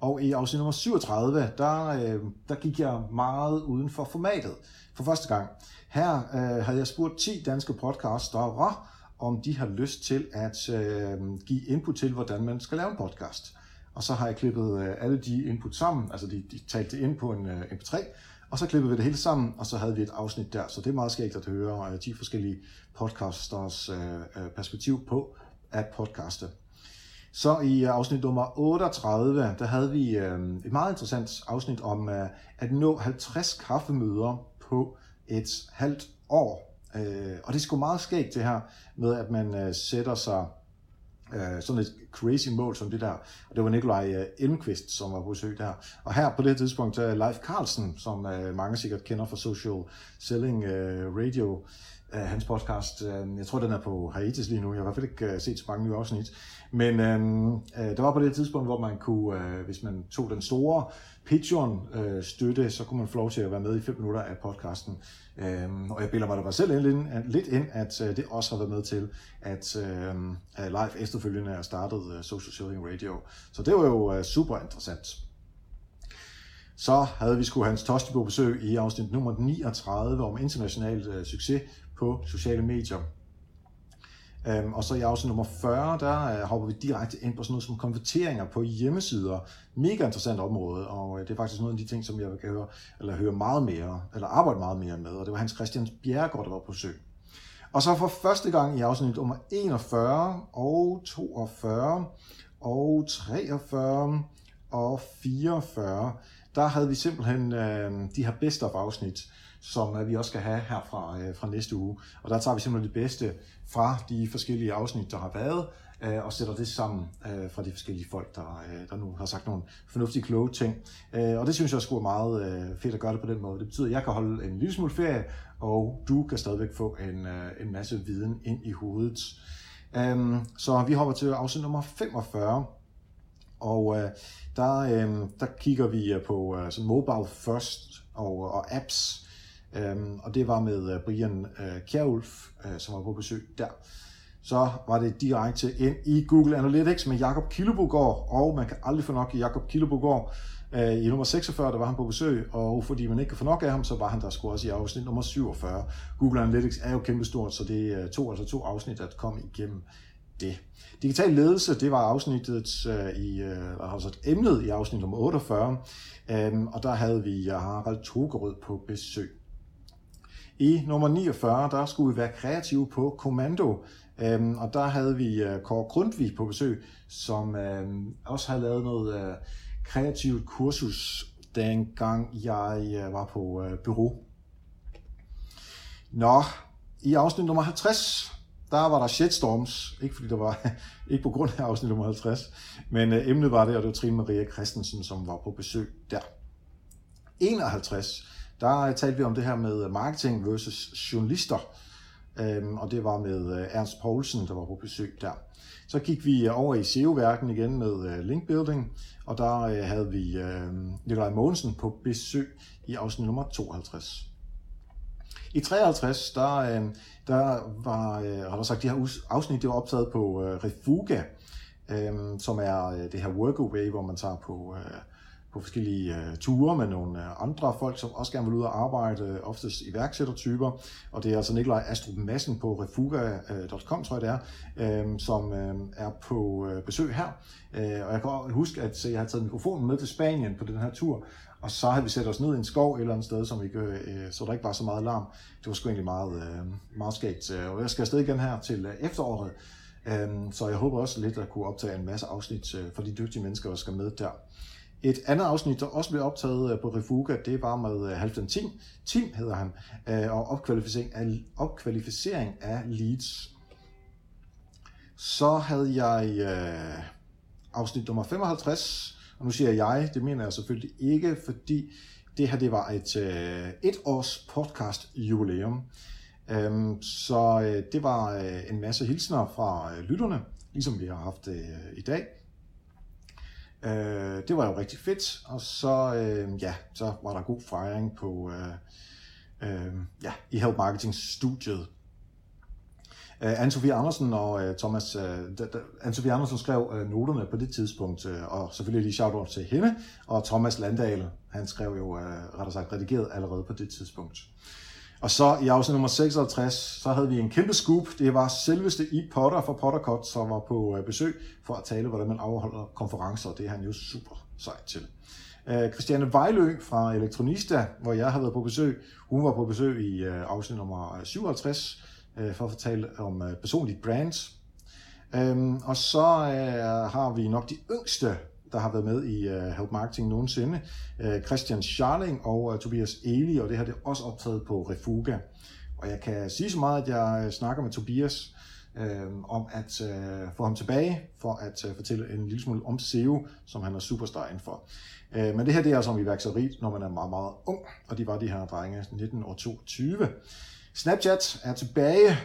Og i afsnit nummer 37, der, der gik jeg meget uden for formatet for første gang. Her øh, havde jeg spurgt 10 danske podcastere, om de har lyst til at øh, give input til, hvordan man skal lave en podcast. Og så har jeg klippet øh, alle de input sammen, altså de, de talte det ind på en øh, MP3, og så klippede vi det hele sammen, og så havde vi et afsnit der. Så det er meget skægt at høre øh, 10 forskellige podcasters øh, øh, perspektiv på at podcaste. Så i øh, afsnit nummer 38, der havde vi øh, et meget interessant afsnit om øh, at nå 50 kaffemøder på et halvt år. Øh, og det er sgu meget skægt det her med, at man øh, sætter sig øh, sådan et crazy mål som det der. Og det var Nikolaj øh, Elmqvist, som var på besøg der. Og her på det tidspunkt, er Leif Carlsen, som øh, mange sikkert kender fra Social Selling øh, Radio, øh, hans podcast. Øh, jeg tror, den er på Haitis lige nu. Jeg har i hvert fald ikke øh, set så mange nye afsnit. Men øh, øh, der var på det tidspunkt, hvor man kunne, øh, hvis man tog den store Patreon-støtte, så kunne man få lov til at være med i 5 minutter af podcasten. Øhm, og jeg bilder mig da selv ind, lidt ind, at øh, det også har været med til, at øhm, live efterfølgende er startet øh, Social Selling Radio. Så det var jo øh, super interessant. Så havde vi skulle Hans Toste på besøg i afsnit nummer 39 om international succes på sociale medier. Øhm, og så i afsnit nummer 40, der øh, hopper vi direkte ind på sådan noget som konverteringer på hjemmesider. Mega interessant område, og øh, det er faktisk noget af de ting, som jeg vil høre, eller høre meget mere, eller arbejde meget mere med, og det var Hans Christian Bjergård, der var på søg. Og så for første gang i afsnit nummer 41 og 42 og 43 og 44, der havde vi simpelthen øh, de her best af afsnit, som øh, vi også skal have her fra, øh, fra næste uge. Og der tager vi simpelthen det bedste fra de forskellige afsnit, der har været, øh, og sætter det sammen fra de forskellige folk, der, der nu har sagt nogle fornuftige, kloge ting. Og det synes jeg også er meget fedt at gøre det på den måde. Det betyder, at jeg kan holde en lille smule ferie, og du kan stadigvæk få en, en masse viden ind i hovedet. Øhm, så vi hopper til afsnit nummer 45, og der, øhm, der kigger vi på sådan mobile first og, og apps, um, og det var med øh, Brian øh, uh, Kjærulf, øh, som var på besøg der. Så var det direkte ind i Google Analytics med Jakob Killebogård, og man kan aldrig få nok i Jakob Killebogård. Øh, I nummer 46, der var han på besøg, og fordi man ikke kan få nok af ham, så var han der sgu også i afsnit nummer 47. Google Analytics er jo kæmpestort, så det er to, altså to afsnit, at komme igennem det. Digital ledelse, det var afsnittet i, altså emnet i afsnit nummer 48, um, øhm, og der havde vi Harald Togerød på besøg. I nummer 49, der skulle vi være kreative på kommando, øhm, og der havde vi øh, Kåre Grundtvig på besøg, som øh, også havde lavet noget øh, kreativt kursus, dengang jeg øh, var på øh, bureau. Nå, i afsnit nummer 50, der var der shitstorms, ikke fordi der var, ikke på grund af afsnit nummer 50, men øh, emnet var det, og det var Trine Maria Christensen, som var på besøg der. 51, der talte vi om det her med marketing versus journalister, um, og det var med øh, Ernst Poulsen, der var på besøg der. Så gik vi øh, over i SEO-værken igen med øh, linkbuilding, og der havde vi Nikolaj Mogensen på besøg i afsnit nummer 52. I 53, der, der var, har der sagt, de her afsnit, det var optaget på Refuga, som er det her workaway, hvor man tager på, på forskellige øh, ture med nogle øh, andre folk, som også gerne vil ud og arbejde, øh, oftest iværksættertyper. Og det er altså Nikolaj Astrup Madsen på refuga.com, tror jeg det er, øhm, som er på besøg her. Og jeg kan huske, at jeg har taget mikrofonen med til Spanien på den her tur, og så havde vi sat os ned i en skov et eller andet sted, som vi, øh, så der ikke var så meget larm. Det var sgu egentlig meget, øh, meget skægt. Og jeg skal afsted igen her til øh, efteråret, øh, så jeg håber også lidt at kunne optage en masse afsnit øh, for de dygtige mennesker, der skal med der. Et andet afsnit, der også blev optaget øh, på Refuga, det var med øh, Halvdan Tim, Tim hedder han, øh, og opkvalificering af, opkvalificering af leads. Så havde jeg øh, afsnit nummer 55, og nu siger jeg, det mener jeg selvfølgelig ikke, fordi det her det var et øh, et års podcast jubilæum. Øhm, så øh, det var øh, en masse hilsner fra øh, lytterne, ligesom vi har haft øh, i dag. Øh, det var jo rigtig fedt, og så, øh, ja, så var der god fejring på, øh, øh, ja, i Help Marketing studiet Øh, Anne-Sophie Andersen og øh, Thomas, øh, Anne-Sophie Andersen skrev øh, noterne på det tidspunkt, øh, og selvfølgelig lige shout til hende, og Thomas Landale, han skrev jo, øh, rettere sagt, redigeret allerede på det tidspunkt. Og så i afsnit nummer 56, så havde vi en kæmpe scoop. Det var selveste I Potter fra Pottercut, som var på øh, besøg for at tale, hvordan man afholder konferencer. Det er han jo super sej til. Øh, Christiane Vejlø fra Elektronista, hvor jeg har været på besøg, hun var på besøg i øh, afsnit nummer 57, for at fortælle om personligt brand. Øhm, og så har vi nok de yngste, der har været med i uh, Help Marketing nogensinde. Uh, Christian Scharling og uh, Tobias Eli, og det her det er også optaget på Refuga. Og jeg kan sige så meget, at jeg snakker med Tobias uh, om at uh, få ham tilbage, for at uh, fortælle en lille smule om SEO, som han er superstar inden for. Uh, men det her det er altså om iværksætteri, når man er meget, meget ung, og de var de her drenge 19 og 22. Snapchat er tilbage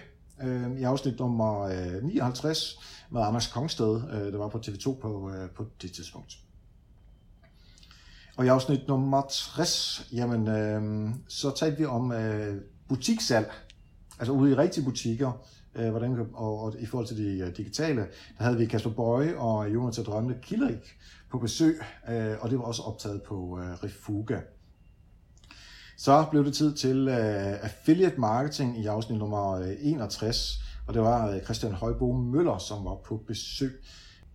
øh, i afsnit nummer øh, 59 med Anders Kongsted, øh, der var på TV2 på, øh, på det tidspunkt. Og i afsnit nummer 60, jamen, øh, så talte vi om øh, butikssalg, altså ude i rigtige butikker, øh, hvordan, og, og i forhold til de uh, digitale, der havde vi Kasper Bøje og Jonas Drømme Kilderik på besøg, øh, og det var også optaget på øh, Refuga. Så blev det tid til uh, affiliate marketing i afsnit nummer øh, 61, og det var øh, Christian Højbo Møller, som var på besøg.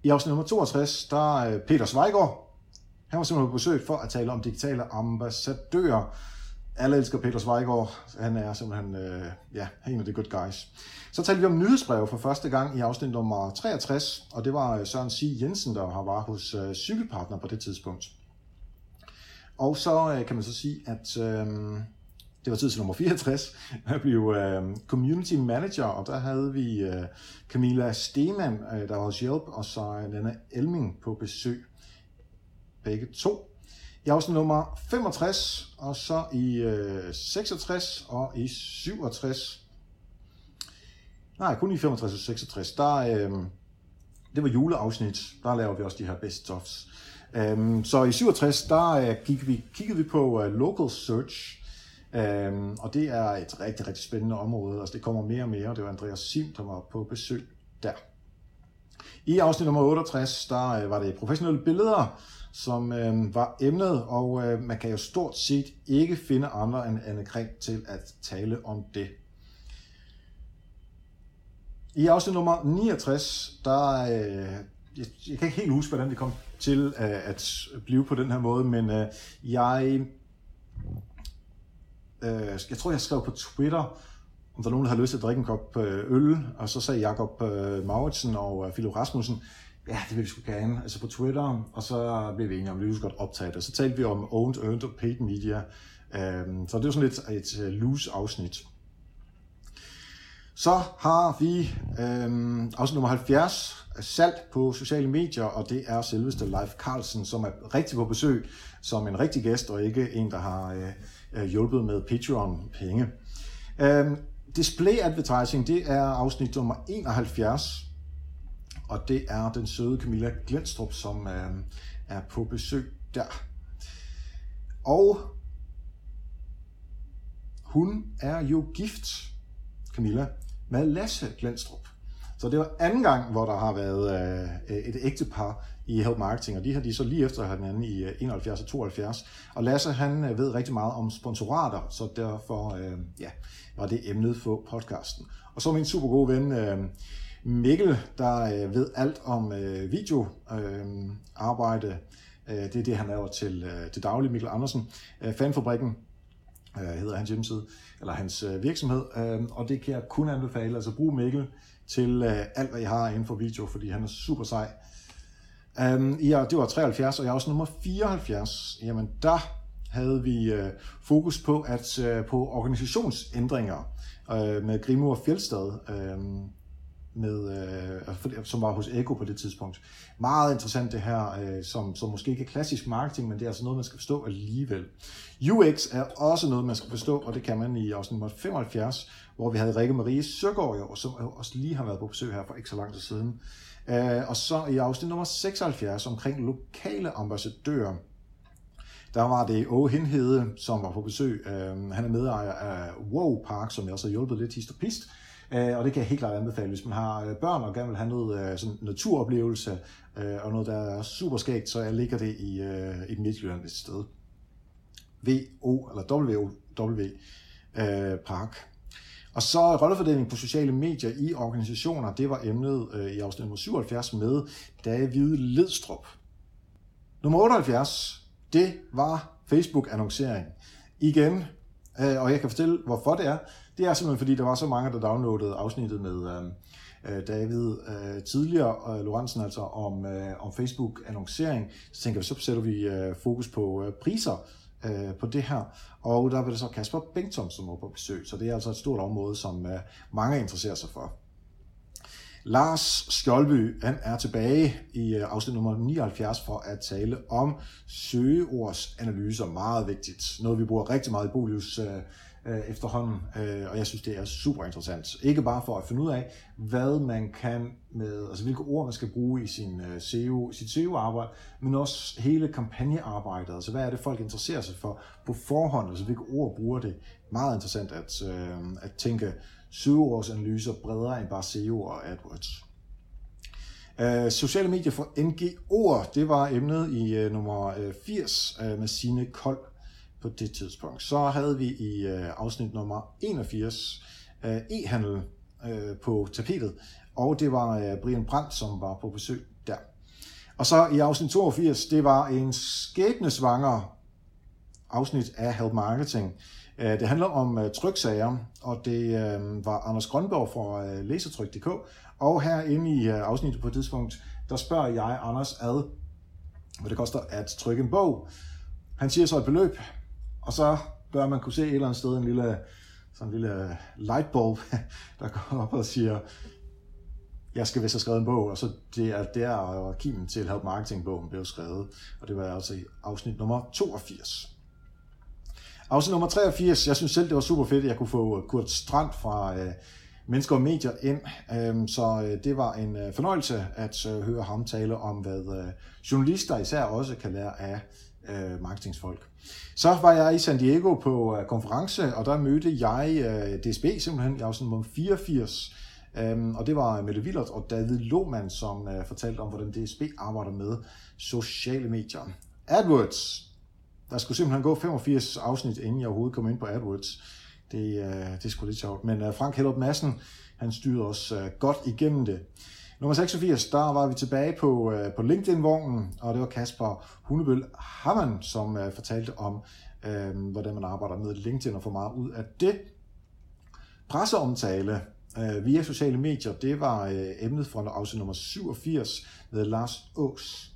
I afsnit nummer 62, der uh, Peter Sveigård, han var simpelthen på besøg for at tale om digitale ambassadører. alle elsker Peter Zweigård. Han er simpelthen øh, ja, en af de good guys. Så talte vi om nyhedsbreve for første gang i afsnit nummer 63, og det var Søren C. Jensen, der var hos øh, Cykelpartner på det tidspunkt. Og så øh, kan man så sige, at øh, det var tid til nummer 64, at blive øh, community manager, og der havde vi øh, Camilla Stemann, øh, der var hos Hjælp, og så øh, Nana Elming på besøg. Begge to. I afsnit nummer 65, og så i øh, 66 og i 67. Nej, kun i 65 og 66. Der, øh, det var juleafsnit. Der laver vi også de her best Øhm, Um, så i 67, der øh, gik vi, kiggede vi på uh, local search, um, og det er et rigtig, rigtig spændende område. Altså, det kommer mere og mere. Det var Andreas Sim, der var på besøg der. I afsnit nummer 68, der uh, var det professionelle billeder, som uh, var emnet, og uh, man kan jo stort set ikke finde andre end Anne Kring til at tale om det. I afsnit nummer 69, der, uh, jeg, jeg kan ikke helt huske, hvordan vi kom til uh, at blive på den her måde, men uh, jeg, uh, jeg tror, jeg skrev på Twitter, om der er nogen, der har lyst til at drikke en kop øh, øl, og så sagde Jakob uh, Mauritsen og uh, Philip Rasmussen, ja, det vil vi sgu gerne, altså på Twitter, og så blev vi enige om, at vi ville godt optage det. Så talte vi om owned, earned og paid media, uh, så det var sådan lidt et, et loose afsnit. Så har vi øh, afsnit nummer 70, salt på sociale medier, og det er selveste Leif Carlsen, som er rigtig på besøg som en rigtig gæst, og ikke en, der har øh, øh hjulpet med Patreon-penge. Øh, display advertising, det er afsnit nummer 71, og det er den søde Camilla Glenstrup, som øh, er på besøg der. Og hun er jo gift, Camilla, med Lasse Glenstrup. Så det var anden gang, hvor der har været øh, et ægtepar i Help Marketing, og de har de så lige efter hinanden i øh, 71 og 72. Og Lasse, han øh, ved rigtig meget om sponsorater, så derfor øh, ja, var det emnet for podcasten. Og så min super gode ven øh, Mikkel, der øh, ved alt om øh, videoarbejde. Øh, øh, det er det, han laver til, øh, til daglig, Mikkel Andersen. Øh, Fanfabrikken øh, hedder hans hjemmeside, eller hans øh, virksomhed, øh, og det kan jeg kun anbefale. Altså brug Mikkel til øh, alt, hvad jeg har inden for video, fordi han er super sej. Um, ja, det var 73, og jeg er også nummer 74. Jamen, der havde vi øh, fokus på at øh, på organisationsændringer øh, med Grimur og Fjeldstad, øh, med, øh, som var hos Eko på det tidspunkt. Meget interessant det her, øh, som, som måske ikke er klassisk marketing, men det er altså noget, man skal forstå alligevel. UX er også noget, man skal forstå, og det kan man i afsnit nummer 75, hvor vi havde Rikke Marie Søgaard, som også lige har været på besøg her for ikke så lang tid siden. Øh, og så i afsnit nummer 76 omkring lokale ambassadører, der var det Åge Hindhede, som var på besøg. Øh, han er medejer af Wow Park, som jeg også har hjulpet lidt hist og pist. Øh, og det kan jeg helt klart anbefale, hvis man har børn og gerne vil have noget sådan naturoplevelse og noget, der er super skægt, så jeg ligger det i, i Midtjylland et sted. VO, eller WW Park. Og så rollefordeling på sociale medier i organisationer, det var emnet øh, i afsnit nummer 77 med David Ledstrup. Nummer 78, det var Facebook-annoncering. Igen, øh, og jeg kan fortælle, hvorfor det er. Det er simpelthen, fordi der var så mange, der downloadede afsnittet med øh, øh David øh, tidligere, øh, Lorentzen altså, om, øh, om Facebook-annoncering. Så tænker vi, så sætter vi øh, fokus på øh, priser øh, på det her. Og der var det så Kasper Bengtsson, som var på besøg, så det er altså et stort område, som øh, mange interesserer sig for. Lars Skjoldby, han er tilbage i øh, afsnit nummer 79 for at tale om søgeordsanalyser. Meget vigtigt. Noget, vi bruger rigtig meget i Bolius øh, øh, efterhånden, øh, og jeg synes, det er super interessant. Ikke bare for at finde ud af, hvad man kan med, altså hvilke ord man skal bruge i sin øh, SEO, sit SEO-arbejde, men også hele kampagnearbejdet. Altså hvad er det, folk interesserer sig for på forhånd, altså hvilke ord bruger det. Meget interessant at, øh, at tænke søgeordsanalyser bredere end bare SEO og AdWords. Uh, sociale medier for NGO'er, det var emnet i uh, nummer øh, 80 uh, med sine Kold på det tidspunkt. Så havde vi i øh, afsnit nummer 81 øh, e-handel øh, på tapetet, og det var øh, Brian Brandt, som var på besøg der. Og så i afsnit 82, det var en skæbnesvanger afsnit af Help Marketing. Øh, det handler om øh, tryksager, og det øh, var Anders Grønborg fra øh, Læsertryk.dk. Og herinde i øh, afsnittet på et tidspunkt, der spørger jeg Anders ad, hvad det koster at trykke en bog. Han siger så et beløb, og så bør man kunne se et eller andet sted en lille, sådan en lille lightbulb, der går op og siger, jeg skal vist have skrevet en bog, og så det er der kimen til Help Marketing-bogen blev skrevet, og det var altså i afsnit nummer 82. Afsnit nummer 83, jeg synes selv, det var super fedt, at jeg kunne få Kurt Strand fra øh, Mennesker og Medier ind, øhm, så øh, det var en øh, fornøjelse at øh, høre ham tale om, hvad øh, journalister især også kan lære af øh, marketingsfolk. Så var jeg i San Diego på øh, konference, og der mødte jeg øh, DSB simpelthen var sådan nummer 84, øhm, og det var Mette Willert og David Lohmann, som øh, fortalte om, hvordan DSB arbejder med sociale medier. AdWords, der skulle simpelthen gå 85 afsnit, inden jeg overhovedet kom ind på AdWords. Det, øh, det er sgu lidt sjovt. Men øh, Frank Hellup Madsen, han styrede os øh, godt igennem det. Nummer 86, der var vi tilbage på, øh, på LinkedIn-vognen, og det var Kasper Hunebøl Hammann, som øh, fortalte om, øh, hvordan man arbejder med LinkedIn og får meget ud af det. Presseomtale øh, via sociale medier, det var øh, emnet fra afsnit nummer 87 med Lars Ås.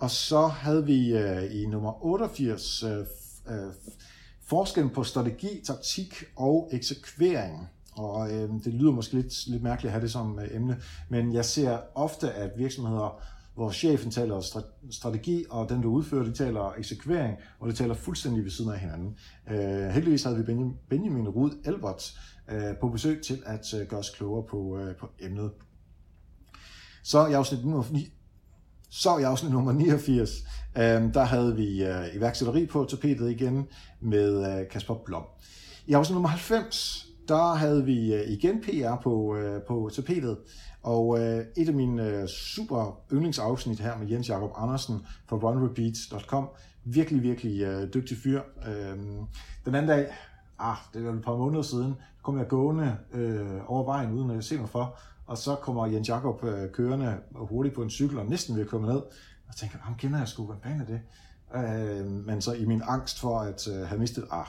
Og så havde vi øh, i nummer 88 øh, øh, forskellen på strategi, taktik og eksekvering. Og øh, det lyder måske lidt, lidt mærkeligt at have det som øh, emne, men jeg ser ofte, at virksomheder, hvor chefen taler strategi, og den, der udfører, de taler eksekvering, og det taler fuldstændig ved siden af hinanden. Øh, heldigvis havde vi Benjamin, Rud Elbert øh, på besøg til at øh, gøre os klogere på, øh, på emnet. Så i afsnit så i afsnit nummer 89, øh, der havde vi øh, iværksætteri på tapetet igen med øh, Kasper Blom. I afsnit nummer 90, der havde vi øh, igen PR på, øh, på tapetet, og øh, et af mine super yndlingsafsnit her med Jens Jakob Andersen fra runrepeats.com, virkelig, virkelig dygtig fyr. Øhm, den anden dag, ah, det var et par måneder siden, kom jeg gående øh, over vejen uden at se mig for, og så kommer Jens Jakob øh, kørende hurtigt på en cykel og næsten ved at komme ned. Og tænker, ham kender jeg sgu, hvad fanden er det? Øh, men så i min angst for at øh, have mistet, ah,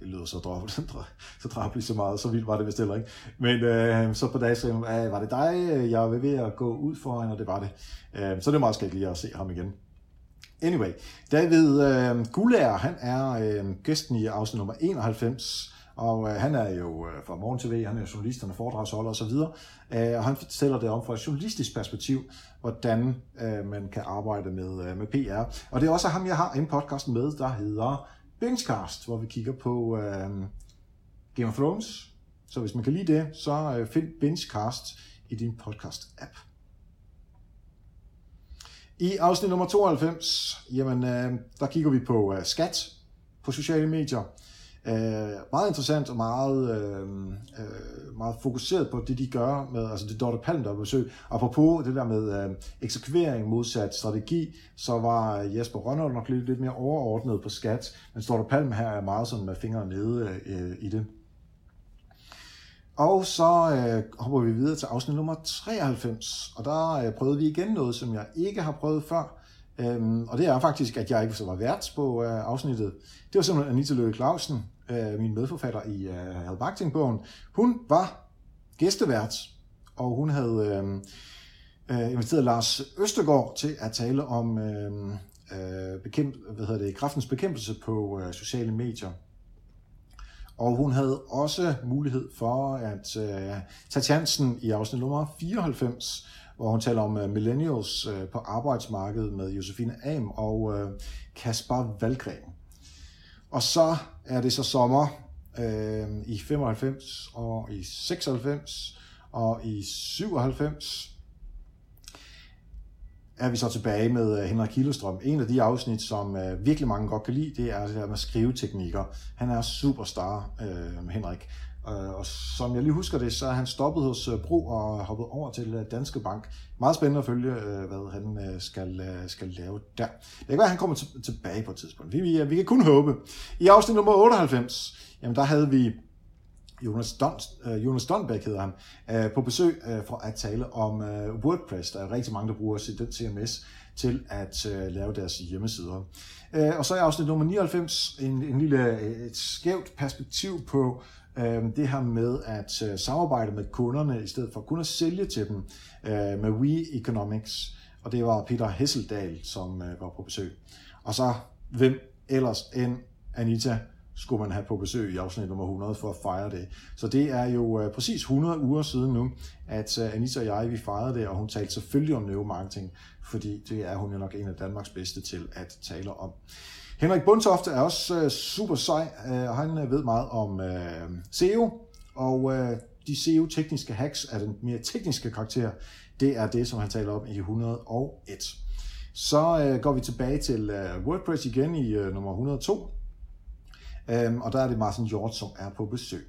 det lyder så drabelt, så drabelt så meget, så vildt var det vist heller ikke. Men øh, så på dag sagde jeg, var det dig, øh, jeg var ved at gå ud foran, og det var det. Øh, så det er meget skægt lige at se ham igen. Anyway, David øh, Gulær, han er øh, gæsten i afsnit nummer 91, og øh, han er jo øh, fra Morgen TV, han er journalist, han er foredragsholder osv. Øh, og han fortæller det om fra et journalistisk perspektiv, hvordan øh, man kan arbejde med, øh, med PR. Og det er også ham, jeg har en podcast med, der hedder Bingecast, hvor vi kigger på øh, Game of Thrones. Så hvis man kan lide det, så øh, find Bingecast i din podcast-app. I afsnit nummer 92, jamen, øh, der kigger vi på øh, skat på sociale medier. Øh, meget interessant og meget, øh, øh, meget fokuseret på det, de gør med, altså det Dorte Palm, der på besøg. Apropos det der med øh, eksekvering modsat strategi, så var Jesper Rønner nok lidt, lidt mere overordnet på skat, men Dorte Palm her er meget sådan med fingrene nede øh, i det. Og så øh, hopper vi videre til afsnit nummer 93, og der øh, prøvede vi igen noget, som jeg ikke har prøvet før. Øhm, og det er faktisk, at jeg ikke så var vært på øh, afsnittet. Det var simpelthen Anita Løge Clausen, øh, min medforfatter i øh, Hal bogen Hun var gæstevært, og hun havde øh, øh, inviteret Lars Østergaard til at tale om øh, øh, bekæmp, hvad hedder det, kraftens bekæmpelse på øh, sociale medier. Og hun havde også mulighed for at øh, tage chancen i afsnit nummer 94, hvor hun taler om øh, millennials øh, på arbejdsmarkedet med Josefine Am og øh, Kasper Valgren. Og så er det så sommer øh, i 95 og i 96 og i 97 er vi så tilbage med øh, Henrik Hillestrøm. En af de afsnit, som øh, virkelig mange godt kan lide, det er det der med skriveteknikker. Han er superstar, øh, Henrik. Øh, og som jeg lige husker det, så er han stoppet hos øh, Bro og hoppet over til øh, Danske Bank. Meget spændende at følge, øh, hvad han skal, skal lave der. Det kan være, at han kommer tilbage på et tidspunkt. Vi, vi, vi kan kun håbe. I afsnit nummer 98, jamen der havde vi Jonas, Don, Jonas Donbæk hedder han, på besøg for at tale om WordPress. Der er rigtig mange, der bruger den CMS til at lave deres hjemmesider. Og så er afsnit nummer 99 en, en lille et skævt perspektiv på Øhm, det her med at øh, samarbejde med kunderne, i stedet for kun at sælge til dem øh, med We Economics. Og det var Peter Hesseldal, som øh, var på besøg. Og så hvem ellers end Anita skulle man have på besøg i afsnit nummer 100 for at fejre det. Så det er jo præcis 100 uger siden nu, at Anita og jeg, vi fejrede det, og hun talte selvfølgelig om neuromarketing, fordi det er hun jo nok en af Danmarks bedste til at tale om. Henrik Bundtofte er også øh, super sej, øh, og han øh, ved meget om øh, SEO, og de SEO-tekniske hacks af den mere tekniske karakter. Det er det, som han taler om i 101. Så går vi tilbage til WordPress igen i nummer 102, Øhm, og der er det Martin Hjort, som er på besøg.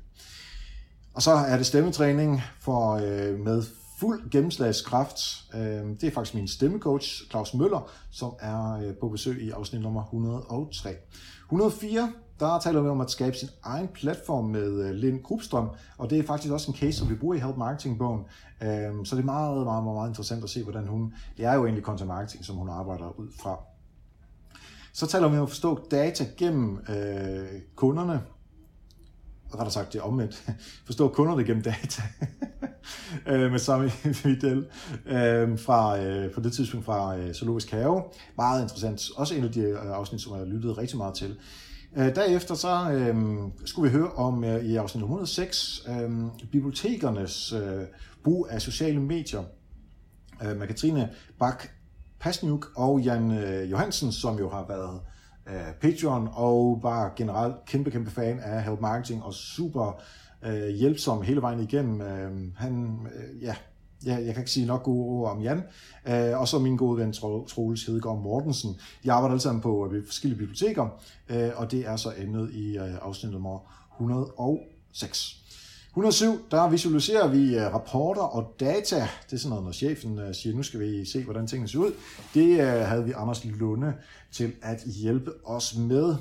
Og så er det stemmetræning for, øh, med fuld gennemslagskraft. Øhm, det er faktisk min stemmecoach, Claus Møller, som er øh, på besøg i afsnit nummer 103. 104, der taler vi om at skabe sin egen platform med øh, Lind Krupstrøm, og det er faktisk også en case, som vi bruger i Help Marketing-bogen. Øhm, så det er meget, meget, meget, meget interessant at se, hvordan hun... Det er jo egentlig content marketing, som hun arbejder ud fra. Så taler vi om at forstå data gennem øh, kunderne. Rettere sagt, det omvendt. Forstå kunderne gennem data. Øh, med Sami Vidal øh, fra, øh, på det tidspunkt fra øh, Zoologisk Have. Meget interessant. Også en af de øh, afsnit, som jeg lyttede rigtig meget til. Øh, derefter så øh, skulle vi høre om øh, i afsnit 106 øh, bibliotekernes øh, brug af sociale medier øh, med Katrine Bak Pasniuk og Jan øh, Johansen, som jo har været øh, Patreon og bare generelt kæmpe, kæmpe fan af Help Marketing og super øh, hjælpsom hele vejen igennem. Øh, han, øh, ja, ja, jeg kan ikke sige nok gode ord om Jan. Øh, og så min gode ven Troels Hedegaard Mortensen. De arbejder alle sammen på øh, forskellige biblioteker, øh, og det er så emnet i øh, afsnit nummer 106. 107, der visualiserer vi øh, rapporter og data. Det er sådan noget, når chefen øh, siger, nu skal vi se, hvordan tingene ser ud. Det øh, havde vi Anders Lunde til at hjælpe os med.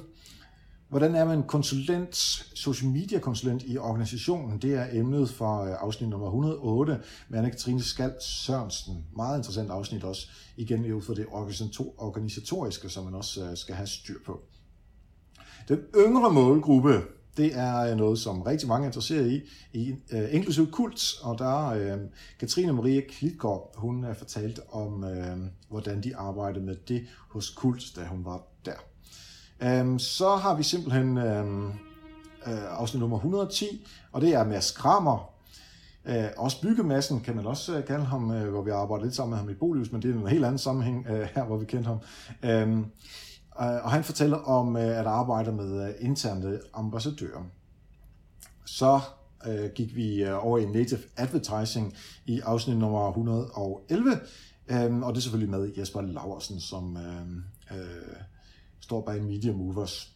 Hvordan er man konsulent, social media konsulent i organisationen? Det er emnet for afsnit nummer 108 med Anne-Katrine Skald Sørensen. Meget interessant afsnit også. Igen ud for det organisatoriske, som man også skal have styr på. Den yngre målgruppe, det er øh, noget, som rigtig mange er interesseret i, i øh, inklusive kult, og der øh, Katrine Marie Klitgaard, hun har fortalte om, øh, hvordan de arbejdede med det hos kult, da hun var der. Øh, så har vi simpelthen øh, øh, afsnit nummer 110, og det er Mads Kramer, Uh, også byggemassen kan man også uh, kalde ham, uh, hvor vi arbejder lidt sammen med ham i Bolius, men det er en helt anden sammenhæng uh, her, hvor vi kendte ham. Um, Øh, Øh, og han fortæller om øh, at arbejde med øh, interne ambassadører. Så øh, gik vi over i native advertising i afsnit nummer 111, øh, og det er selvfølgelig med Jesper Laversen, som øh, øh, står bag Media Movers.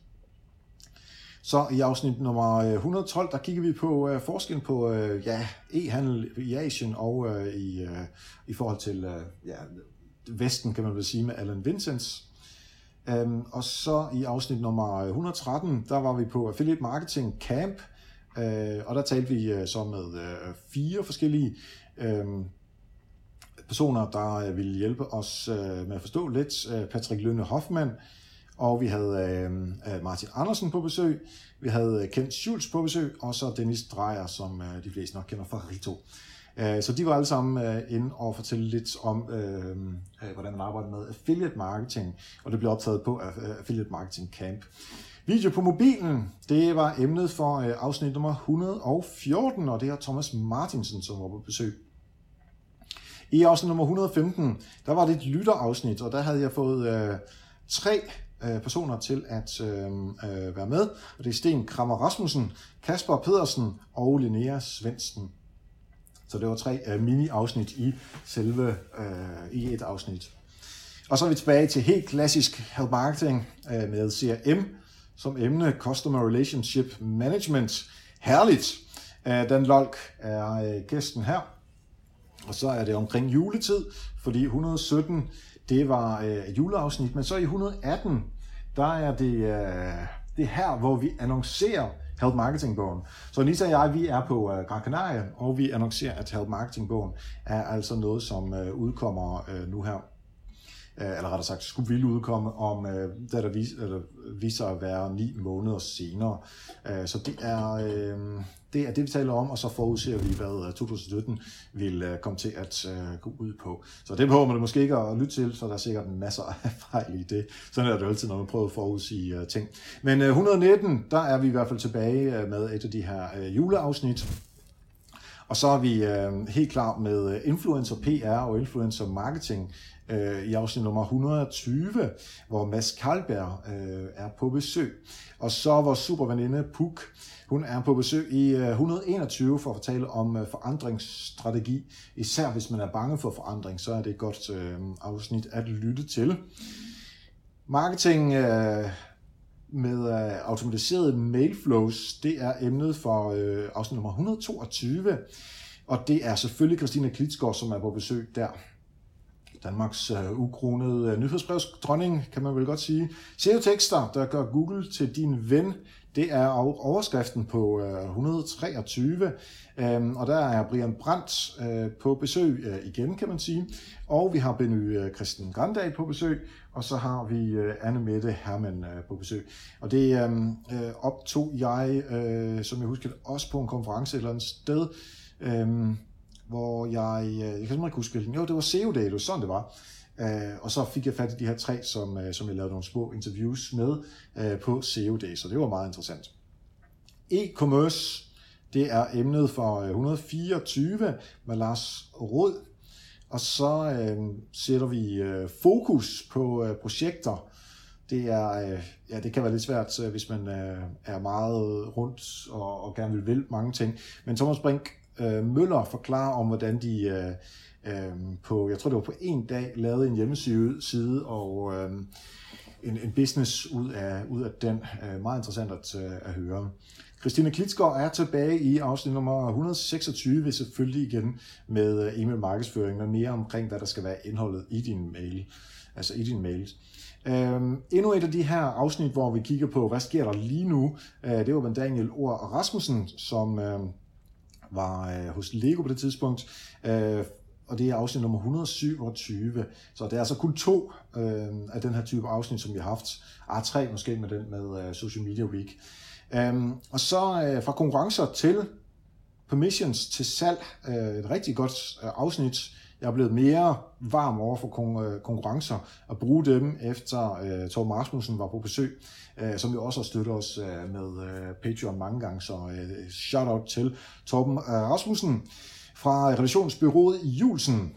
Så i afsnit nummer 112, der kigger vi på øh, forskellen på øh, ja, e-handel i Asien og øh, i, øh, i forhold til øh, ja, Vesten, kan man vel sige, med Alan Vincents. Um, og så i afsnit nummer 113, der var vi på Affiliate Marketing Camp, uh, og der talte vi uh, så med uh, fire forskellige uh, personer, der uh, ville hjælpe os uh, med at forstå lidt. Uh, Patrick Lønne Hoffmann, og vi havde uh, Martin Andersen på besøg, vi havde Kent Schultz på besøg, og så Dennis Drejer, som uh, de fleste nok kender fra Rito. Øh, så de var alle sammen øh, inde og fortælle lidt om, øh, øh, hvordan man arbejder med affiliate marketing, og det blev optaget på Affiliate Marketing Camp. Video på mobilen, det var emnet for afsnit nummer 114, og det er Thomas Martinsen, som var på besøg. I afsnit nummer 115, der var det et lytterafsnit, og der havde jeg fået øh, tre øh, personer til at øh, øh, være med. Og det er Sten Krammer Rasmussen, Kasper Pedersen og Linnea Svendsen. Så det var tre øh, mini-afsnit i selve øh, i et afsnit. Og så er vi tilbage til helt klassisk help marketing øh, med CRM som emne, Customer Relationship Management. Herligt! Øh, Dan Lolk er øh, gæsten her. Og så er det omkring juletid, fordi 117, det var øh, juleafsnit, men så i 118, der er det, øh, det her, hvor vi annoncerer Help Marketing-bogen. Så Anita og jeg, vi er på uh, Gran Canaria, og vi annoncerer, at Help Marketing-bogen er altså noget, som uh, udkommer uh, nu her. Øh, eller rettere sagt skulle ville udkomme, om øh, da der vis, eller, viser at være ni måneder senere. Øh, så det er, øh, det er det, vi taler om, og så forudser vi, hvad øh, 2017 vil øh, komme til at øh, gå ud på. Så det behøver man måske ikke at lytte til, så der er sikkert masser af fejl i det. Sådan er det jo altid, når man prøver at forudsige øh, ting. Men øh, 119, der er vi i hvert fald tilbage øh, med et af de her øh, juleafsnit. Og så er vi øh, helt klar med øh, influencer PR og influencer marketing øh, i afsnit nummer 120, hvor Mads Karlberg øh, er på besøg. Og så vores superveninde Puk, hun er på besøg i øh, 121 for at fortælle om øh, forandringsstrategi. Især hvis man er bange for forandring, så er det et godt øh, afsnit at lytte til. Marketing øh, med øh, automatiseret mailflows, det er emnet for øh, afsnit nummer 122. Og det er selvfølgelig Christina Klitsgaard, som er på besøg der. Danmarks øh, ukronede øh, nyhedsbrevsdronning, kan man vel godt sige. SEO-tekster, der gør Google til din ven, det er overskriften på øh, 123. Øhm, og der er Brian Brandt øh, på besøg øh, igen, kan man sige. Og vi har Benny øh, Christian Grandal på besøg, og så har vi øh, Anne Mette Hermann øh, på besøg. Og det øhm, øh, optog jeg, øh, som jeg husker, også på en konference et eller andet sted. Øh, hvor jeg, øh, jeg kan simpelthen ikke huske, jo, det var SEO Day, det var sådan det var. Uh, og så fik jeg fat i de her tre, som, øh, som jeg lavede nogle små interviews med uh, på SEO Day, så det var meget interessant. E-commerce, det er emnet for 124 med Lars Rød, og så øh, sætter vi øh, fokus på øh, projekter. Det, er, øh, ja, det kan være lidt svært, hvis man øh, er meget rundt og, og gerne vil vil mange ting. Men Thomas Brink øh, Møller forklarer om, hvordan de øh, øh, på, jeg tror det var på en dag, lavede en hjemmeside side og øh, en, en business ud af, ud af den. Øh, meget interessant at, øh, at høre. Christine Klitsgaard er tilbage i afsnit nummer 126, selvfølgelig igen med øh, e-mail markedsføring, men mere omkring, hvad der skal være indholdet i din mail, altså i din mail. Øhm, endnu et af de her afsnit, hvor vi kigger på, hvad sker der lige nu, øh, det var med Daniel Or Rasmussen, som øh, var øh, hos Lego på det tidspunkt, øh, og det er afsnit nummer 127, så det er altså kun to øh, af den her type afsnit, som vi har haft. Ah, tre måske med den med øh, Social Media Week. Um, og så øh, fra konkurrencer til permissions til salg, øh, et rigtig godt øh, afsnit. Jeg er blevet mere varm over for kon- øh, konkurrencer og bruge dem efter øh, Torben Rasmussen var på besøg, øh, som jo også har støttet os øh, med øh, Patreon mange gange, så øh, shout out til Torben øh, Rasmussen fra relationsbyrået i Julsen.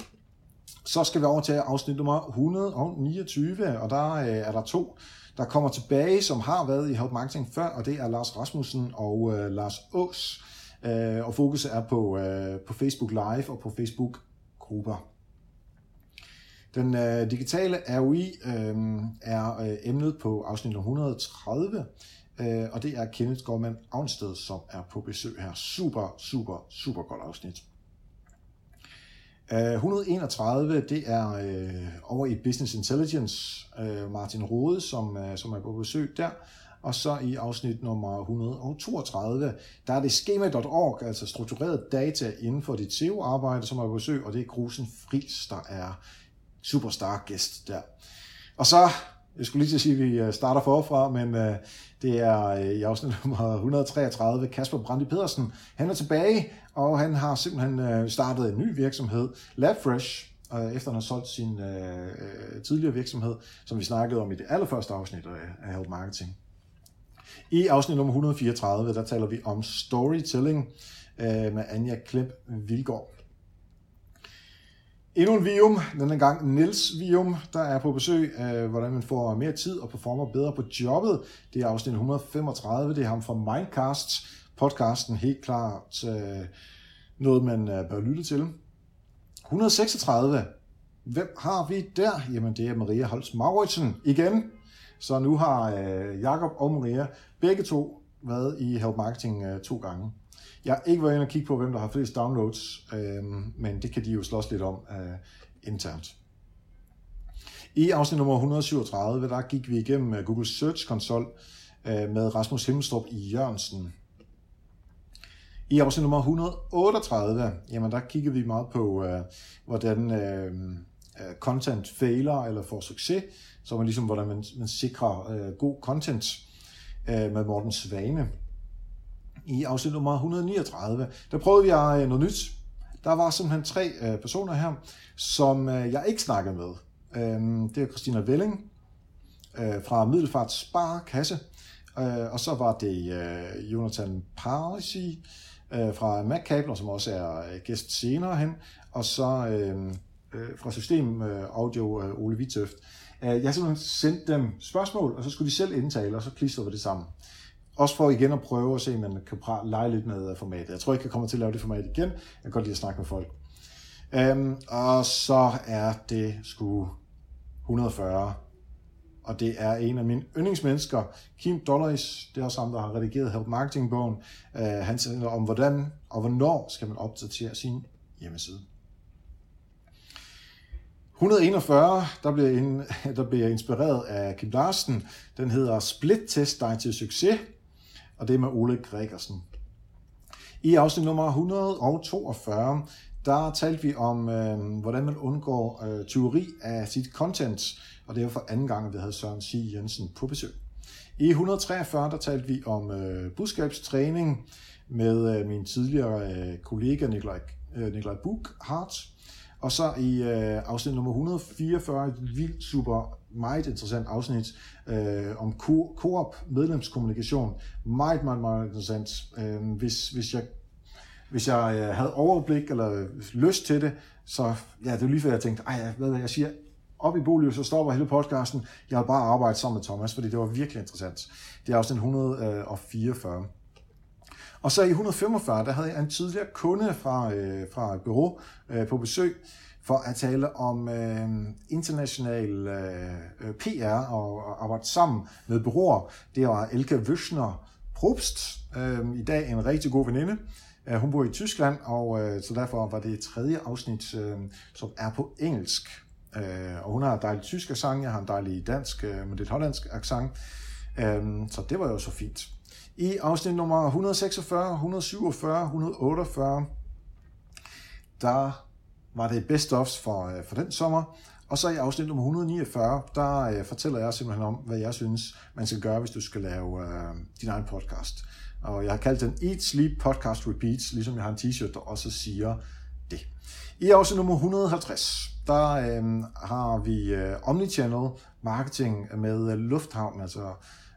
Så skal vi over til afsnit nummer 129, og der øh, er der to, der kommer tilbage, som har været i Help Marketing før, og det er Lars Rasmussen og øh, Lars Ås. Øh, og fokus er på, øh, på Facebook Live og på Facebook grupper. Den øh, digitale ROI øh, er øh, emnet på afsnit 130, øh, og det er Kenneth Gorman Avnsted, som er på besøg her. Super, super, super godt afsnit. Øh, uh, 131, det er uh, over i Business Intelligence, uh, Martin Rode, som, uh, som er på besøg der. Og så i afsnit nummer 132, der er det schema.org, altså struktureret data inden for dit SEO-arbejde, som er på besøg, og det er Grusen Fris, der er superstar gæst der. Og så, jeg skulle lige til at sige, at vi øh, starter forfra, men øh, det er øh, i afsnit nummer 133, Kasper Brandi Pedersen. Han er tilbage, og han har simpelthen startet en ny virksomhed, LabFresh, efter han har solgt sin tidligere virksomhed, som vi snakkede om i det allerførste afsnit af Help Marketing. I afsnit nummer 134, der taler vi om storytelling øh, med Anja Klemp Vilgaard. Endnu en vium, denne gang Nils Vium, der er på besøg, af, hvordan man får mere tid og performer bedre på jobbet. Det er afsnit 135, det er ham fra Mindcast, podcasten helt klart øh, noget, man øh, bør lytte til. 136, hvem har vi der? Jamen det er Maria Holst Mauritsen igen. Så nu har øh, Jakob og Maria begge to været i Help Marketing øh, to gange. Jeg har ikke været inde og kigge på, hvem der har flest downloads, øh, men det kan de jo slås lidt om øh, internt. I afsnit nummer 137, der gik vi igennem øh, Google Search Console øh, med Rasmus Himmelstrup i Jørgensen. I afsnit nummer 138, jamen der kiggede vi meget på, øh, hvordan øh, øh content fejler eller får succes, så man ligesom, hvordan man, man sikrer øh, god content øh, med Morten Svane. I afsnit nummer 139, der prøvede jeg øh, noget nyt. Der var simpelthen tre øh, personer her, som øh, jeg ikke snakkede med. Øhm, det er Christina Velling fra Middelfart Sparkasse, øh, og så var det Jonathan Parisi fra fra MacCabler, som også er gæst senere hen, og så øhm, fra System Audio Ole Vitøft. Jeg simpelthen sendte dem spørgsmål, og så skulle de selv indtale, og så klistrede vi det sammen. Også for igen at prøve at se, om man kan lege lidt med formatet. Jeg tror ikke, jeg kommer til at lave det format igen. Jeg kan godt lide at snakke med folk. Um, og så er det sgu 140. Og det er en af mine yndlingsmennesker, Kim Dollars. Det er også ham, der har redigeret Help Marketing-bogen. Uh, han taler om, hvordan og hvornår skal man opdatere sin hjemmeside. 141, der bliver, in, der bliver jeg inspireret af Kim Larsen. Den hedder Split Test dig til succes og det er med Ole Gregersen. I afsnit nummer 142, der talte vi om, øh, hvordan man undgår øh, tyveri af sit content, og det var for anden gang, vi havde Søren C. Jensen på besøg. I 143, der talte vi om øh, budskabstræning med øh, min tidligere øh, kollega Nikolaj, øh, Nikolaj Buchhardt, og så i øh, afsnit nummer 144, et vildt super meget interessant afsnit øh, om Coop medlemskommunikation. Meget, meget, meget interessant. Øh, hvis, hvis jeg hvis jeg øh, havde overblik eller lyst til det, så ja, det er lige før jeg tænkte, ej, hvad jeg siger, op i Bolio, så stopper hele podcasten. Jeg har bare arbejdet sammen med Thomas, fordi det var virkelig interessant. Det er afsnit 144. Og så i 145, der havde jeg en tidligere kunde fra, øh, fra et bureau øh, på besøg, for at tale om øh, international øh, øh PR og, og arbejde sammen med bureauer. Det var Elke Wüschner Probst, øh, i dag en rigtig god veninde. Øh, hun bor i Tyskland, og øh, så derfor var det tredje afsnit, øh, som er på engelsk. Øh, og hun har en dejlig tysk accent, jeg har en dejlig dansk øh, med lidt hollandsk accent. Øh, så det var jo så fint. I afsnit nummer 146, 147, 148, der var det best ofs for, øh, for den sommer. Og så i afsnit nummer 149, der øh, fortæller jeg simpelthen om, hvad jeg synes, man skal gøre, hvis du skal lave øh, din egen podcast. Og jeg har kaldt den Eat, Sleep, Podcast, Repeats, ligesom jeg har en t-shirt, der også siger det. I afsnit nummer 150, der øh, har vi øh, Omnichannel Marketing med øh, Lufthavn, altså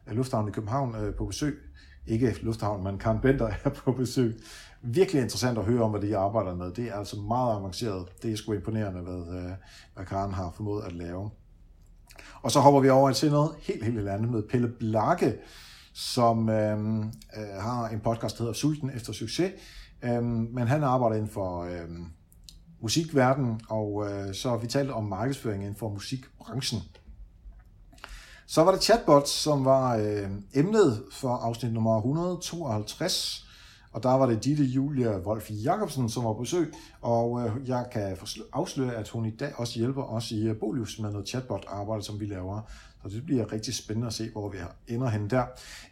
øh, Lufthavn i København øh, på besøg. Ikke Lufthavn, men Karen Bender er på besøg virkelig interessant at høre om, hvad de arbejder med. Det er altså meget avanceret. Det er sgu imponerende, hvad, øh, hvad Karen har formået at lave. Og så hopper vi over til noget helt, helt andet med Pelle Blakke, som øh, øh, har en podcast, der hedder Sulten efter succes. Øh, men han arbejder inden for øh, musikverdenen, og øh, så vi talt om markedsføring inden for musikbranchen. Så var det chatbots, som var øh, emnet for afsnit nummer 152, og der var det Ditte Julia Wolf Jacobsen, som var på besøg, og øh, jeg kan afsløre, at hun i dag også hjælper os i øh, Bolius med noget chatbot-arbejde, som vi laver. Så det bliver rigtig spændende at se, hvor vi ender hen der.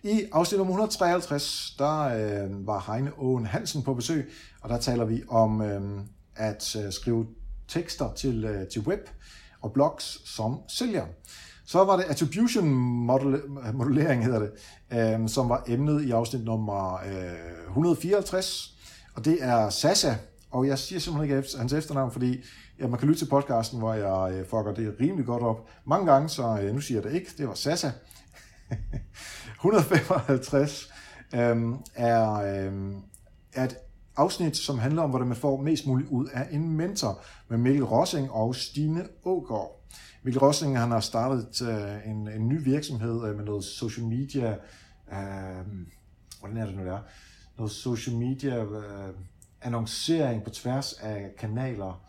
I afsnit nummer 153, der øh, var Heine Åen Hansen på besøg, og der taler vi om øh, at øh, skrive tekster til, øh, til web og blogs som sælger. Så var det attribution modellering, hedder det, øh, som var emnet i afsnit nummer øh, 154, og det er Sasa, og jeg siger simpelthen ikke hans efternavn, fordi ja, man kan lytte til podcasten, hvor jeg øh, fucker det rimelig godt op. Mange gange, så øh, nu siger jeg det ikke, det var Sasa. 155 øh, er, øh, er et afsnit, som handler om, hvordan man får mest muligt ud af en mentor. Med Mikkel Rossing og Stine Ågaard. Mikkel Rosling, han har startet øh, en, en ny virksomhed øh, med noget social media, Øh, hvordan er det nu der? Noget social media øh, annoncering på tværs af kanaler,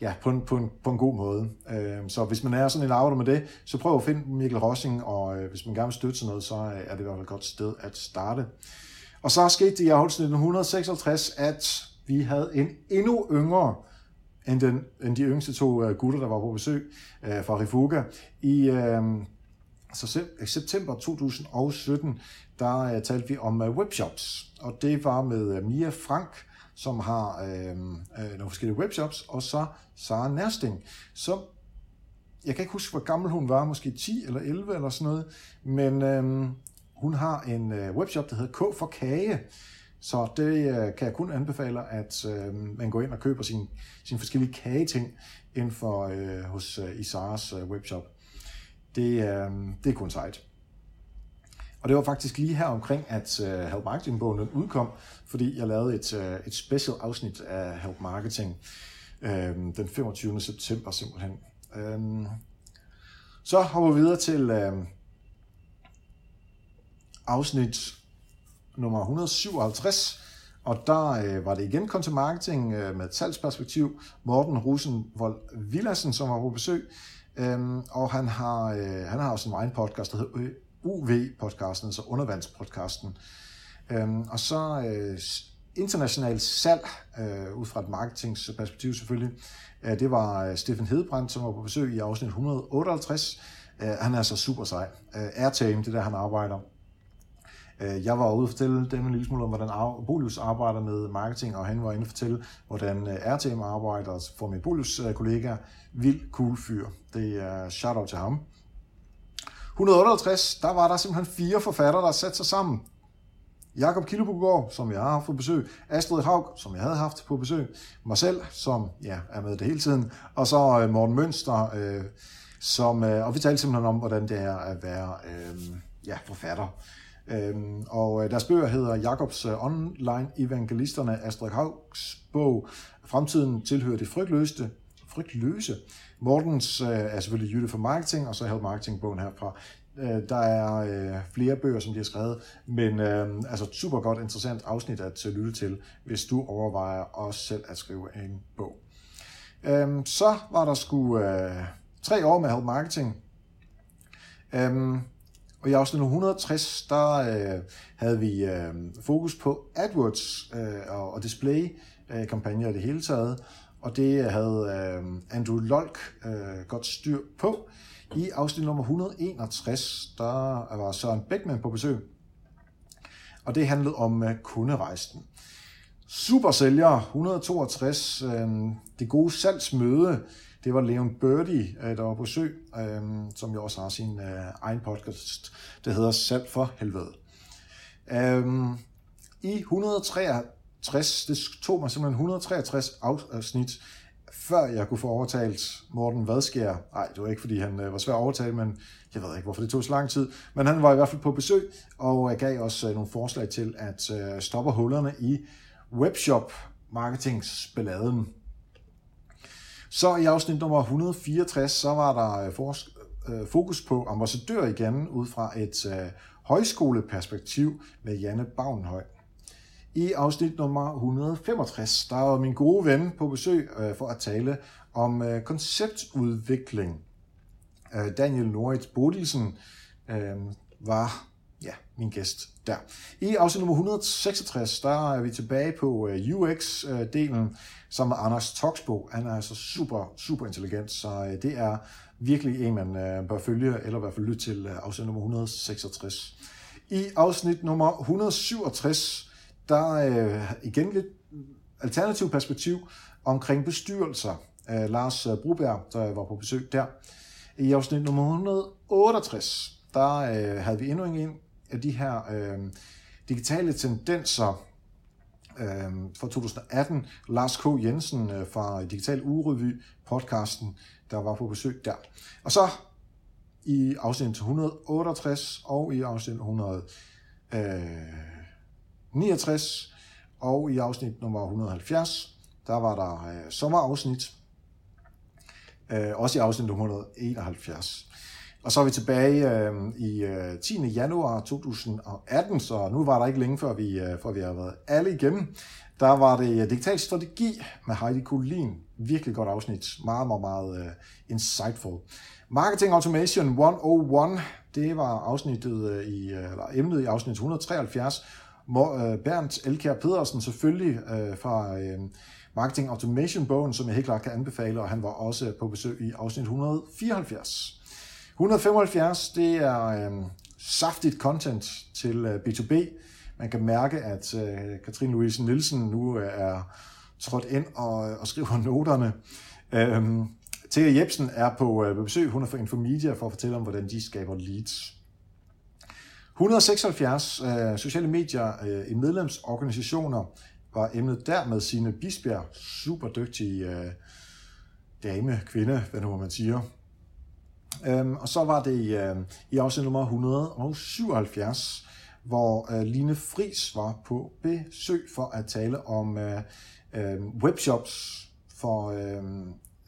ja, på en, på en, på en god måde. Øh, så hvis man er sådan en arbejder med det, så prøv at finde Mikkel Rossing, og øh, hvis man gerne vil støtte sådan noget, så øh, er det i hvert fald et godt sted at starte. Og så skete det i afholdelsen 1956, at vi havde en endnu yngre end, den, end de yngste to uh, gutter, der var på besøg uh, fra Rifuga. I uh, så september 2017, der uh, talte vi om uh, webshops, og det var med uh, Mia Frank, som har øh, øh, nogle forskellige webshops, og så Sara Nærsting, som jeg kan ikke huske, hvor gammel hun var, måske 10 eller 11 eller sådan noget, men øh, hun har en øh, webshop, der hedder K for Kage, så det øh, kan jeg kun anbefale, at øh, man går ind og køber sine sin forskellige kageting inden for øh, hos øh, øh, webshop. Det, øh, det er kun sejt. Og det var faktisk lige her omkring, at øh, Help Marketing-bogen udkom, fordi jeg lavede et, øh, et special afsnit af Help Marketing øh, den 25. september simpelthen. Øh, så hopper vi videre til øh, afsnit nummer 157, og der øh, var det igen content marketing øh, med et salgsperspektiv. Morten Rosenvold Villassen, som var på besøg, uh, og han har, øh, han har også en egen podcast, der hedder UV-podcasten, altså undervandspodcasten. Øhm, og så øh, internationalt salg, øh, ud fra et marketingsperspektiv selvfølgelig, øh, det var øh, Hedbrand, som var på besøg i afsnit 158. Øh, han er så super sej. Øh, Airtame, det der han arbejder. Øh, jeg var ude og fortælle dem en lille smule om, hvordan Bolius arbejder med marketing, og han var inde og fortælle, hvordan øh, RTM arbejder for min Bolius øh, kollega. Vild cool fyr. Det er shout out til ham. 158, der var der simpelthen fire forfattere, der satte sig sammen. Jakob Killebogård, som jeg har haft på besøg, Astrid Haug, som jeg havde haft på besøg, mig selv, som ja, er med det hele tiden, og så øh, Morten Mønster, øh, som, øh, og vi talte simpelthen om, hvordan det er at være øh, ja, forfatter. Øhm, og øh, deres bøger hedder Jakobs øh, Online Evangelisterne, Astrid Haugs bog, Fremtiden tilhører det frygtløste, frygtløse, Mortens øh, er selvfølgelig Jytte for Marketing, og så Help Marketing-bogen herfra. Øh, der er øh, flere bøger, som de har skrevet, men øh, altså super godt, interessant afsnit at øh, lytte til, hvis du overvejer også selv at skrive en bog. Øh, så var der sgu øh, tre år med Help Marketing. Øh, og i afsnit 160, der øh, havde vi øh, fokus på AdWords øh, og, og display-kampagner øh, i det hele taget og det øh, havde øh, Andrew Lolk øh, godt styr på. I afsnit nummer 161, der var Søren Beckmann på besøg, og det handlede om øh, kunderejsen. Super sælger 162, øh, det gode salgsmøde, det var Leon Birdie, øh, der var på besøg, øh, som jo også har sin øh, egen podcast, der hedder Salg for helvede. Øh, I 163 det tog mig simpelthen 163 afsnit, øh, før jeg kunne få overtalt Morten Vadskær. Nej, det var ikke, fordi han øh, var svær at overtale, men jeg ved ikke, hvorfor det tog så lang tid. Men han var i hvert fald på besøg, og jeg gav også øh, nogle forslag til at øh, stoppe hullerne i webshop marketingsballaden. Så i afsnit nummer 164, så var der øh, øh, fokus på ambassadør igen, ud fra et øh, højskoleperspektiv med Janne Bavnhøj. I afsnit nummer 165, der var min gode ven på besøg øh, for at tale om øh, konceptudvikling. Øh, Daniel Norit Bodilsen øh, var ja, min gæst der. I afsnit nummer 166, der er vi tilbage på øh, UX-delen, som er Anders Toksbo. Han er altså super, super intelligent, så øh, det er virkelig en, man øh, bør følge, eller i hvert fald lytte til afsnit nummer 166. I afsnit nummer 167, der er igen lidt alternativ perspektiv omkring bestyrelser. Lars Bruberg, der var på besøg der. I afsnit nummer 168, der øh, havde vi endnu en af de her øh, digitale tendenser øh, fra 2018. Lars K. Jensen øh, fra Digital Urevy podcasten, der var på besøg der. Og så i afsnit 168 og i afsnit 100, 69, øh, og i afsnit nummer 170, der var der øh, sommerafsnit, øh, også i afsnit 171. Og så er vi tilbage øh, i øh, 10. januar 2018, så nu var der ikke længe før vi, øh, før vi har været alle igennem. Der var det øh, digital strategi med Heidi Kulin. Virkelig godt afsnit. Meget, meget, meget øh, insightful. Marketing Automation 101, det var afsnittet øh, i, øh, eller emnet i afsnit 173, Øh, Bernd Elkær Pedersen selvfølgelig øh, fra øh, Marketing Automation-bogen, som jeg helt klart kan anbefale, og han var også på besøg i afsnit 174. 175, det er øh, saftigt content til øh, B2B. Man kan mærke, at øh, Katrine Louise Nielsen nu øh, er trådt ind og, øh, og skriver noterne. Øh, Thea Jebsen er på øh, besøg. Hun er for Infomedia for at fortælle om, hvordan de skaber leads. 176 øh, sociale medier øh, i medlemsorganisationer var emnet der med sine Bisbjerg, super dygtig øh, dame, kvinde, hvad nu man siger. Øhm, og så var det øh, i afsnit nummer 177, hvor øh, Line Fris var på besøg for at tale om øh, øh, webshops for øh,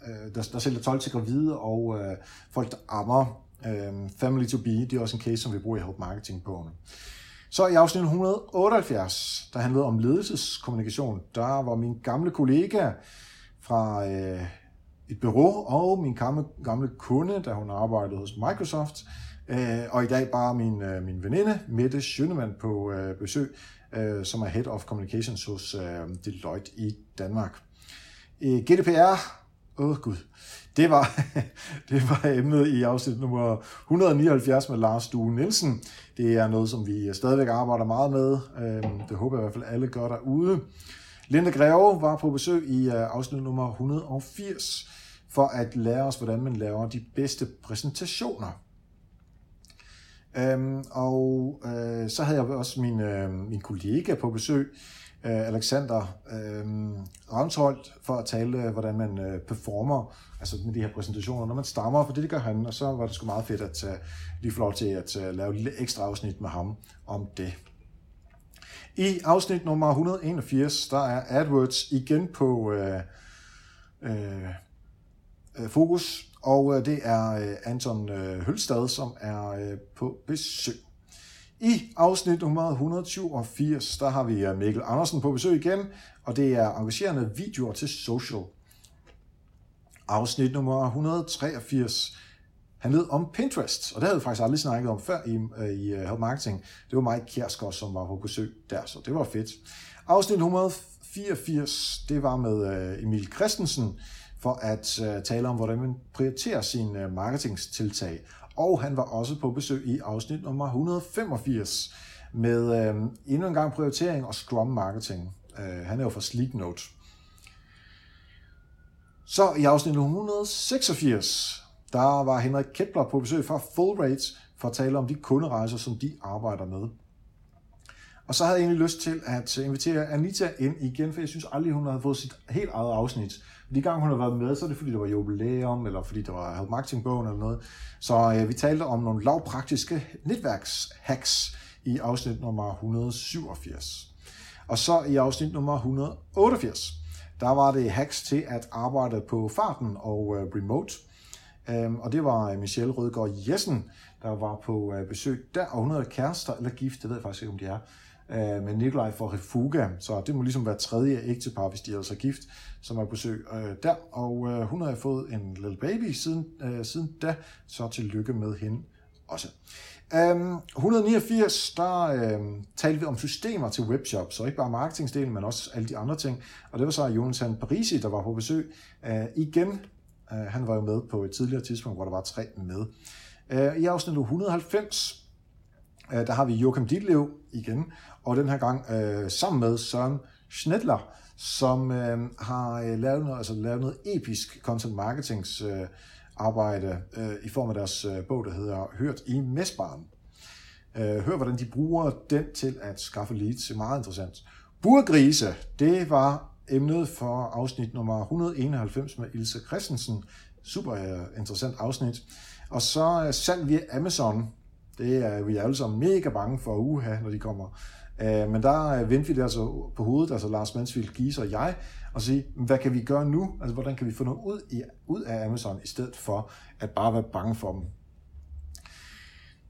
øh, der, der sælger tøj til gravide og øh, folk, der ammer. Øh, Family to be, det er også en case, som vi bruger i Help Marketing på. Så i afsnit 178, der handlede om ledelseskommunikation, der var min gamle kollega fra øh, et bureau og min gamle, gamle kunde, da hun arbejdede hos Microsoft, øh, og i dag bare min, øh, min veninde, Mette Schønemann, på øh, besøg, øh, som er Head of Communications hos øh, Deloitte i Danmark. Øh, GDPR, åh oh, gud, det var, det var emnet i afsnit nummer 179 med Lars Due Nielsen. Det er noget, som vi stadigvæk arbejder meget med. Øh, det håber jeg i hvert fald alle gør derude. Linda Greve var på besøg i øh, afsnit nummer 180 for at lære os, hvordan man laver de bedste præsentationer. Øhm, og øh, så havde jeg også min, øh, min kollega på besøg, øh, Alexander øh, Ravnsholt, for at tale, øh, hvordan man øh, performer altså med de her præsentationer, når man stammer, for det, det gør han, og så var det sgu meget fedt at øh, lige få lov til at øh, lave et lille ekstra afsnit med ham om det. I afsnit nummer 181, der er AdWords igen på øh, øh, øh fokus, og øh, det er øh, Anton Hølstad, som er på besøg. I afsnit nummer 187, der har vi Mikkel Andersen på besøg igen, og det er engagerende videoer til social afsnit nummer 183 handlede om Pinterest, og det havde vi faktisk aldrig snakket om før i, øh, i øh, Help Marketing. Det var Mike Kjærsgaard, som var på besøg der, så det var fedt. Afsnit 184, det var med øh, Emil Christensen, for at tale om, hvordan man prioriterer sine marketingstiltag. Og han var også på besøg i afsnit nummer 185 med øh, endnu en gang prioritering og Scrum Marketing. Øh, han er jo fra Sleeknote. Så i afsnit 186, der var Henrik Kepler på besøg fra Full Rates for at tale om de kunderejser, som de arbejder med. Og så havde jeg egentlig lyst til at invitere Anita ind igen, for jeg synes aldrig, hun havde fået sit helt eget afsnit. De gange hun har været med, så er det fordi, der var jubilæum, eller fordi der var Help Marketing Bogen eller noget. Så øh, vi talte om nogle lavpraktiske netværkshacks i afsnit nummer 187. Og så i afsnit nummer 188, der var det hacks til at arbejde på farten og øh, remote. Øhm, og det var øh, Michelle Rødgaard Jessen, der var på øh, besøg der, og hun havde kærester eller gift, det ved jeg faktisk ikke, om de er, øh, med Nikolaj for Refuga. Så det må ligesom være tredje ægtepar, hvis de er altså gift, som er på besøg der. Og hun har fået en lille baby siden, siden da, så tillykke med hende også. Øhm, um, 189, der um, talte vi om systemer til webshops, så ikke bare marketingsdelen, men også alle de andre ting. Og det var så Jonathan Parisi, der var på besøg. Uh, igen, Øh, han var jo med på et tidligere tidspunkt, hvor der var tre med. Uh, I afsnit 190, uh, øh, der har vi Joachim Ditlev igen, og den her gang uh, sammen med Søren Schnedler, som uh, har lavet, noget, altså, lavet noget episk content marketings arbejde øh, i form af deres øh, bog, der hedder Hørt i Mesbaren. Øh, hør, hvordan de bruger den til at skaffe leads. Det er meget interessant. Burgrise, det var emnet for afsnit nummer 191 med Ilse Christensen. Super øh, interessant afsnit. Og så salg via Amazon. Det er vi alle sammen mega bange for uha, når de kommer. Øh, men der øh, vendte vi det altså på hovedet, altså Lars Mansfield, Gies og jeg, og sige, hvad kan vi gøre nu? Altså, hvordan kan vi få noget ud, i, ud af Amazon, i stedet for at bare være bange for dem?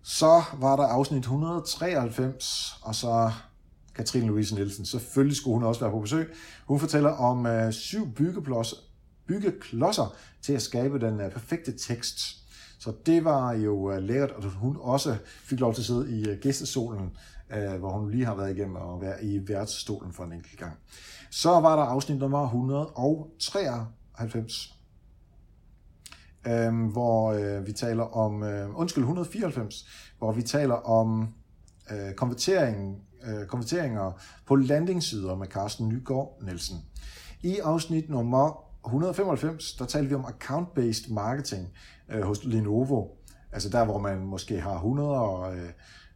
Så var der afsnit 193, og så Katrine Louise Nielsen. Selvfølgelig skulle hun også være på besøg. Hun fortæller om øh, syv byggeklodser, byggeklodser til at skabe den øh, perfekte tekst. Så det var jo øh, lækkert, og hun også fik lov til at sidde i øh, gæstesolen, øh, hvor hun lige har været igennem og være i værtsstolen for en enkelt gang. Så var der afsnit nummer 193, øhm, hvor øh, vi taler om, øh, undskyld, 194, hvor vi taler om øh, konverteringen øh, konverteringer på landingssider med Carsten Nygaard Nielsen. I afsnit nummer 195, der talte vi om account-based marketing øh, hos Lenovo. Altså der, hvor man måske har 100 øh,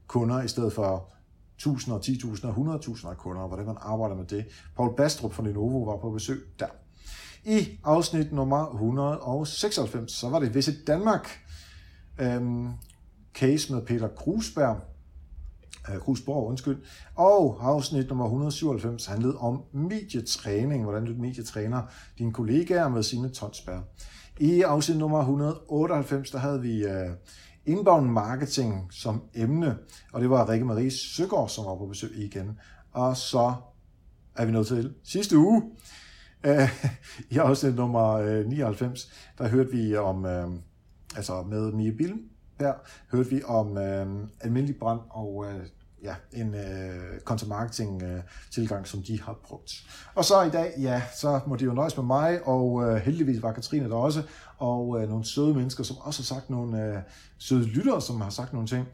kunder i stedet for 1000 og 10.000 og 100.000 af kunder, og hvordan man arbejder med det. Paul Bastrup fra Lenovo var på besøg der. I afsnit nummer 196, så var det Visit Danmark øhm, case med Peter Krusberg, Krusborg, undskyld, og afsnit nummer 197 handlede om medietræning, hvordan du medietræner dine kollegaer med sine tonsbær. I afsnit nummer 198, der havde vi øh, inbound marketing som emne, og det var Rikke Marie Søgaard, som var på besøg igen. Og så er vi nået til sidste uge. Øh, I afsnit nummer øh, 99, der hørte vi om, altså med Mie der hørte vi om øh, almindelig brand og øh, ja, en øh, content marketing øh, tilgang, som de har brugt. Og så i dag, ja, så må de jo nøjes med mig, og øh, heldigvis var Katrine der også, og øh, nogle søde mennesker, som også har sagt nogle øh, søde lyttere, som har sagt nogle ting.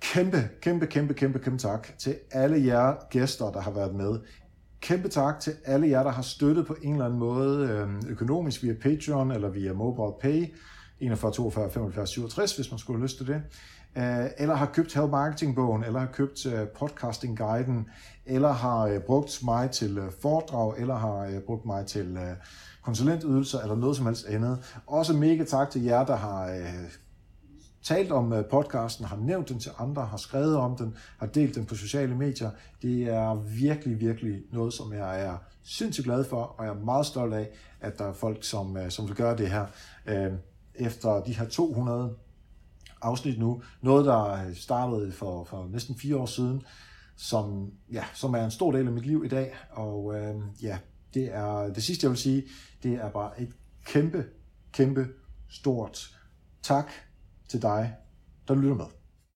Kæmpe, kæmpe, kæmpe, kæmpe, kæmpe tak til alle jer gæster, der har været med. Kæmpe tak til alle jer, der har støttet på en eller anden måde øh, økonomisk via Patreon eller via MobilePay. Pay. 41, 42, 75, 67, hvis man skulle have lyst til det. Øh, eller har købt Help Marketing-bogen, eller har købt øh, podcasting-guiden, eller har øh, brugt mig til foredrag, eller har brugt mig til konsulentydelser, eller noget som helst andet. Også mega tak til jer, der har talt om podcasten, har nævnt den til andre, har skrevet om den, har delt den på sociale medier. Det er virkelig, virkelig noget, som jeg er sindssygt glad for, og jeg er meget stolt af, at der er folk, som, som vil gøre det her. Efter de her 200 afsnit nu. Noget, der øh, startede for, for næsten fire år siden, som, ja, som er en stor del af mit liv i dag. Og øh, ja, det er det sidste, jeg vil sige, det er bare et kæmpe, kæmpe stort tak til dig, der lytter med.